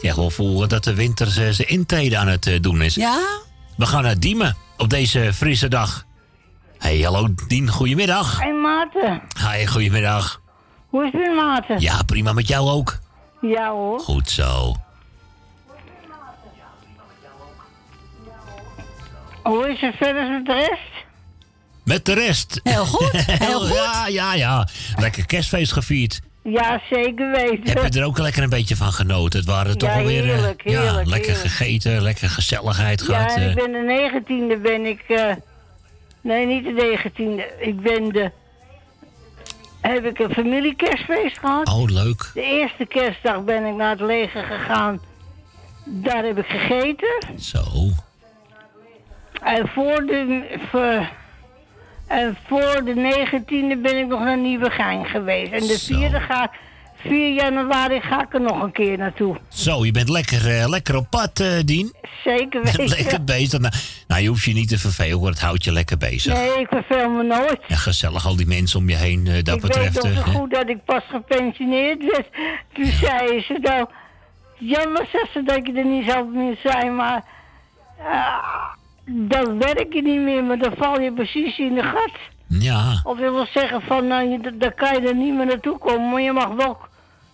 Echt wel voelen dat de winter zijn intrede aan het eh, doen is. Ja? We gaan naar Diemen op deze frisse dag. Hey, hallo Dien, goedemiddag. Hey Maarten, Hi, goedemiddag. hoe is het Maarten? Ja, prima met jou ook. Ja hoor. Goed zo. Is verder met de rest? Met de rest. Heel goed, heel goed. Ja, ja, ja. Lekker kerstfeest gevierd. Ja, zeker weten. Heb je er ook lekker een beetje van genoten? Het waren toch Ja, alweer... eh, heerlijk, ja, heerlijk, lekker heerlijk. gegeten, lekker gezelligheid Ja, gehad. eh. ik ben de negentiende ben ik... eh, nee, niet de negentiende. Ik ben de... Heb ik een familiekerstfeest gehad. Oh, leuk. De eerste kerstdag ben ik naar het leger gegaan. Daar heb ik gegeten. Zo. En voor de, voor, en voor de 19e ben ik nog naar Nieuwegein geweest. En de 4e ga ik, 4 januari ga ik er nog een keer naartoe. Zo, je bent lekker, eh, lekker op pad, eh, Dien. Zeker weten. lekker bezig. Nou, nou, je hoeft je niet te vervelen hoor, het houdt je lekker bezig. Nee, ik verveel me nooit. Ja, gezellig, al die mensen om je heen, eh, dat ik betreft. weet eh, zo hè. goed dat ik pas gepensioneerd werd. Toen zei ze nou... Jammer, ze, dat je er niet zou meer zijn, maar... dan werk je niet meer, maar dan val je precies in de gat. Ja, Of je wil zeggen van, nou, je, dan kan je er niet meer naartoe komen, maar je mag wel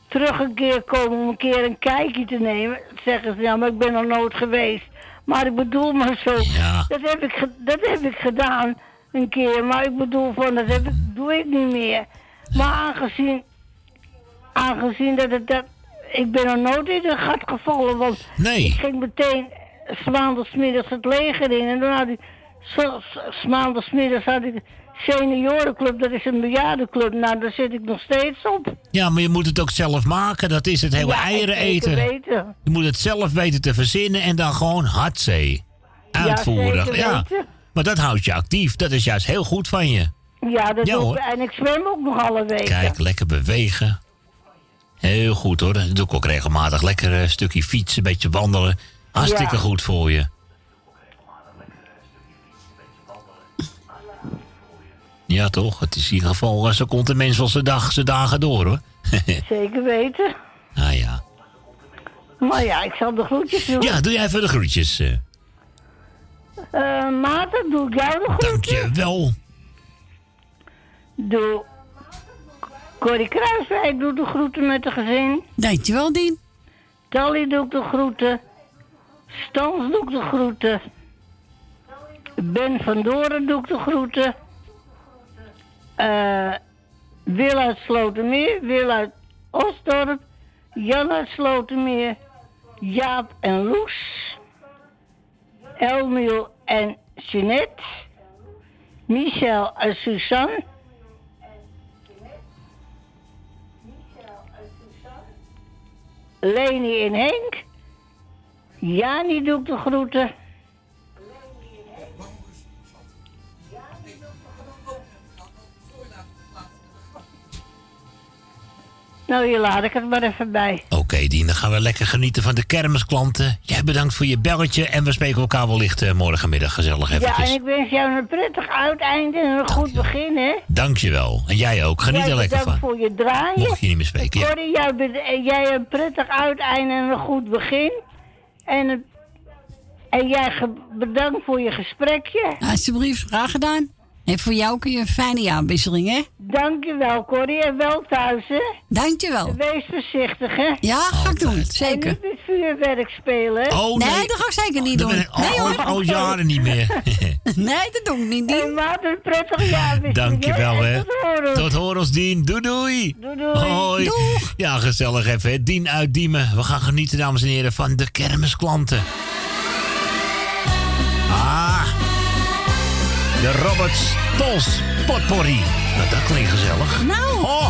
terug een keer komen om een keer een kijkje te nemen. Dan zeggen ze, ja, maar ik ben nog nooit geweest. Maar ik bedoel maar zo, dat, heb ik, dat heb ik gedaan een keer, maar ik bedoel van, dat heb ik, doe ik niet meer. Maar aangezien, aangezien dat het, dat, ik ben nog nooit in een gat gevallen, want nee. ik ging meteen maandagsmiddags het leger in en dan had ik, maandagsmiddags had ik seniorenclub, dat is een bejaardenclub, nou daar zit ik nog steeds op. ja, maar je moet het ook zelf maken. Dat is het hele Ja, eieren eten. weten. Je moet het zelf weten te verzinnen en dan gewoon hardzee. Uitvoeren. zeker weten. Maar dat houdt je actief. Dat is juist heel goed van je. Ja, dat Ja, doe ik. En ik zwem ook nog alle weken. Kijk, lekker bewegen. Heel goed hoor. Dat doe ik ook regelmatig. Lekker een stukje fietsen, een beetje wandelen. Hartstikke Ja. goed voor je. Ja, toch? Het is in ieder geval, eh, zo komt de mens wel zijn, dag, zijn dagen door hoor. Zeker weten. ah ja. Maar ja, ik zal de groetjes doen. Ja, doe jij even de groetjes. eh. Eh, Maarten, doe ik jou de groetjes? Dankjewel. Doe. Corrie Kruiswijk doet de groeten met de gezin. Dankjewel, Dien. Tally doet de groeten. Stans doet de groeten. Ben van Doren doet de groeten. Eh Wil uit Slotermeer, Wil uit Osdorp, Jan uit Slotermeer, Jaap en Loes, Elmiel en Jeanette, Michel en Suzanne, Leni en Henk, Jani doet de groeten. Nou, hier laat ik het maar even bij. Oké, Dien, dan gaan we lekker genieten van de kermisklanten. Jij bedankt voor je belletje en we spreken elkaar wellicht eh, morgenmiddag gezellig Ja, eventjes. en ik wens jou een prettig uiteinde en een goed begin, hè? Dankjewel. En jij ook. Geniet Jij er lekker bedankt van. voor je draaien. Mocht je niet meer spreken. Ja. Eh, jij een prettig uiteinde en een goed begin. En, een- en jij bedankt voor je gesprekje. Alsjeblieft, graag gedaan. En voor jou kun je een fijne jaarwisseling, hè? Dankjewel, Corrie. En wel thuis, hè? Dankjewel. Wees voorzichtig, hè? Ja, ga ik doen. En Zeker. niet met vuurwerk spelen? Oh, nee. dat ga ik zeker niet doen. ik nee hoor. al, al jaren niet meer. nee, dat doe ik niet. En wat een prettig jaarwisseling, Dankjewel, En hè. Tot horen. Tot horens, Dien. Doei, doei. Doei, doei. Hoi. Doeg. Ja, gezellig even. hè. Dien uit Diemen. We gaan genieten, dames en heren, van de kermisklanten. De Robert Stolz Potpourri. Nou, dat klinkt gezellig. Nou. Oh.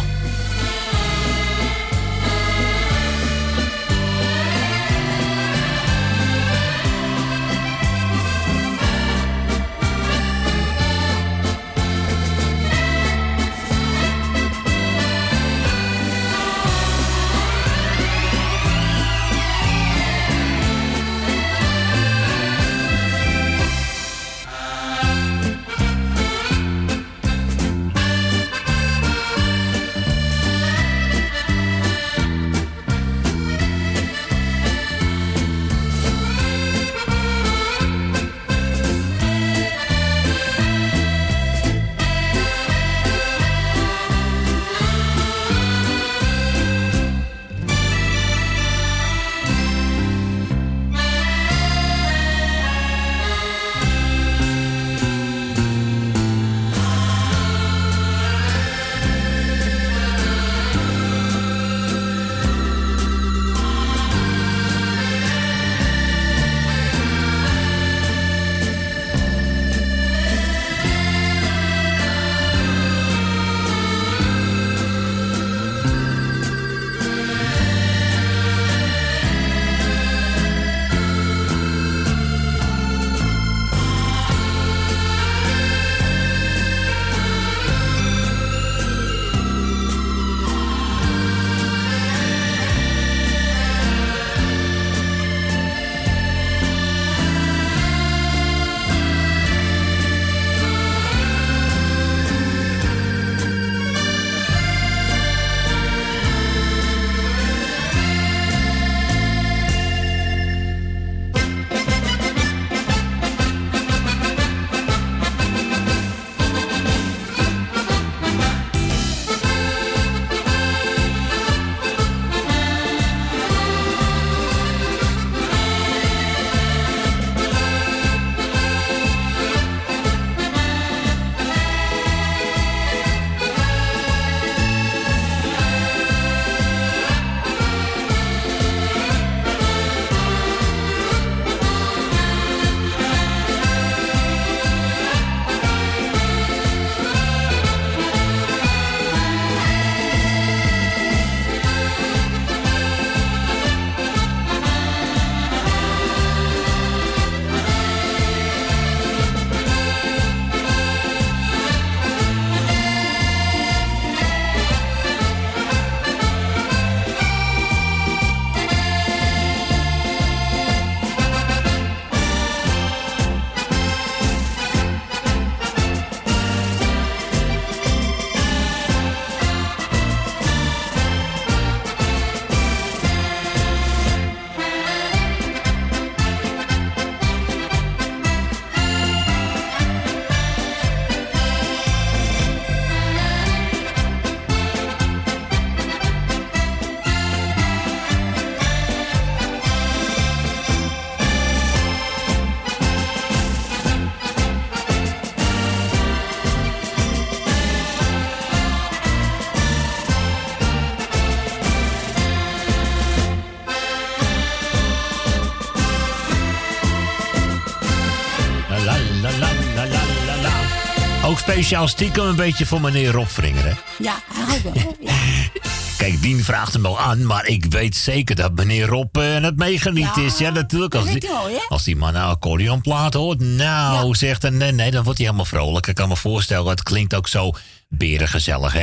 Speciaal stiekem een beetje voor meneer Rob Vringer, hè? Ja, hij wel. Ja. Kijk, Dien vraagt hem wel aan, maar ik weet zeker dat meneer Rob eh, het meegeniet Ja, is. Ja, natuurlijk. Als die, wel, als die man een accordeonplaat hoort, nou, zegt hij, nee, nee, dan wordt hij helemaal vrolijk. Ik kan me voorstellen, het klinkt ook zo berengezellig, hè?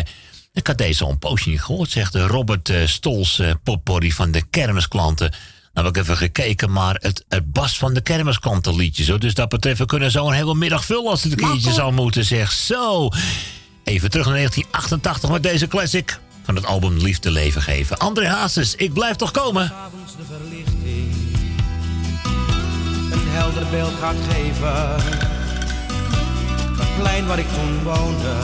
Ik had deze al een poosje niet gehoord, zegt de Robert eh, Stols, potpourri van de kermisklanten. Nou heb ik even gekeken, maar het, het Bas van de kermisklanten liedje zo. Dus dat betreft, we kunnen zo een hele middag vullen als het een keertje zou moeten, zeg. Zo. Even terug naar 1988 met deze classic van het album Liefde Leven Geven. André Hazes, ik blijf toch komen. de verlichting een helder beeld gaat geven. Het plein waar ik toen woonde,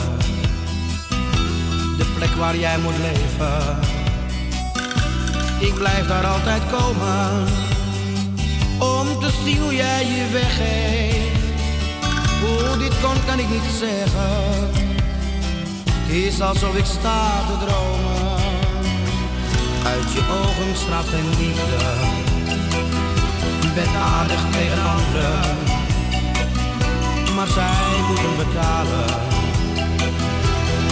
de plek waar jij moet leven. Ik blijf daar altijd komen, om te zien hoe jij je weggeeft. Hoe dit kon, kan ik niet zeggen. Het is alsof ik sta te dromen. Uit je ogen straalt geen liefde. Je bent aardig tegen anderen, maar zij moeten betalen.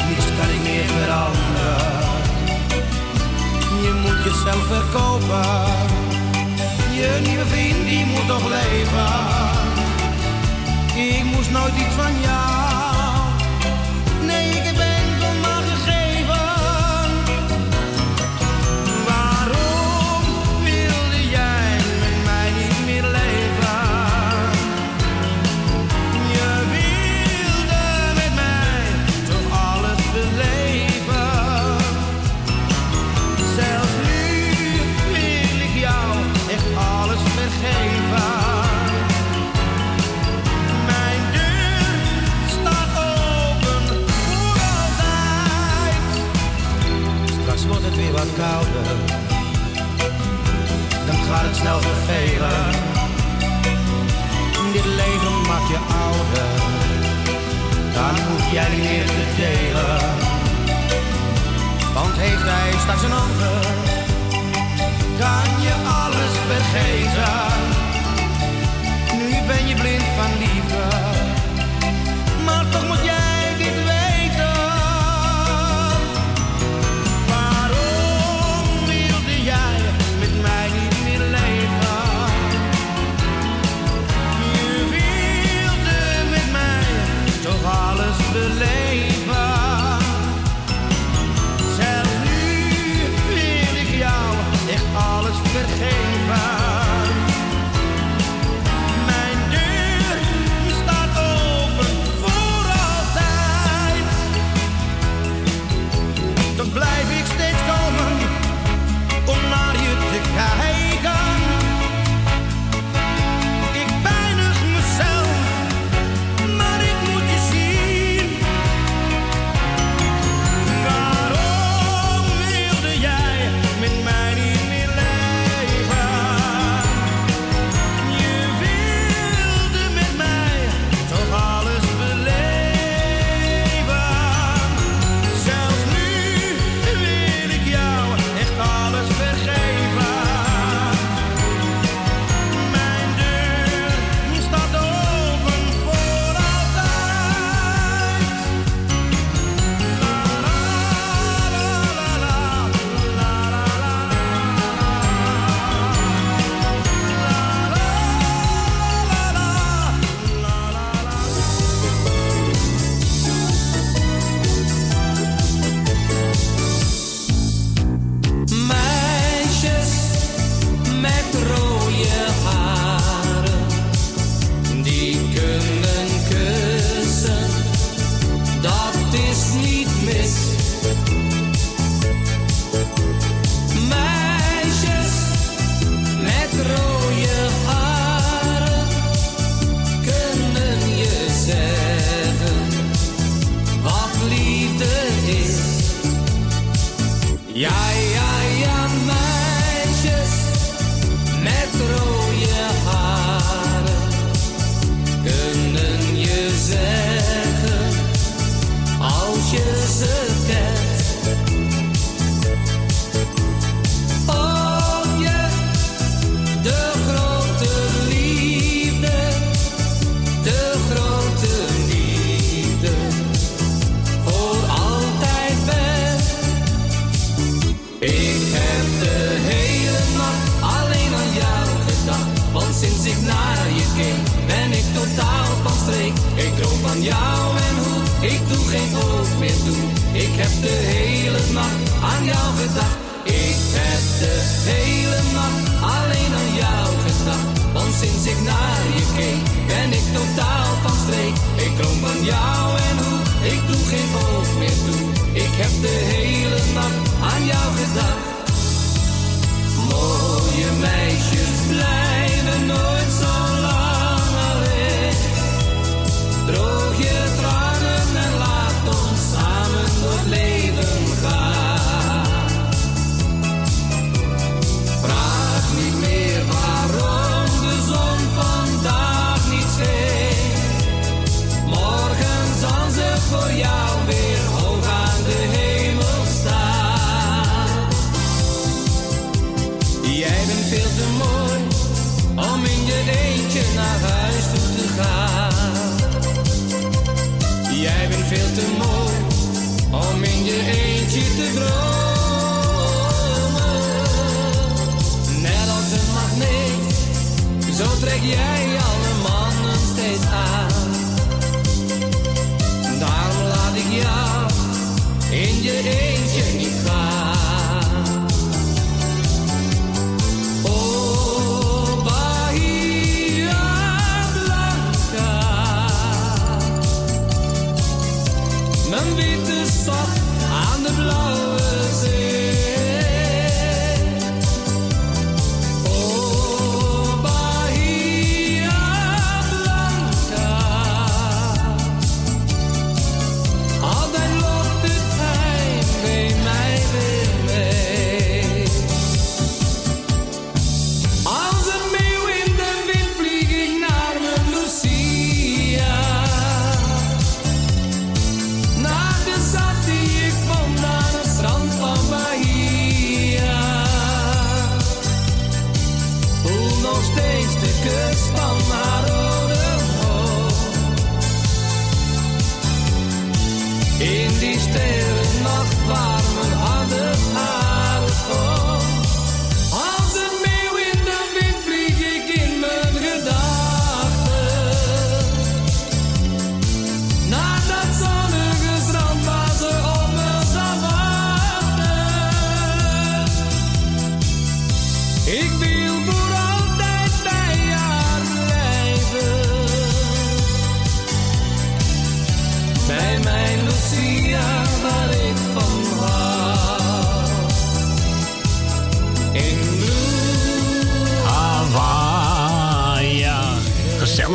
Niets kan ik meer veranderen. Je moet jezelf verkopen. Je nieuwe vriend die moet toch leven. Ik moest nooit iets van jou. Vervelen. Dit leven maakt je ouder. Dan hoef jij niet meer te delen. Want heeft hij straks een ander, kan je alles vergeten. Nu ben je blind van liefde, maar toch moet jij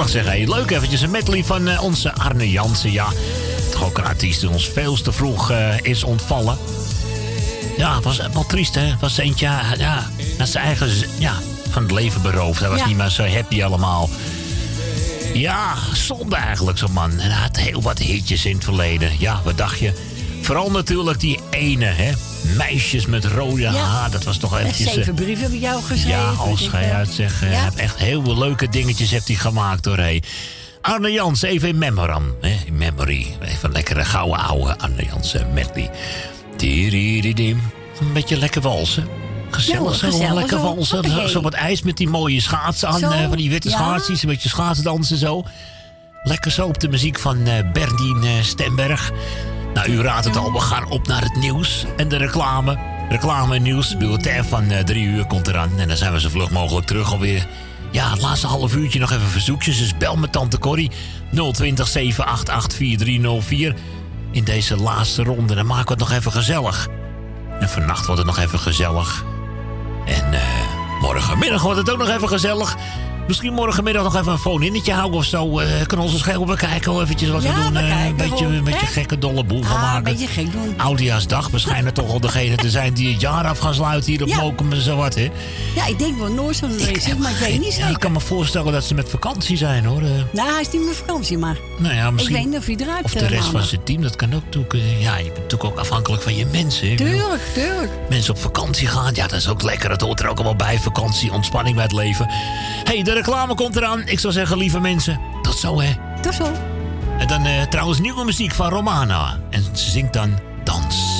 Gezellig zeg hé. Leuk eventjes een medley van eh, onze Arne Jansen. Ja, toch ook een artiest die ons veel te vroeg eh, is ontvallen. Ja, was wel triest hè. Was eentje, ja, naar zijn eigen, ja, van het leven beroofd. Hij was Ja. niet meer zo happy allemaal. Ja, zonde eigenlijk zo'n man. En hij had heel wat hitjes in het verleden. Ja, wat dacht je? Vooral natuurlijk die ene, hè. Meisjes met rode haar. Dat was toch En eventjes... eh, zeven brieven heb ik jou geschreven. ja, als ga je eh, uitzeggen. Hij ja. heeft echt heel veel leuke dingetjes heeft hij gemaakt hoor. Hey. Arne Jans, even in memoram. Hè? In memory. Even een lekkere gouden ouwe Arne Jans eh, medley. Een beetje lekker walsen. Gezellig Ja, zo, lekker walsen. Zo, zo wat ijs met die mooie schaatsen aan. Eh, van die witte ja. schaatsjes. Een beetje schaatsdansen zo. Lekker zo op de muziek van eh Berdien eh, Stemberg. Nou, u raadt het al, we gaan op naar het nieuws en de reclame. Reclame en nieuws, bulletin van eh, drie uur komt eraan. En dan zijn we zo vlug mogelijk terug alweer. Ja, het laatste half uurtje nog even verzoekjes. Dus bel met tante Corrie 020 788 4304. In deze laatste ronde, dan maken we het nog even gezellig. En vannacht wordt het nog even gezellig. En eh, morgenmiddag wordt het ook nog even gezellig. Misschien morgenmiddag nog even een phone-innetje houden of zo. Eh kunnen onze scherm bekijken hoe eventjes wat Ja, we doen. Eh, bekijken een beetje, een beetje gekke dolle boel van Ah, een maken. beetje gek doen. Oudejaarsdag. We schijnen toch al degene te zijn die het jaar af gaan sluiten hier op Ja. Mokum en zo wat, hè? Ja, ik denk wel van de is, maar ik weet niet Ja, ik kan me voorstellen dat ze met vakantie zijn, hoor. Eh, Nou, hij is niet meer vakantie, maar nou ja, misschien... ik weet niet of hij eruit Of de rest van zijn team, dat kan ook natuurlijk... Ja, je bent natuurlijk ook afhankelijk van je mensen. Tuurlijk, tuurlijk. Mensen op vakantie gaan, ja, dat is ook lekker. Dat hoort er ook allemaal bij. Vakantie, ontspanning bij het leven. hey, reclame komt eraan. Ik zou zeggen, lieve mensen, tot zo, hè. Tot zo. En dan eh, trouwens nieuwe muziek van Romana. En ze zingt dan Dans.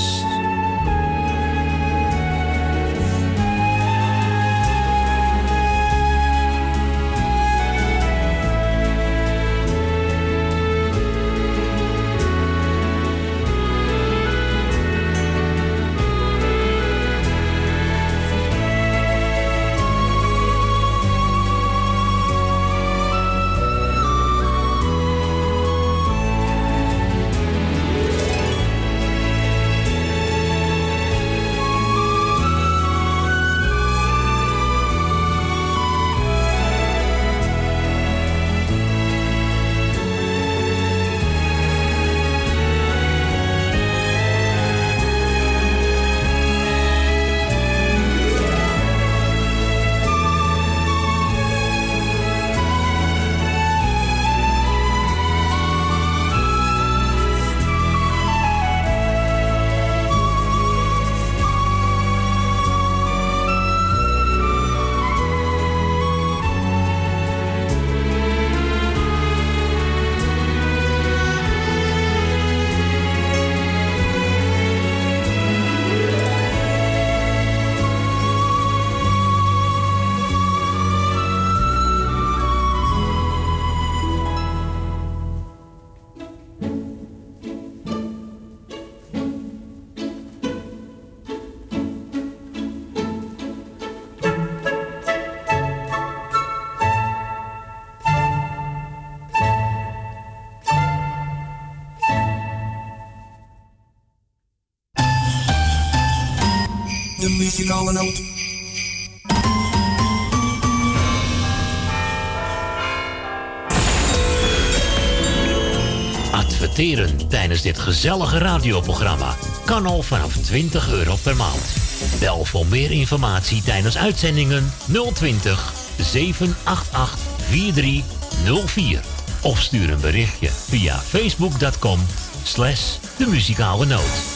Adverteren tijdens dit gezellige radioprogramma kan al vanaf 20 euro per maand. Bel voor meer informatie tijdens uitzendingen 020 788 4304. Of stuur een berichtje via facebook.com slash de muzikale noot.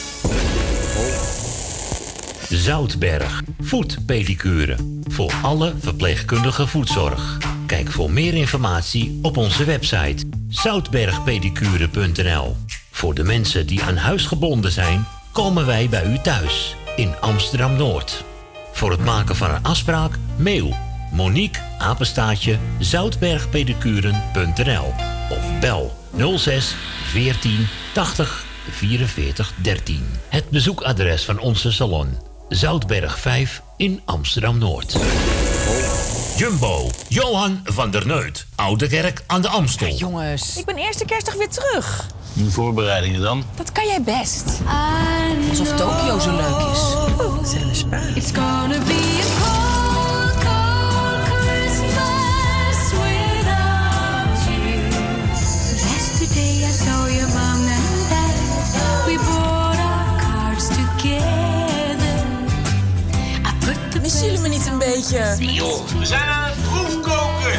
Zoutberg, voetpedicure. Voor alle verpleegkundige voetzorg. Kijk voor meer informatie op onze website zoutbergpedicure.nl. Voor de mensen die aan huis gebonden zijn, komen wij bij u thuis in Amsterdam Noord. Voor het maken van een afspraak, mail Monique Apenstaatje zoutbergpedicuren.nl of bel 06 14 80 44 13. Het bezoekadres van onze salon Zoutberg 5 in Amsterdam Noord. Jumbo, Johan van der Neut, Oude Kerk aan de Amstel. Jongens, ik ben eerste kerstdag weer terug. De voorbereidingen dan? Dat kan jij best. Alsof Tokio zo leuk is. Zet een spa. Missen jullie me niet een beetje? Joh, we zijn aan het proefkoken.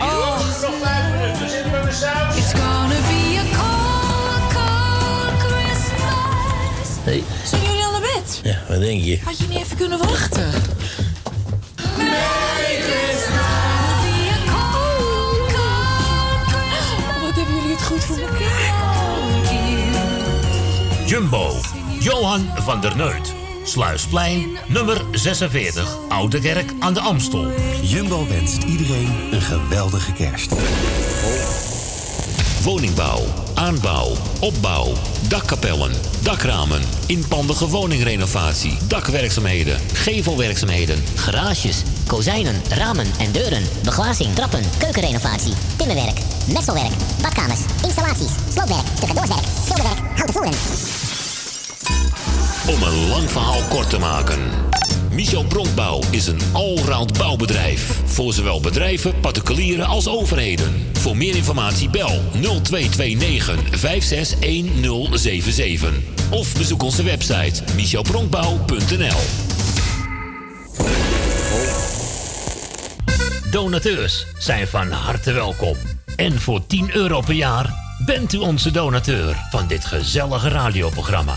Oh. Nog vijf minuten, zitten we met saus. It's gonna be a cold, cold Christmas. Hey. Zijn jullie al naar bed? Ja, wat denk je? Had je niet even kunnen wachten? Wat hebben jullie het goed voor elkaar? Jumbo, Johan van der Neut. Sluisplein, nummer 46, Oude Kerk aan de Amstel. Jumbo wenst iedereen een geweldige kerst. Woningbouw, aanbouw, opbouw, dakkapellen, dakramen, inpandige woningrenovatie, dakwerkzaamheden, gevelwerkzaamheden, Garages, kozijnen, ramen en deuren. Beglazing, trappen, keukenrenovatie, timmerwerk, messelwerk, badkamers, installaties, sloopwerk, stucadoorswerk, schilderwerk, houten voeren. Om een lang verhaal kort te maken. Michel Bronkbouw is een allround bouwbedrijf. Voor zowel bedrijven, particulieren als overheden. Voor meer informatie bel 0229 561077. Of bezoek onze website michelbronkbouw.nl Donateurs zijn van harte welkom. En voor 10 euro per jaar bent u onze donateur van dit gezellige radioprogramma.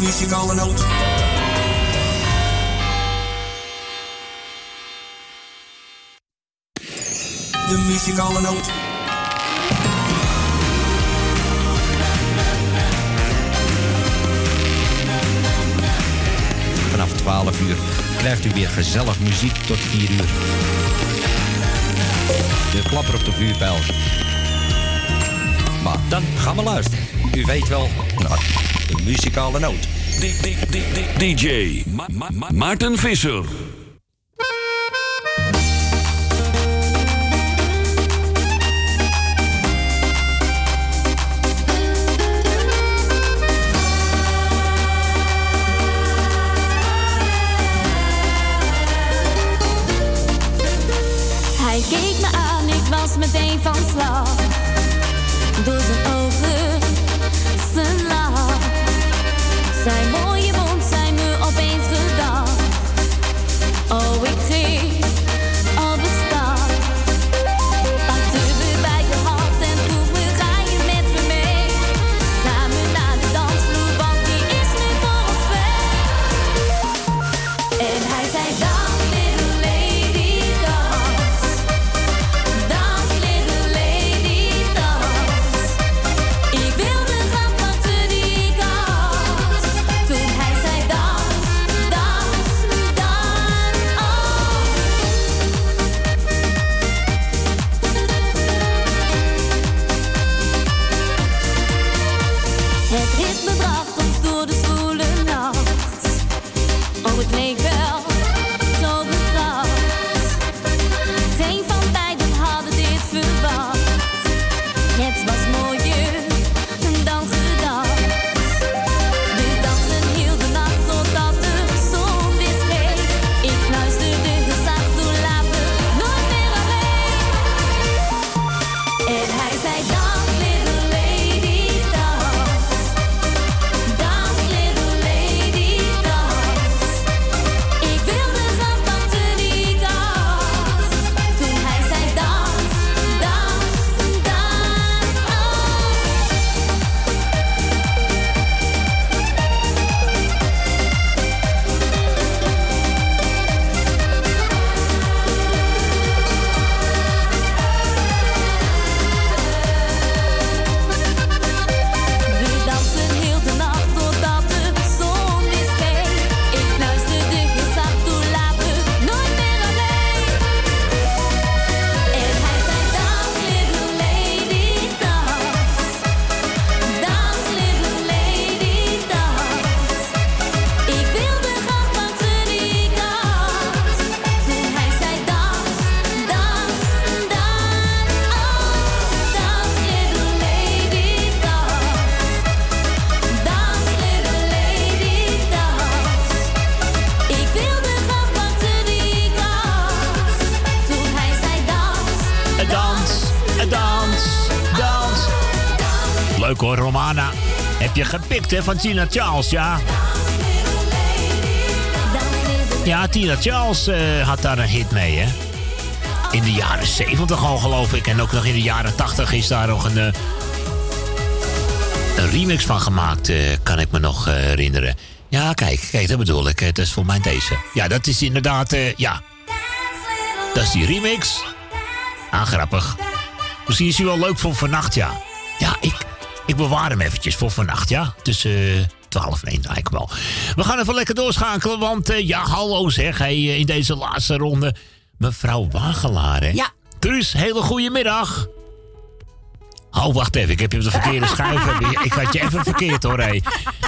Muzikale noot. De muzikale noot. Vanaf 12 uur krijgt u weer gezellig muziek tot 4 uur. De klapper op de vuurpijl. Maar dan gaan we luisteren. U weet wel, naar muzikale noot. DJ Ma- Ma- Ma- Maarten Visser. Hij keek me aan, ik was meteen van slag. Door van Tina Charles, ja? Ja, Tina Charles eh, had daar een hit mee, hè? In de jaren 70 al, geloof ik. En ook nog in de jaren 80 is daar nog een, eh, een remix van gemaakt, eh, kan ik me nog herinneren. Ja, kijk, kijk, dat bedoel ik. Het is voor mij deze. Ja, dat is inderdaad, ja. Dat is die remix. Ah, grappig. Misschien is hij wel leuk voor vannacht, ja. Ik, bewaar hem eventjes voor vannacht, ja. Tussen 12 en 1 eigenlijk wel. We gaan even lekker doorschakelen, want eh, ja, hallo zeg. Hey, eh, in deze laatste ronde, mevrouw Wagelaar, hè? Ja. Truus, hele goede middag. Oh, wacht even, ik heb je op de verkeerde schuif. Ik had je even verkeerd hoor, hé.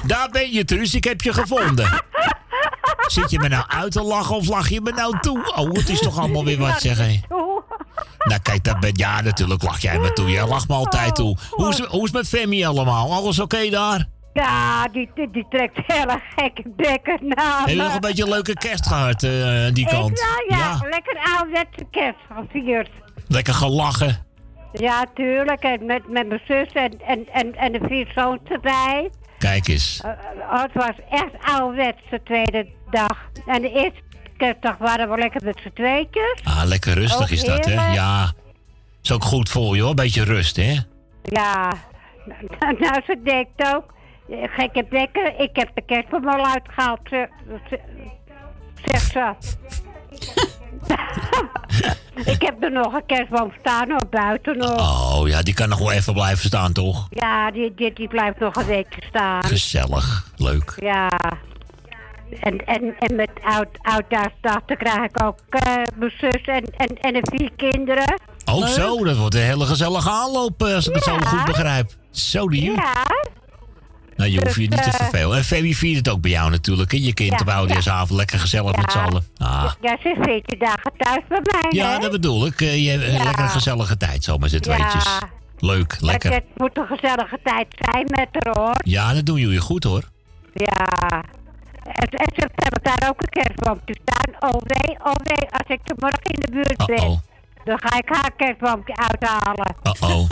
Daar ben je, Truus, ik heb je gevonden. Zit je me nou uit te lachen of lach je me nou toe? Oh, het is toch allemaal weer wat, zeg hé. Nou, kijk, dat ben, ja, natuurlijk lach jij me toe. Jij lacht me altijd toe. Hoe is, hoe is het met Femi allemaal? Alles oké daar? Ja, die, die, die trekt hele gekke bekken naar Heb je nog een beetje een leuke kerst gehad eh, die kant? Ik, nou ja, lekker ouderwetse kerst gevierd. Lekker gelachen. Ja, tuurlijk. En met, met mijn zus en, en, en, en de vier zoons erbij. Kijk eens. Eh, het was echt ouderwets de tweede dag. En de eerste kerstdag waren we lekker met z'n tweetjes. Ah, lekker rustig Ook is dat, hè? Ja. Is ook goed voor je, hoor. Beetje rust, hè? Ja, nou, ze denkt ook. eh, Gekke bekken, ik heb de kerstboom al uitgehaald, ze- ze- ik heb er nog een kerstboom staan op buiten nog. Oh, ja, die kan nog wel even blijven staan, toch? Ja, die, die, die blijft nog een weekje staan. Gezellig. Leuk. Ja. En, en, en met oud, oudjaarsdag dan krijg ik ook eh, mijn zus en, en, en de vier kinderen. Ook zo, dat wordt een hele gezellige aanloop, eh, als ik het zo goed begrijp. Zo die. Ja. Nou, je hoeft je niet te Dus, eh, vervelen. En Femi viert het ook bij jou natuurlijk, hè? Je kind Ja, op oudejaarsavond lekker gezellig met z'n allen. Ah. Ja, ze is 14 dagen thuis bij mij, Ja, hè? dat bedoel ik. Eh, Je hebt een Ja. lekker gezellige tijd zo met z'n Ja. tweetjes. Leuk, lekker. Het moet een gezellige tijd zijn met haar, hoor. Ja, dat doen jullie goed hoor. Ja. En, en ze hebben daar ook een kerstboompje staan. Oh nee, oh nee, als ik er morgen in de buurt ben, dan ga ik haar kerstboompje uithalen. Uh-oh.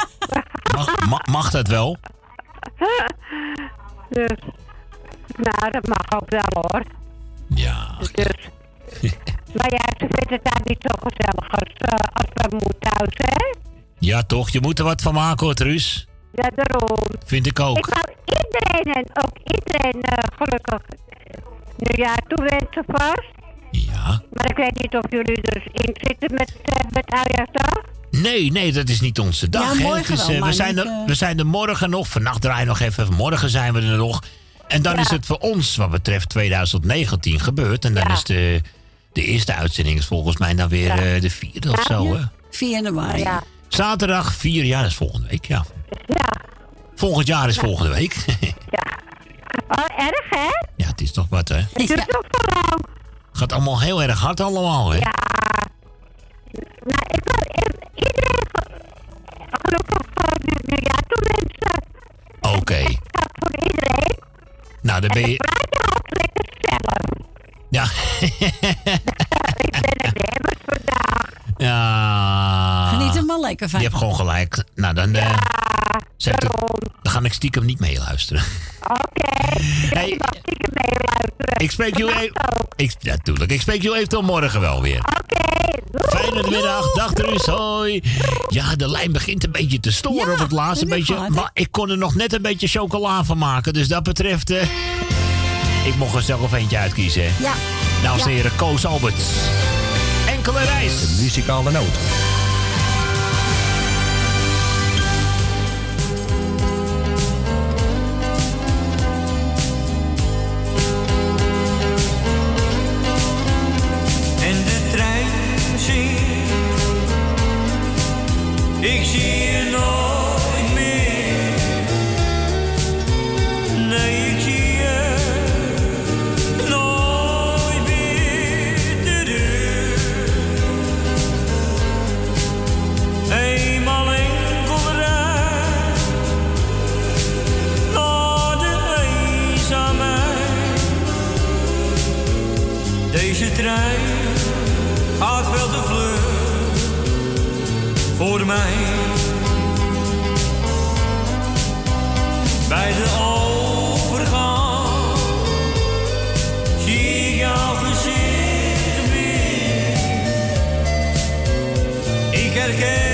mag, ma- mag dat wel? Dus, nou, dat mag ook wel, hoor. Ja. Dus, maar ja, ze vindt het daar niet zo gezellig als, eh, als bij thuis, hè? Ja, toch? Je moet er wat van maken hoor, Truus. Ja, daarom. Vind ik ook. Ik wou iedereen en ook iedereen eh, gelukkig nieuwjaar toewensen vast. Ja. Maar ik weet niet of jullie erin zitten met, uh, met oudjaarsdag. Nee, nee, dat is niet onze dag. Ja, hè. morgen Het is, wel, eh, we, zijn niet, er, eh, we zijn er morgen nog. Vannacht draaien we nog even. Morgen zijn we er nog. En dan Ja. is het voor ons, wat betreft 2019, gebeurd. En dan is de, de eerste uitzending is volgens mij dan weer eh, de vierde of zo. Hè? 4 januari. Ja. Zaterdag 4 jaar, dat is volgende week, ja. Ja. Volgend jaar is volgende week. Oh, erg, hè? ja, het is toch wat, hè? Het duurt nog zo lang. Gaat allemaal heel erg hard allemaal, hè? Ja. Nou, ik wil iedereen ge- gelukkig uh, nieuwjaar toewensen. Oké. Dat voor iedereen. Nou, dan ben En je... ik praat je lekker zelf. Ja. ja. Geniet er maar lekker van. Je hebt gewoon gelijk. Nou, dan... eh, zet ik- dan ga ik stiekem niet meeluisteren. Oké. Hey. Ik mag stiekem meeluisteren. Ik spreek jullie even... Ik, ja, tuurlijk. Ik spreek jullie even tot morgen wel weer. Oké. Fijne middag. Dag Truus. Hoi. Ja, de lijn begint een beetje te storen op het laatste. Een beetje, maar ik kon er nog net een beetje chocola van maken. Dus dat betreft... eh, ik mocht er zelf eentje uitkiezen. Ja. Dames en Ja. heren, Koos Alberts. Enkele. De muzikale noot. Voor mij. Bij de overgang zie jouw gezicht weer. Ik herken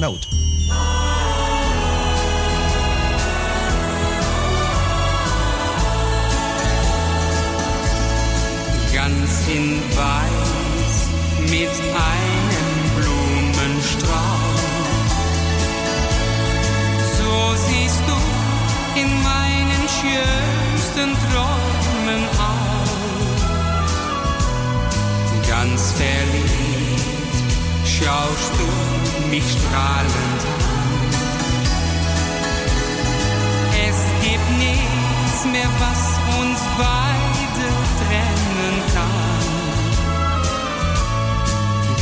noot. ganz in Weiß mit einem Blumenstrauß. So siehst du in meinen schönsten Träumen aus. Ganz verliebt schaust du mich strahlend. Es gibt nichts mehr, was uns beide trennen kann.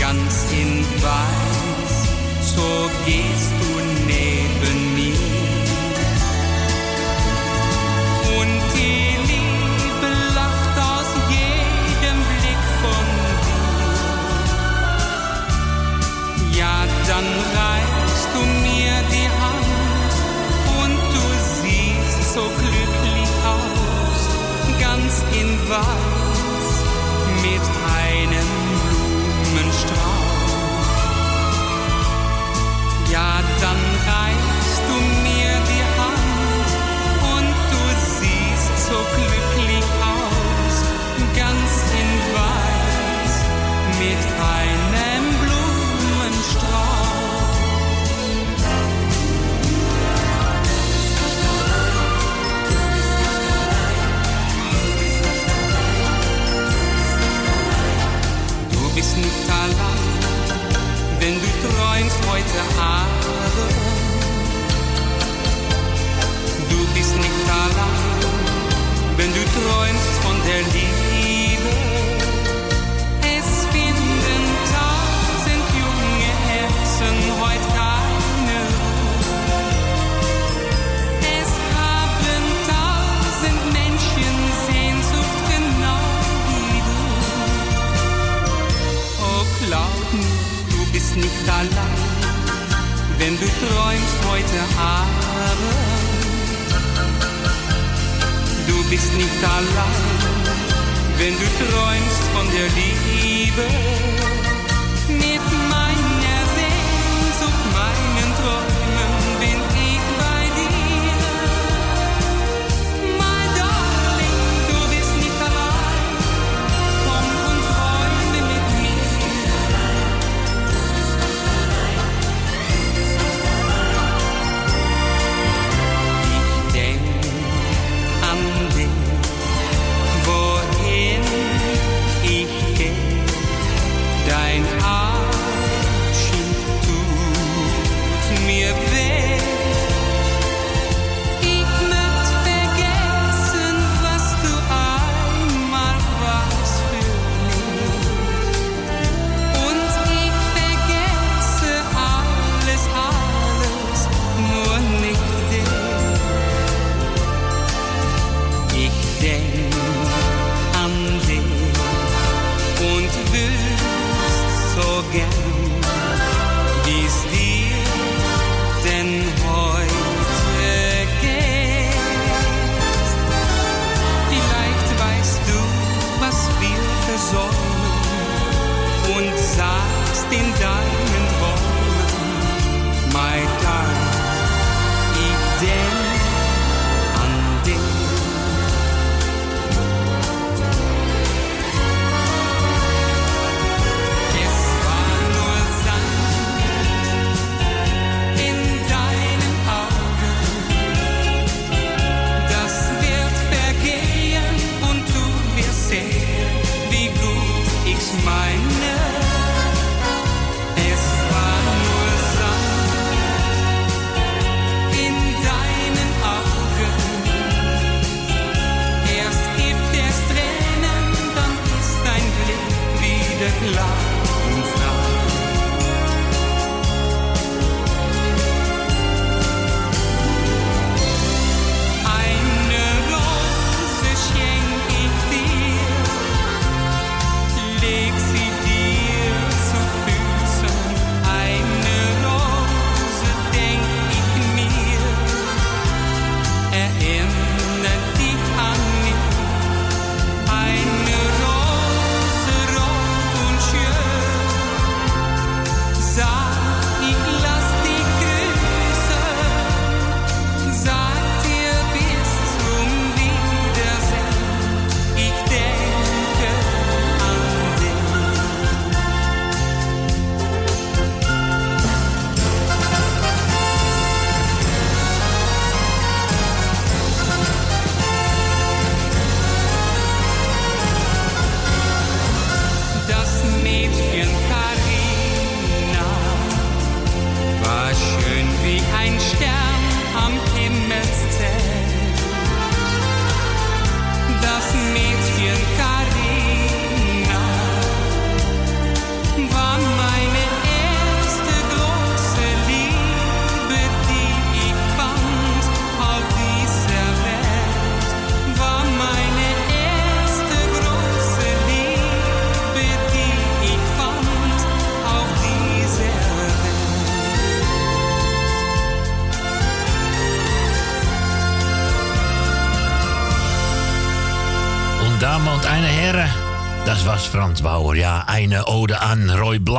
Ganz in Weiß, so gehst Weiß mit einem Blumenstrauß. Ja, dann heute Abend. Du bist nicht allein, wenn du träumst von der Liebe. Es finden tausend junge Herzen heute keine. Es haben tausend Menschen Sehnsucht genau wie du. Oh, glaub mir, du bist nicht allein, wenn du träumst heute Abend. Du bist nicht allein, wenn du träumst von der Liebe.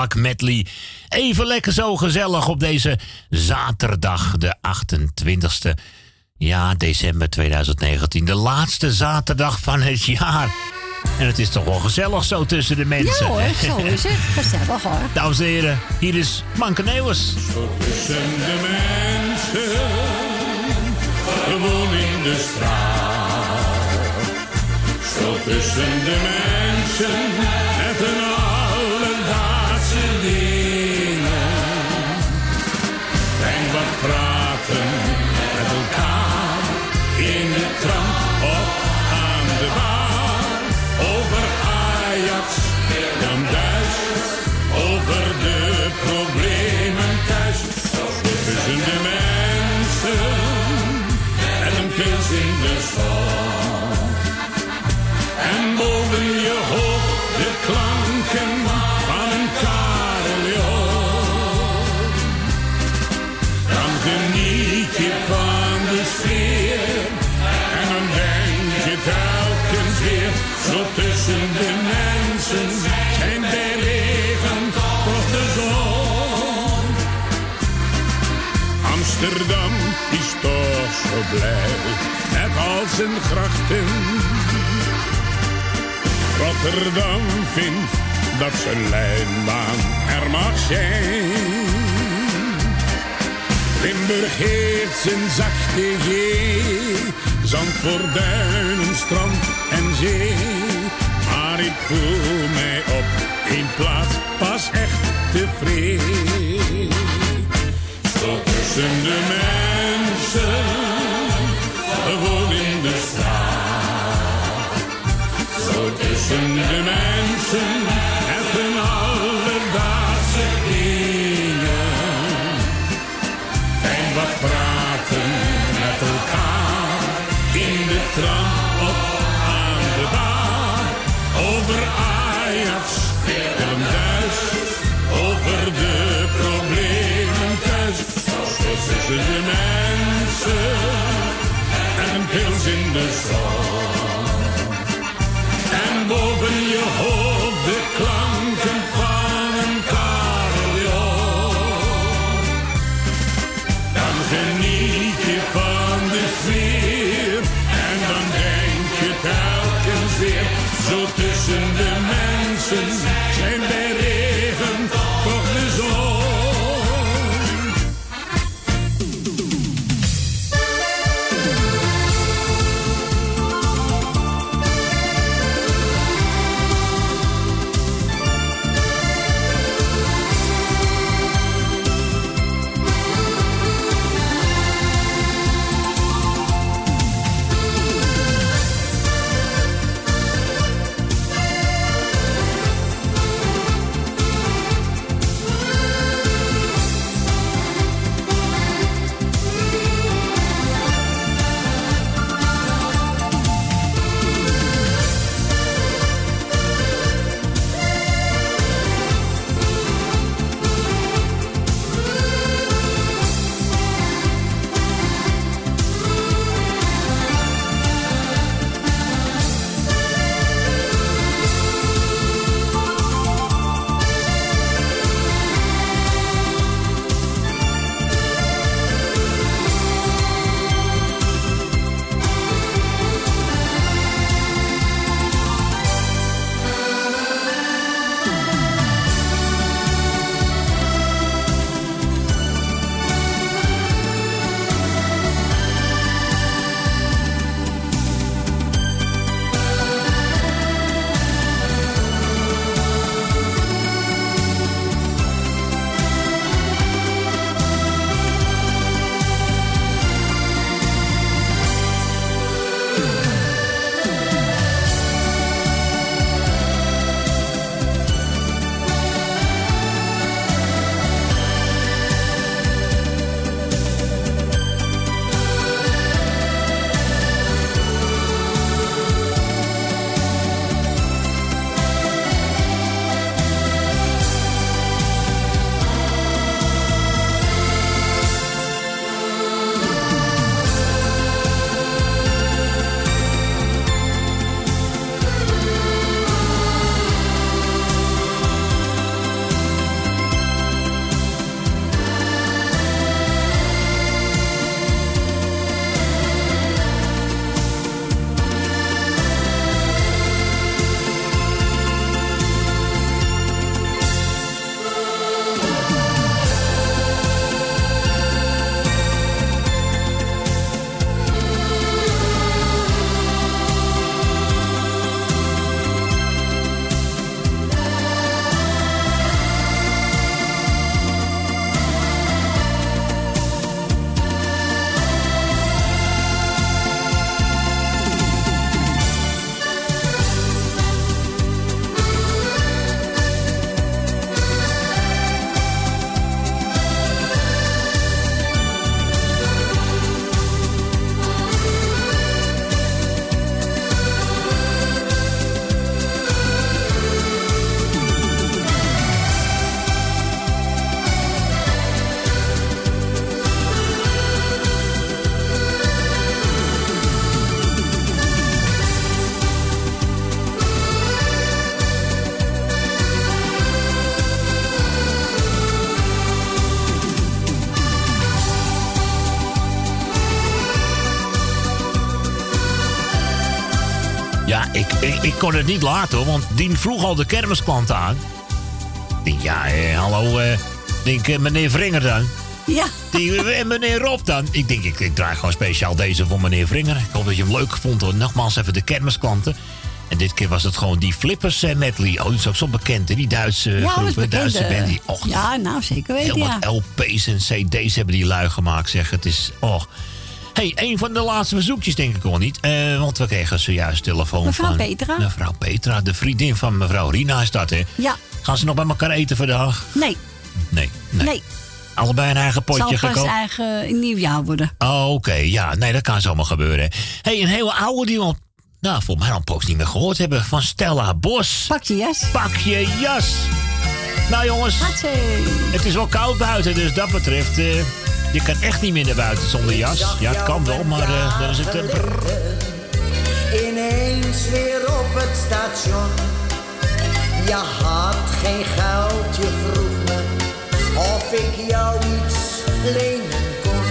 Black Medley. Even lekker zo gezellig op deze zaterdag, de 28e. Ja, december 2019. De laatste zaterdag van het jaar. En het is toch wel gezellig zo tussen de mensen. Ja hoor, zo is het. Gezellig hoor. Dames en heren, hier is Manke Neuwers. Tussen de mensen, gewoon in de straat. Zo tussen de mensen, met een En wat praten met elkaar in de tram of aan de bar. Over Ajax, dan Duits, over de problemen thuis. Tussen de mensen, en een pils in de zon. En boven je hoofd je van de sfeer. En dan denk je telkens weer, zo tussen de mensen. En bij regen toch de zon. Amsterdam is toch zo blij, met al zijn grachten. Rotterdam vindt dat zijn lijnbaan er mag zijn. Limburg zijn zachte G, zand voor duinen, strand en zee. Maar ik voel mij op één plaats pas echt tevreden. Zo tussen de mensen, gewoon in de straat. Zo tussen de mensen, met in de tram of aan de bar. Over Ajax, Willem Duis, over de problemen thuis. Tussen de mensen en een pils in de zon. En boven je hoofd kon het niet laten hoor, want die vroeg al de kermisklant aan. Denk, ja, eh, hallo, eh, denk, eh, meneer Vringer dan. Ja. Die, en meneer Rob dan. Ik denk, ik, ik draai gewoon speciaal deze voor meneer Vringer. Ik hoop dat je hem leuk vond hoor. Nogmaals even de kermisklanten. En dit keer was het gewoon die Flippers eh, medley. Oh, dat is ook zo bekend, hè? Die Duitse Ja, dat is groep, hè? bekend, Duitse eh. band. Die, och, Ja, nou zeker weten, Heel ja. wat LP's en CD's hebben die lui gemaakt, zeg. Het is, oh. Hey, een van de laatste verzoekjes denk ik al niet. Eh, want we kregen zojuist telefoon Mevrouw van... Petra. Mevrouw Petra, de vriendin van mevrouw Rina is dat, hè? Ja. Gaan ze nog bij elkaar eten vandaag? Nee, Nee, nee. nee. Allebei een eigen potje Zal pas eigen nieuwjaar worden. Oh, oké. Ja, nee, dat kan zomaar gebeuren. hey, een hele oude die we nou, volgens mij al een poos niet meer gehoord hebben. Van Stella Bos. Pak je jas. Pak je jas. Nou jongens, het is wel koud buiten, dus dat betreft... eh, je kan echt niet meer naar buiten zonder jas. Ja, het kan wel, maar eh, dan is het... brrr. Ineens weer op het station. Je had geen geld, je vroeg me of ik jou iets lenen kon.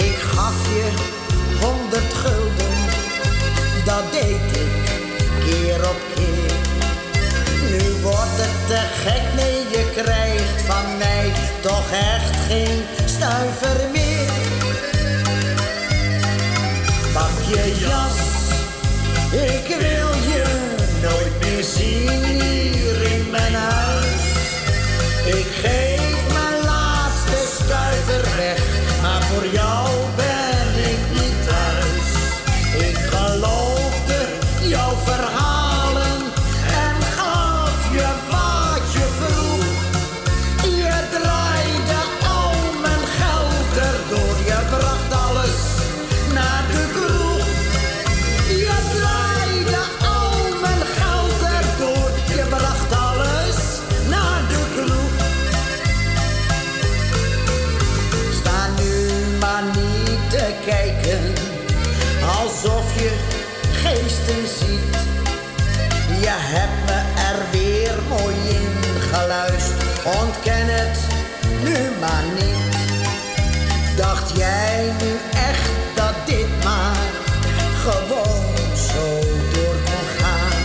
Ik gaf je honderd gulden, dat deed ik keer op keer. Nu wordt het te gek, nee je krijgt van mij toch echt geen stuiver meer. Pak je jas, ik wil je nooit meer zien hier in mijn huis. Ontken het nu maar niet. Dacht jij nu echt dat dit maar gewoon zo door kon gaan?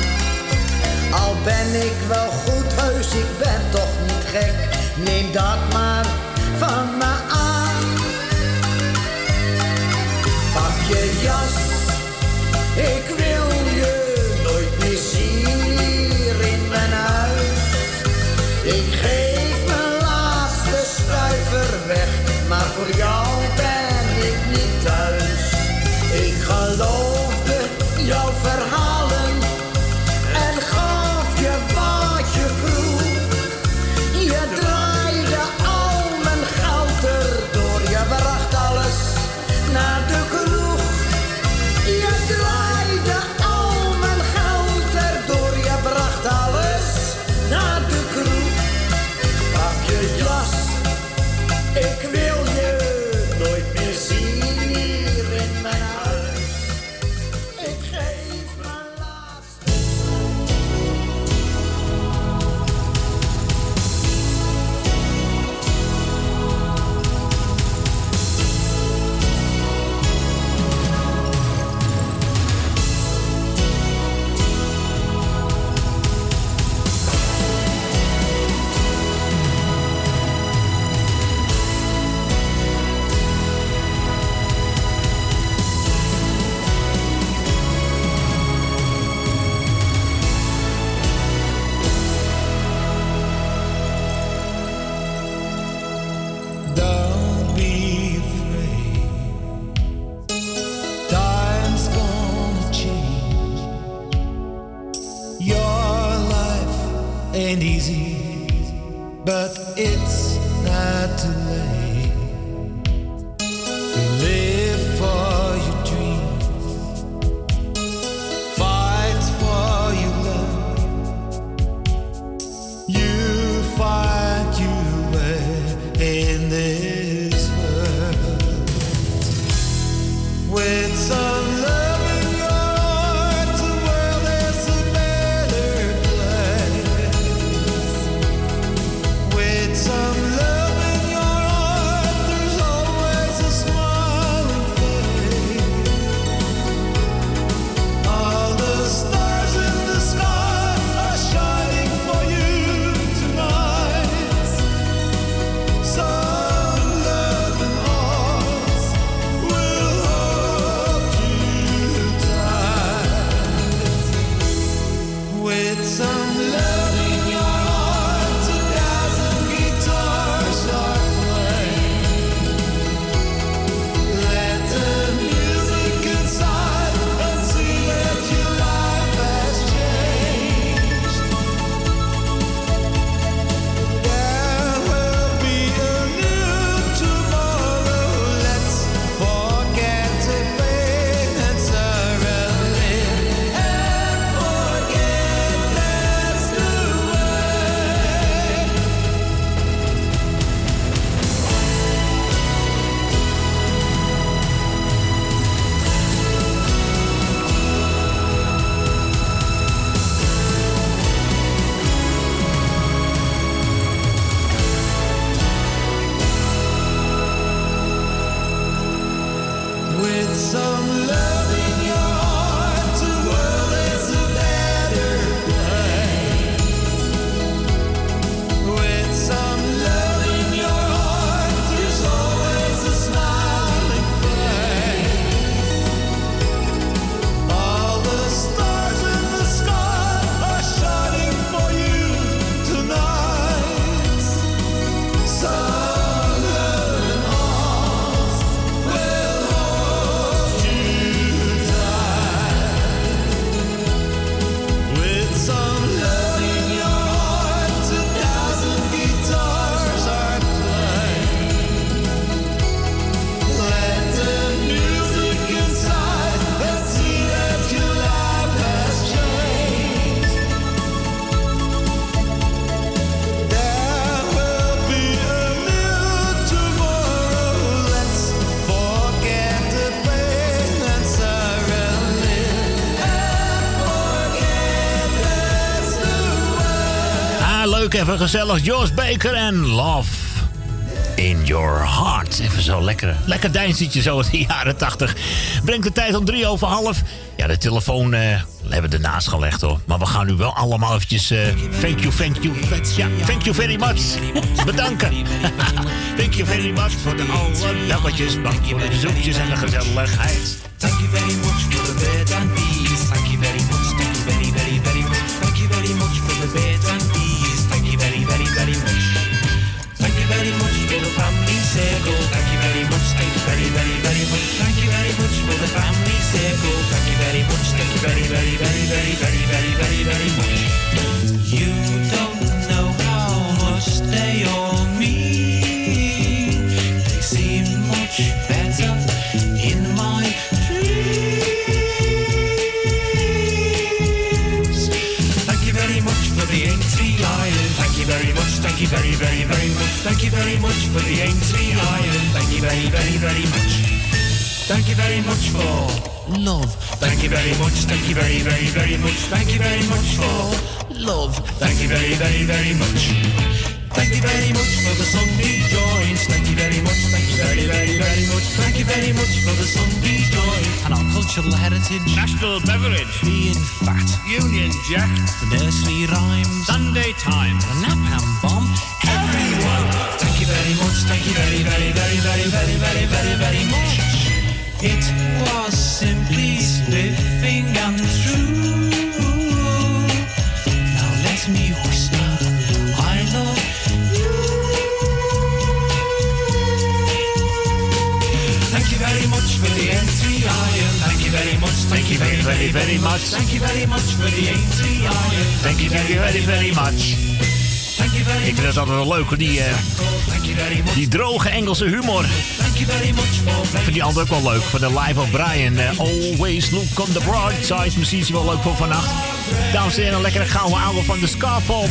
Al ben ik wel goed heus, ik ben toch niet gek, neem dat maar voor jou ben ik niet thuis. Ik geloofde jouw verhalen gezellig. Josh Baker en Love in Your Heart. Even zo lekker, lekker deinzetje zo uit de jaren 80. Brengt de tijd om drie over half. Ja, de telefoon eh, hebben we ernaast gelegd hoor. Maar we gaan nu wel allemaal eventjes... eh, thank you, thank you. Ja, thank you very much. Bedanken. thank you very much voor de alle belletjes. Dank voor de bezoekjes en de gezelligheid. Thank you very much for the bed and bees. Thank you very much. Thank you very, very, very much. Thank you very much for the bed and family. Thank you very much. Thank you very, very, very, very, very, very, very, very much. You don't know how much they all mean. They seem much better in my dreams. Thank you very much for the Aintree Iron. Thank you very much. Thank you very, very, very much. Thank you very much for the Aintree Iron. Thank you very, very, very much. Thank you very much for love. Thank you very much. Thank you very, very, very much. Thank you very much for love. Thank you very, very, very much. Thank you very much for the Sunday joints. Thank you very much. Thank you very, very, very much. Thank you very much for the Sunday joints and our cultural heritage. National beverage. Being fat. Union Jack. The nursery rhymes. Sunday Times. The napalm bomb. Everyone. Thank you very much. Thank you very, very, very, very, very, very, very, very much. It was simply spiffing and true. Now let me whisper. I love you. Thank you very much for the entry iron. Thank you very much. Thank you very, very, very much. Thank you very much for the entry iron. Thank you very, very, very much. Thank you very Ik vind het altijd wel leuk, die, much. die droge Engelse humor. Thank you very much for Ik vind die ander ook wel leuk. Van de Live of Brian. eh, always look on the bright side. Misschien is die wel leuk voor vannacht. Dames en heren, een lekkere gouden oude van de Scarfold.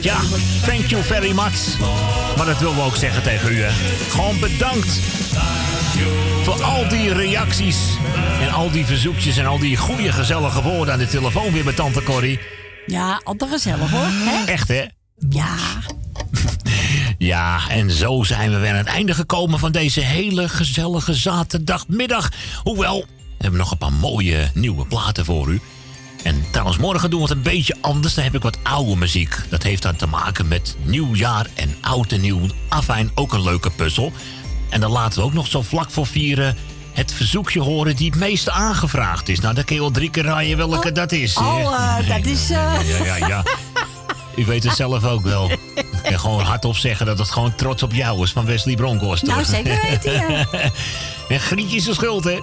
Ja, thank you very much. Maar dat willen we ook zeggen tegen u. Hè. Gewoon bedankt. Voor al die reacties. En al die verzoekjes. En al die goede gezellige woorden aan de telefoon weer met tante Corrie. Ja, altijd gezellig hoor. Hè? Echt hè? Ja. Ja, en zo zijn we weer aan het einde gekomen van deze hele gezellige zaterdagmiddag. Hoewel, we hebben nog een paar mooie nieuwe platen voor u. En trouwens, morgen doen we het een beetje anders. Dan heb ik wat oude muziek. Dat heeft dan te maken met nieuwjaar en oud en nieuw. Afijn, ook een leuke puzzel. En dan laten we ook nog zo vlak voor vieren het verzoekje horen die het meest aangevraagd is. Nou, dan kun je al drie keer raaien welke dat is. Oh, dat is... eh, Ja, ja, ja. U weet het zelf ook wel. En gewoon hardop zeggen dat het gewoon trots op jou is van Wesley Bronkhorst. Nou, zeker weten, ja. en Grietje is de schuld, hè.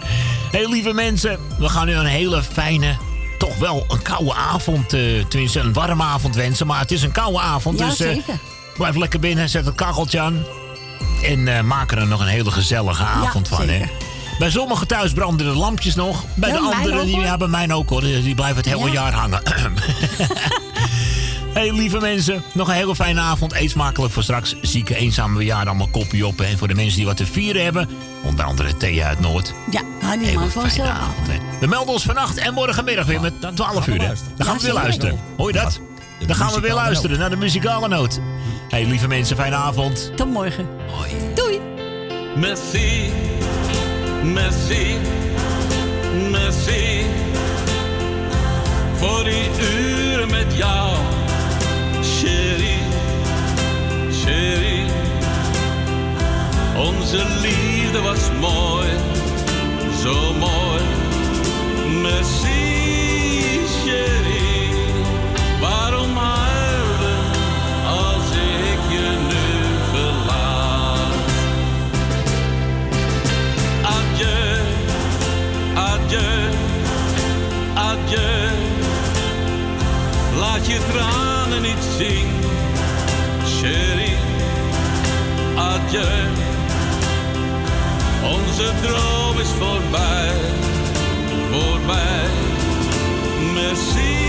Heel lieve mensen, we gaan nu een hele fijne, toch wel een koude avond, eh, tenminste een warme avond wensen. Maar het is een koude avond, Ja, dus zeker. blijf lekker binnen, zet het kacheltje aan. En eh maak er nog een hele gezellige avond van, hè. Bij sommigen thuis branden de lampjes nog. Bij Ja, de anderen, die, ja, bij mij ook hoor. Die blijven het hele Ja. jaar hangen. Hey lieve mensen, nog een hele fijne avond. Eet smakelijk voor straks. Zieke, eenzame bejaarden, allemaal kopje op. En voor de mensen die wat te vieren hebben, onder andere Thea uit Noord. Ja, Hele man van fijne avond. Hè. We melden ons vannacht en morgenmiddag weer met 12 uur. hè. Dan gaan we weer luisteren. Hoor je dat? Dan gaan we weer luisteren naar de muzikale noot. Hey lieve mensen, fijne avond. Tot morgen. Doei. Merci, merci, merci. Voor die uren met jou, chérie, chérie. Onze liefde was mooi, zo mooi. Merci, chérie. Waarom huilen als ik je nu verlaat? Adieu, adieu, adieu. Laat je tranen zien, chérie. Adieu. Onze droom is voorbij, voorbij. Merci,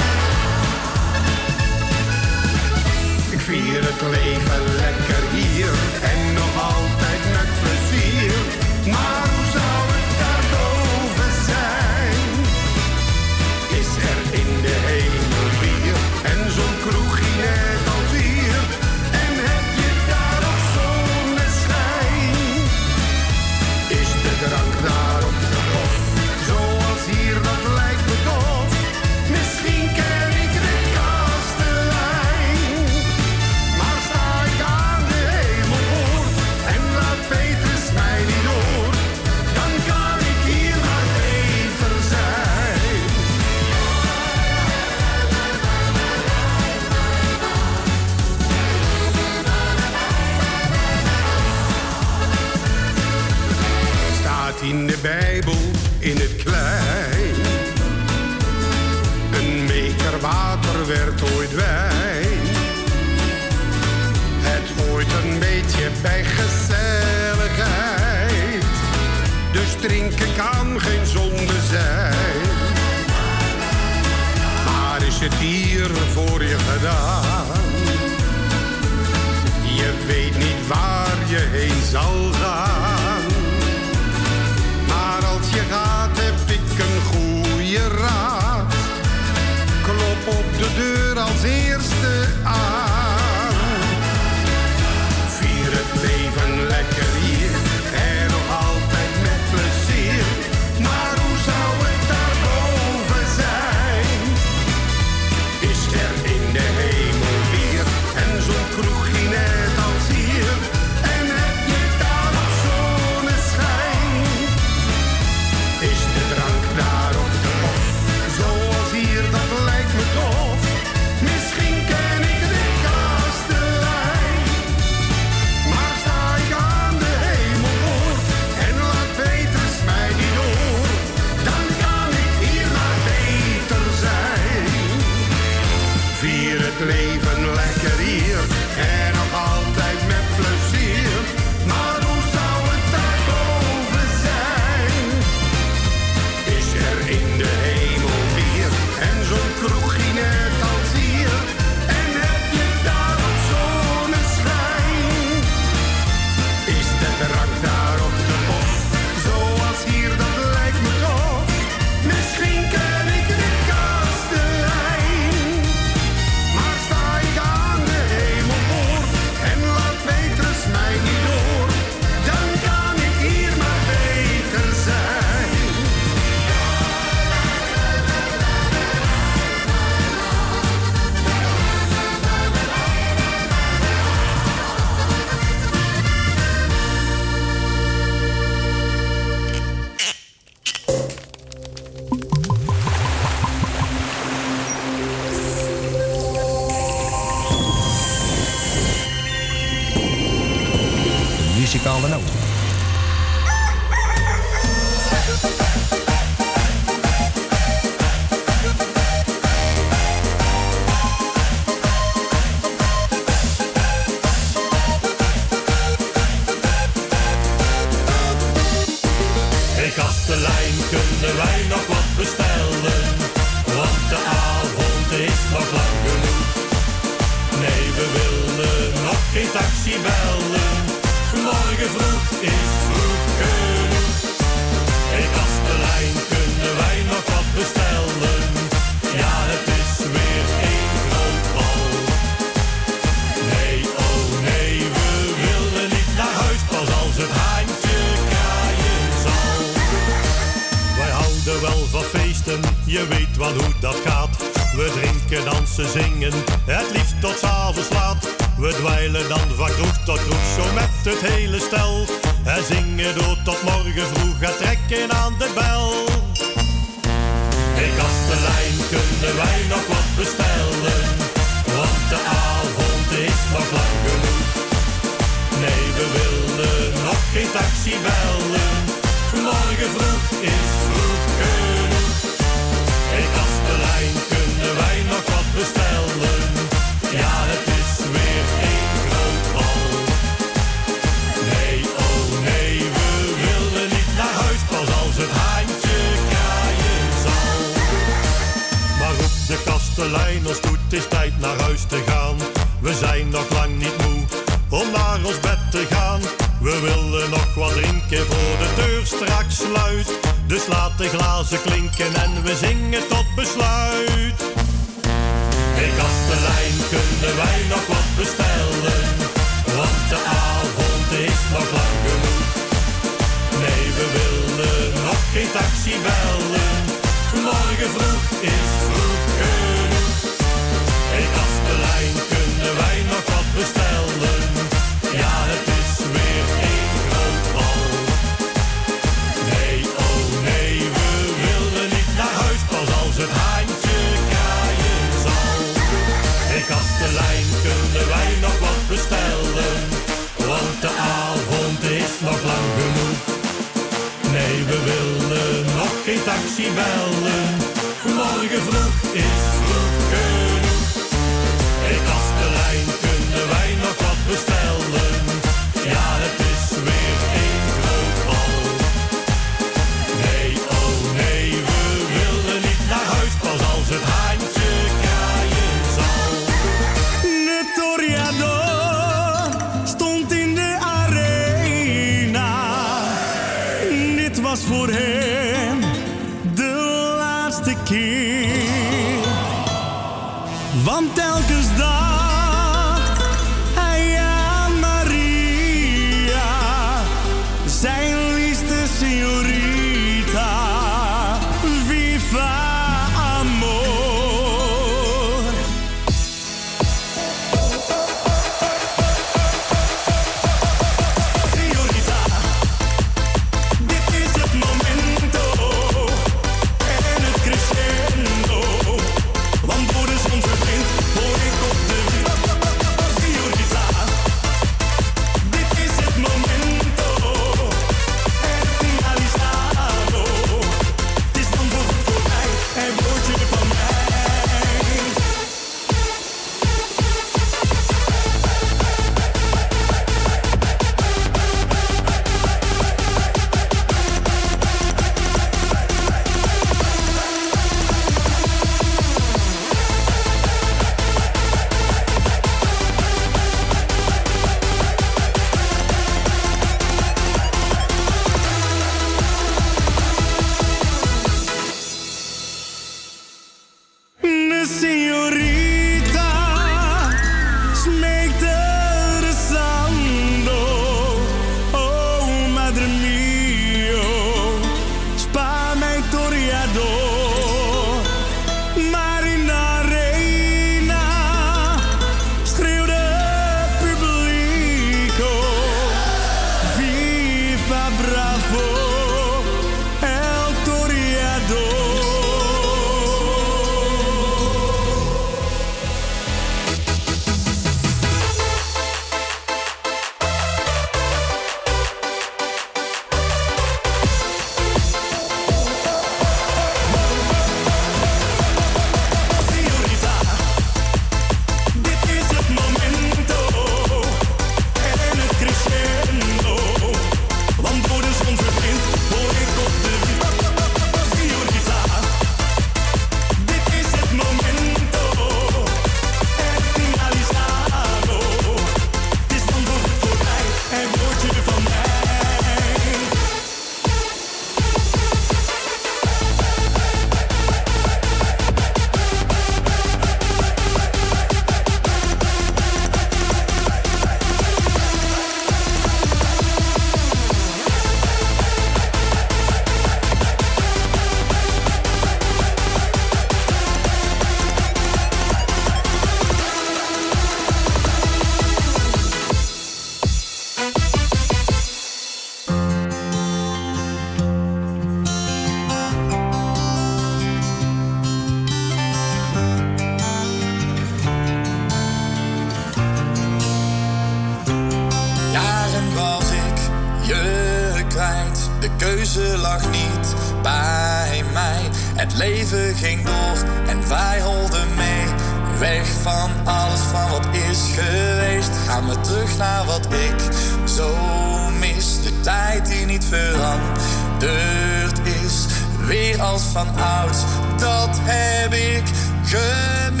Deurt is. Weer als van oud. dat heb ik gemist.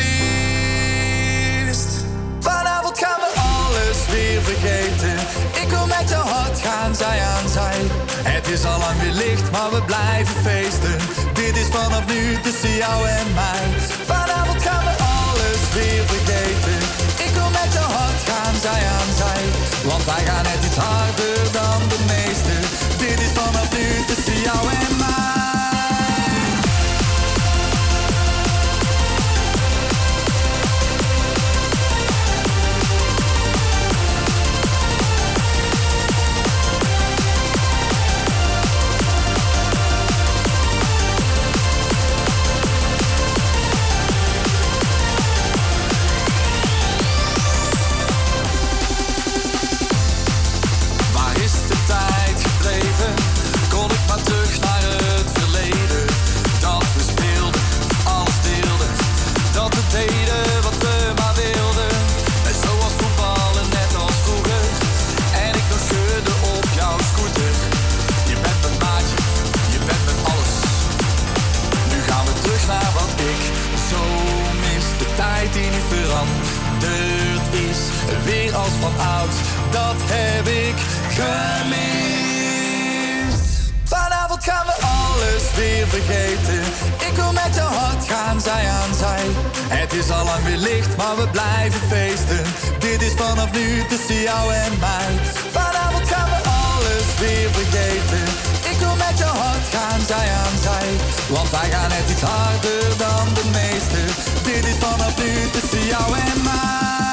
Vanavond gaan we alles weer vergeten. Ik wil met je hart gaan, zij aan zij. Het is al lang weer licht, maar we blijven feesten. Dit is vanaf nu tussen jou en mij. Vanavond gaan we alles weer vergeten. Ik wil met je hart gaan, zij aan zij. Want wij gaan het iets harder dan de meesten. dit is vanaf nu tussen jou am I? Dat heb ik gemist. Vanavond gaan we alles weer vergeten. Ik wil met jou hard gaan, zij aan zij. Het is al lang weer licht, maar we blijven feesten. Dit is vanaf nu tussen jou en mij. Vanavond gaan we alles weer vergeten. Ik wil met jou hard gaan, zij aan zij. Want wij gaan net iets harder dan de meesten. Dit is vanaf nu tussen jou en mij.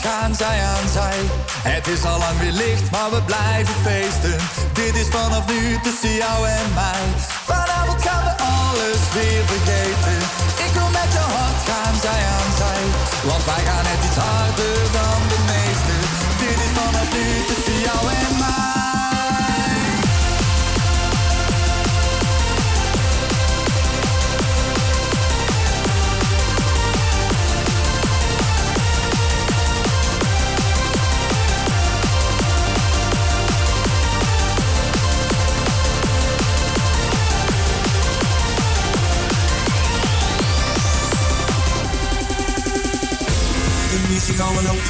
Gaan, zij aan zij. Het is al lang weer licht, maar we blijven feesten. Dit is vanaf nu tussen jou en mij. Vanavond gaan we alles weer vergeten. Ik wil met jou hard gaan, zij aan zij. Want wij gaan net iets harder dan Noot.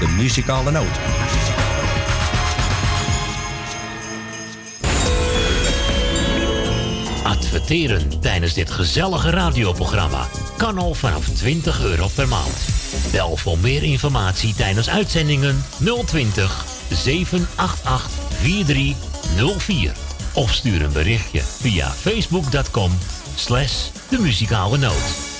De muzikale noot. Tijdens dit gezellige radioprogramma kan al vanaf 20 euro per maand. Bel voor meer informatie tijdens uitzendingen 020 788 4304. Of stuur een berichtje via facebook.com slash de muzikale noot.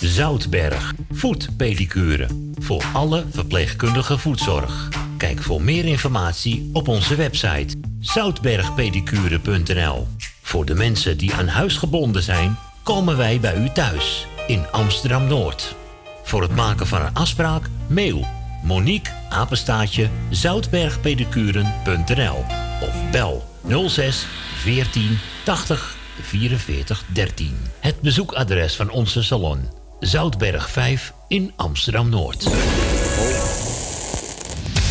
Zoutberg, voetpedicure. Voor alle verpleegkundige voetzorg. Kijk voor meer informatie op onze website zoutbergpedicure.nl. Voor de mensen die aan huis gebonden zijn, komen wij bij u thuis in Amsterdam Noord. Voor het maken van een afspraak, mail Monique apenstaatje zoutbergpedicuren.nl of bel 06 14 80 44 13. Het bezoekadres van onze salon Zoutberg 5 in Amsterdam Noord.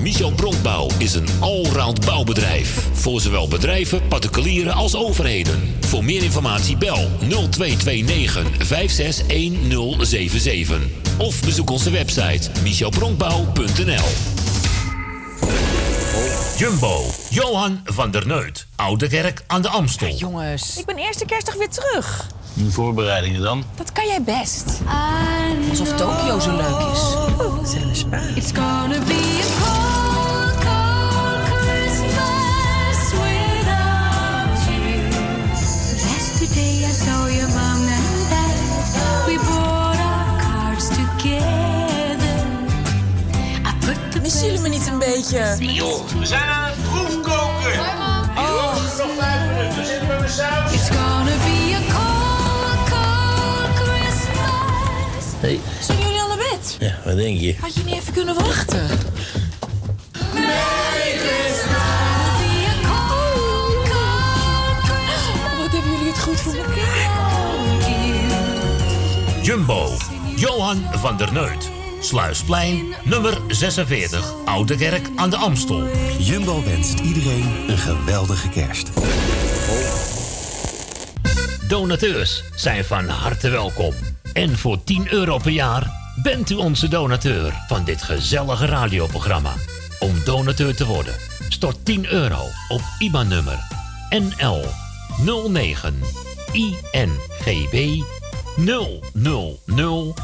Michel Bronkbouw is een allround bouwbedrijf. Voor zowel bedrijven, particulieren als overheden. Voor meer informatie bel 0229 561077. Of bezoek onze website michelbronkbouw.nl Jumbo, Johan van der Neut, Oude Kerk aan de Amstel. Jongens, ik ben eerste kerstdag weer terug. De voorbereidingen dan? Dat kan jij best. Alsof Tokio zo leuk is. Zullen we sparen? Jullie me niet een beetje? joh, we zijn aan het proefkoken. Oh. Nog vijf minuten, zitten we met saus. It's gonna be a cold, cold Christmas. Hey. Zijn jullie al naar bed? Ja, wat denk je? Had je niet even kunnen wachten? Wat hebben jullie het goed voor elkaar? Jumbo, Johan van der Neut. Sluisplein, nummer 46, Oude Kerk aan de Amstel. Jumbo wenst iedereen een geweldige kerst. Donateurs zijn van harte welkom. En voor 10 euro per jaar Bent u onze donateur van dit gezellige radioprogramma? Om donateur te worden, stort 10 euro op IBAN-nummer NL 09 INGB 000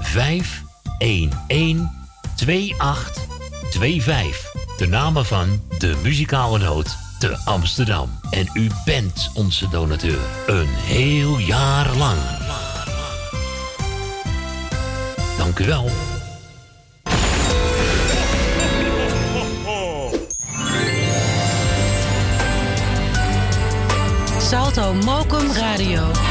511 2825. De namen van de muzikale noot te Amsterdam. En u bent onze donateur. Een heel jaar lang. Dank u wel. Salto Mokum Radio.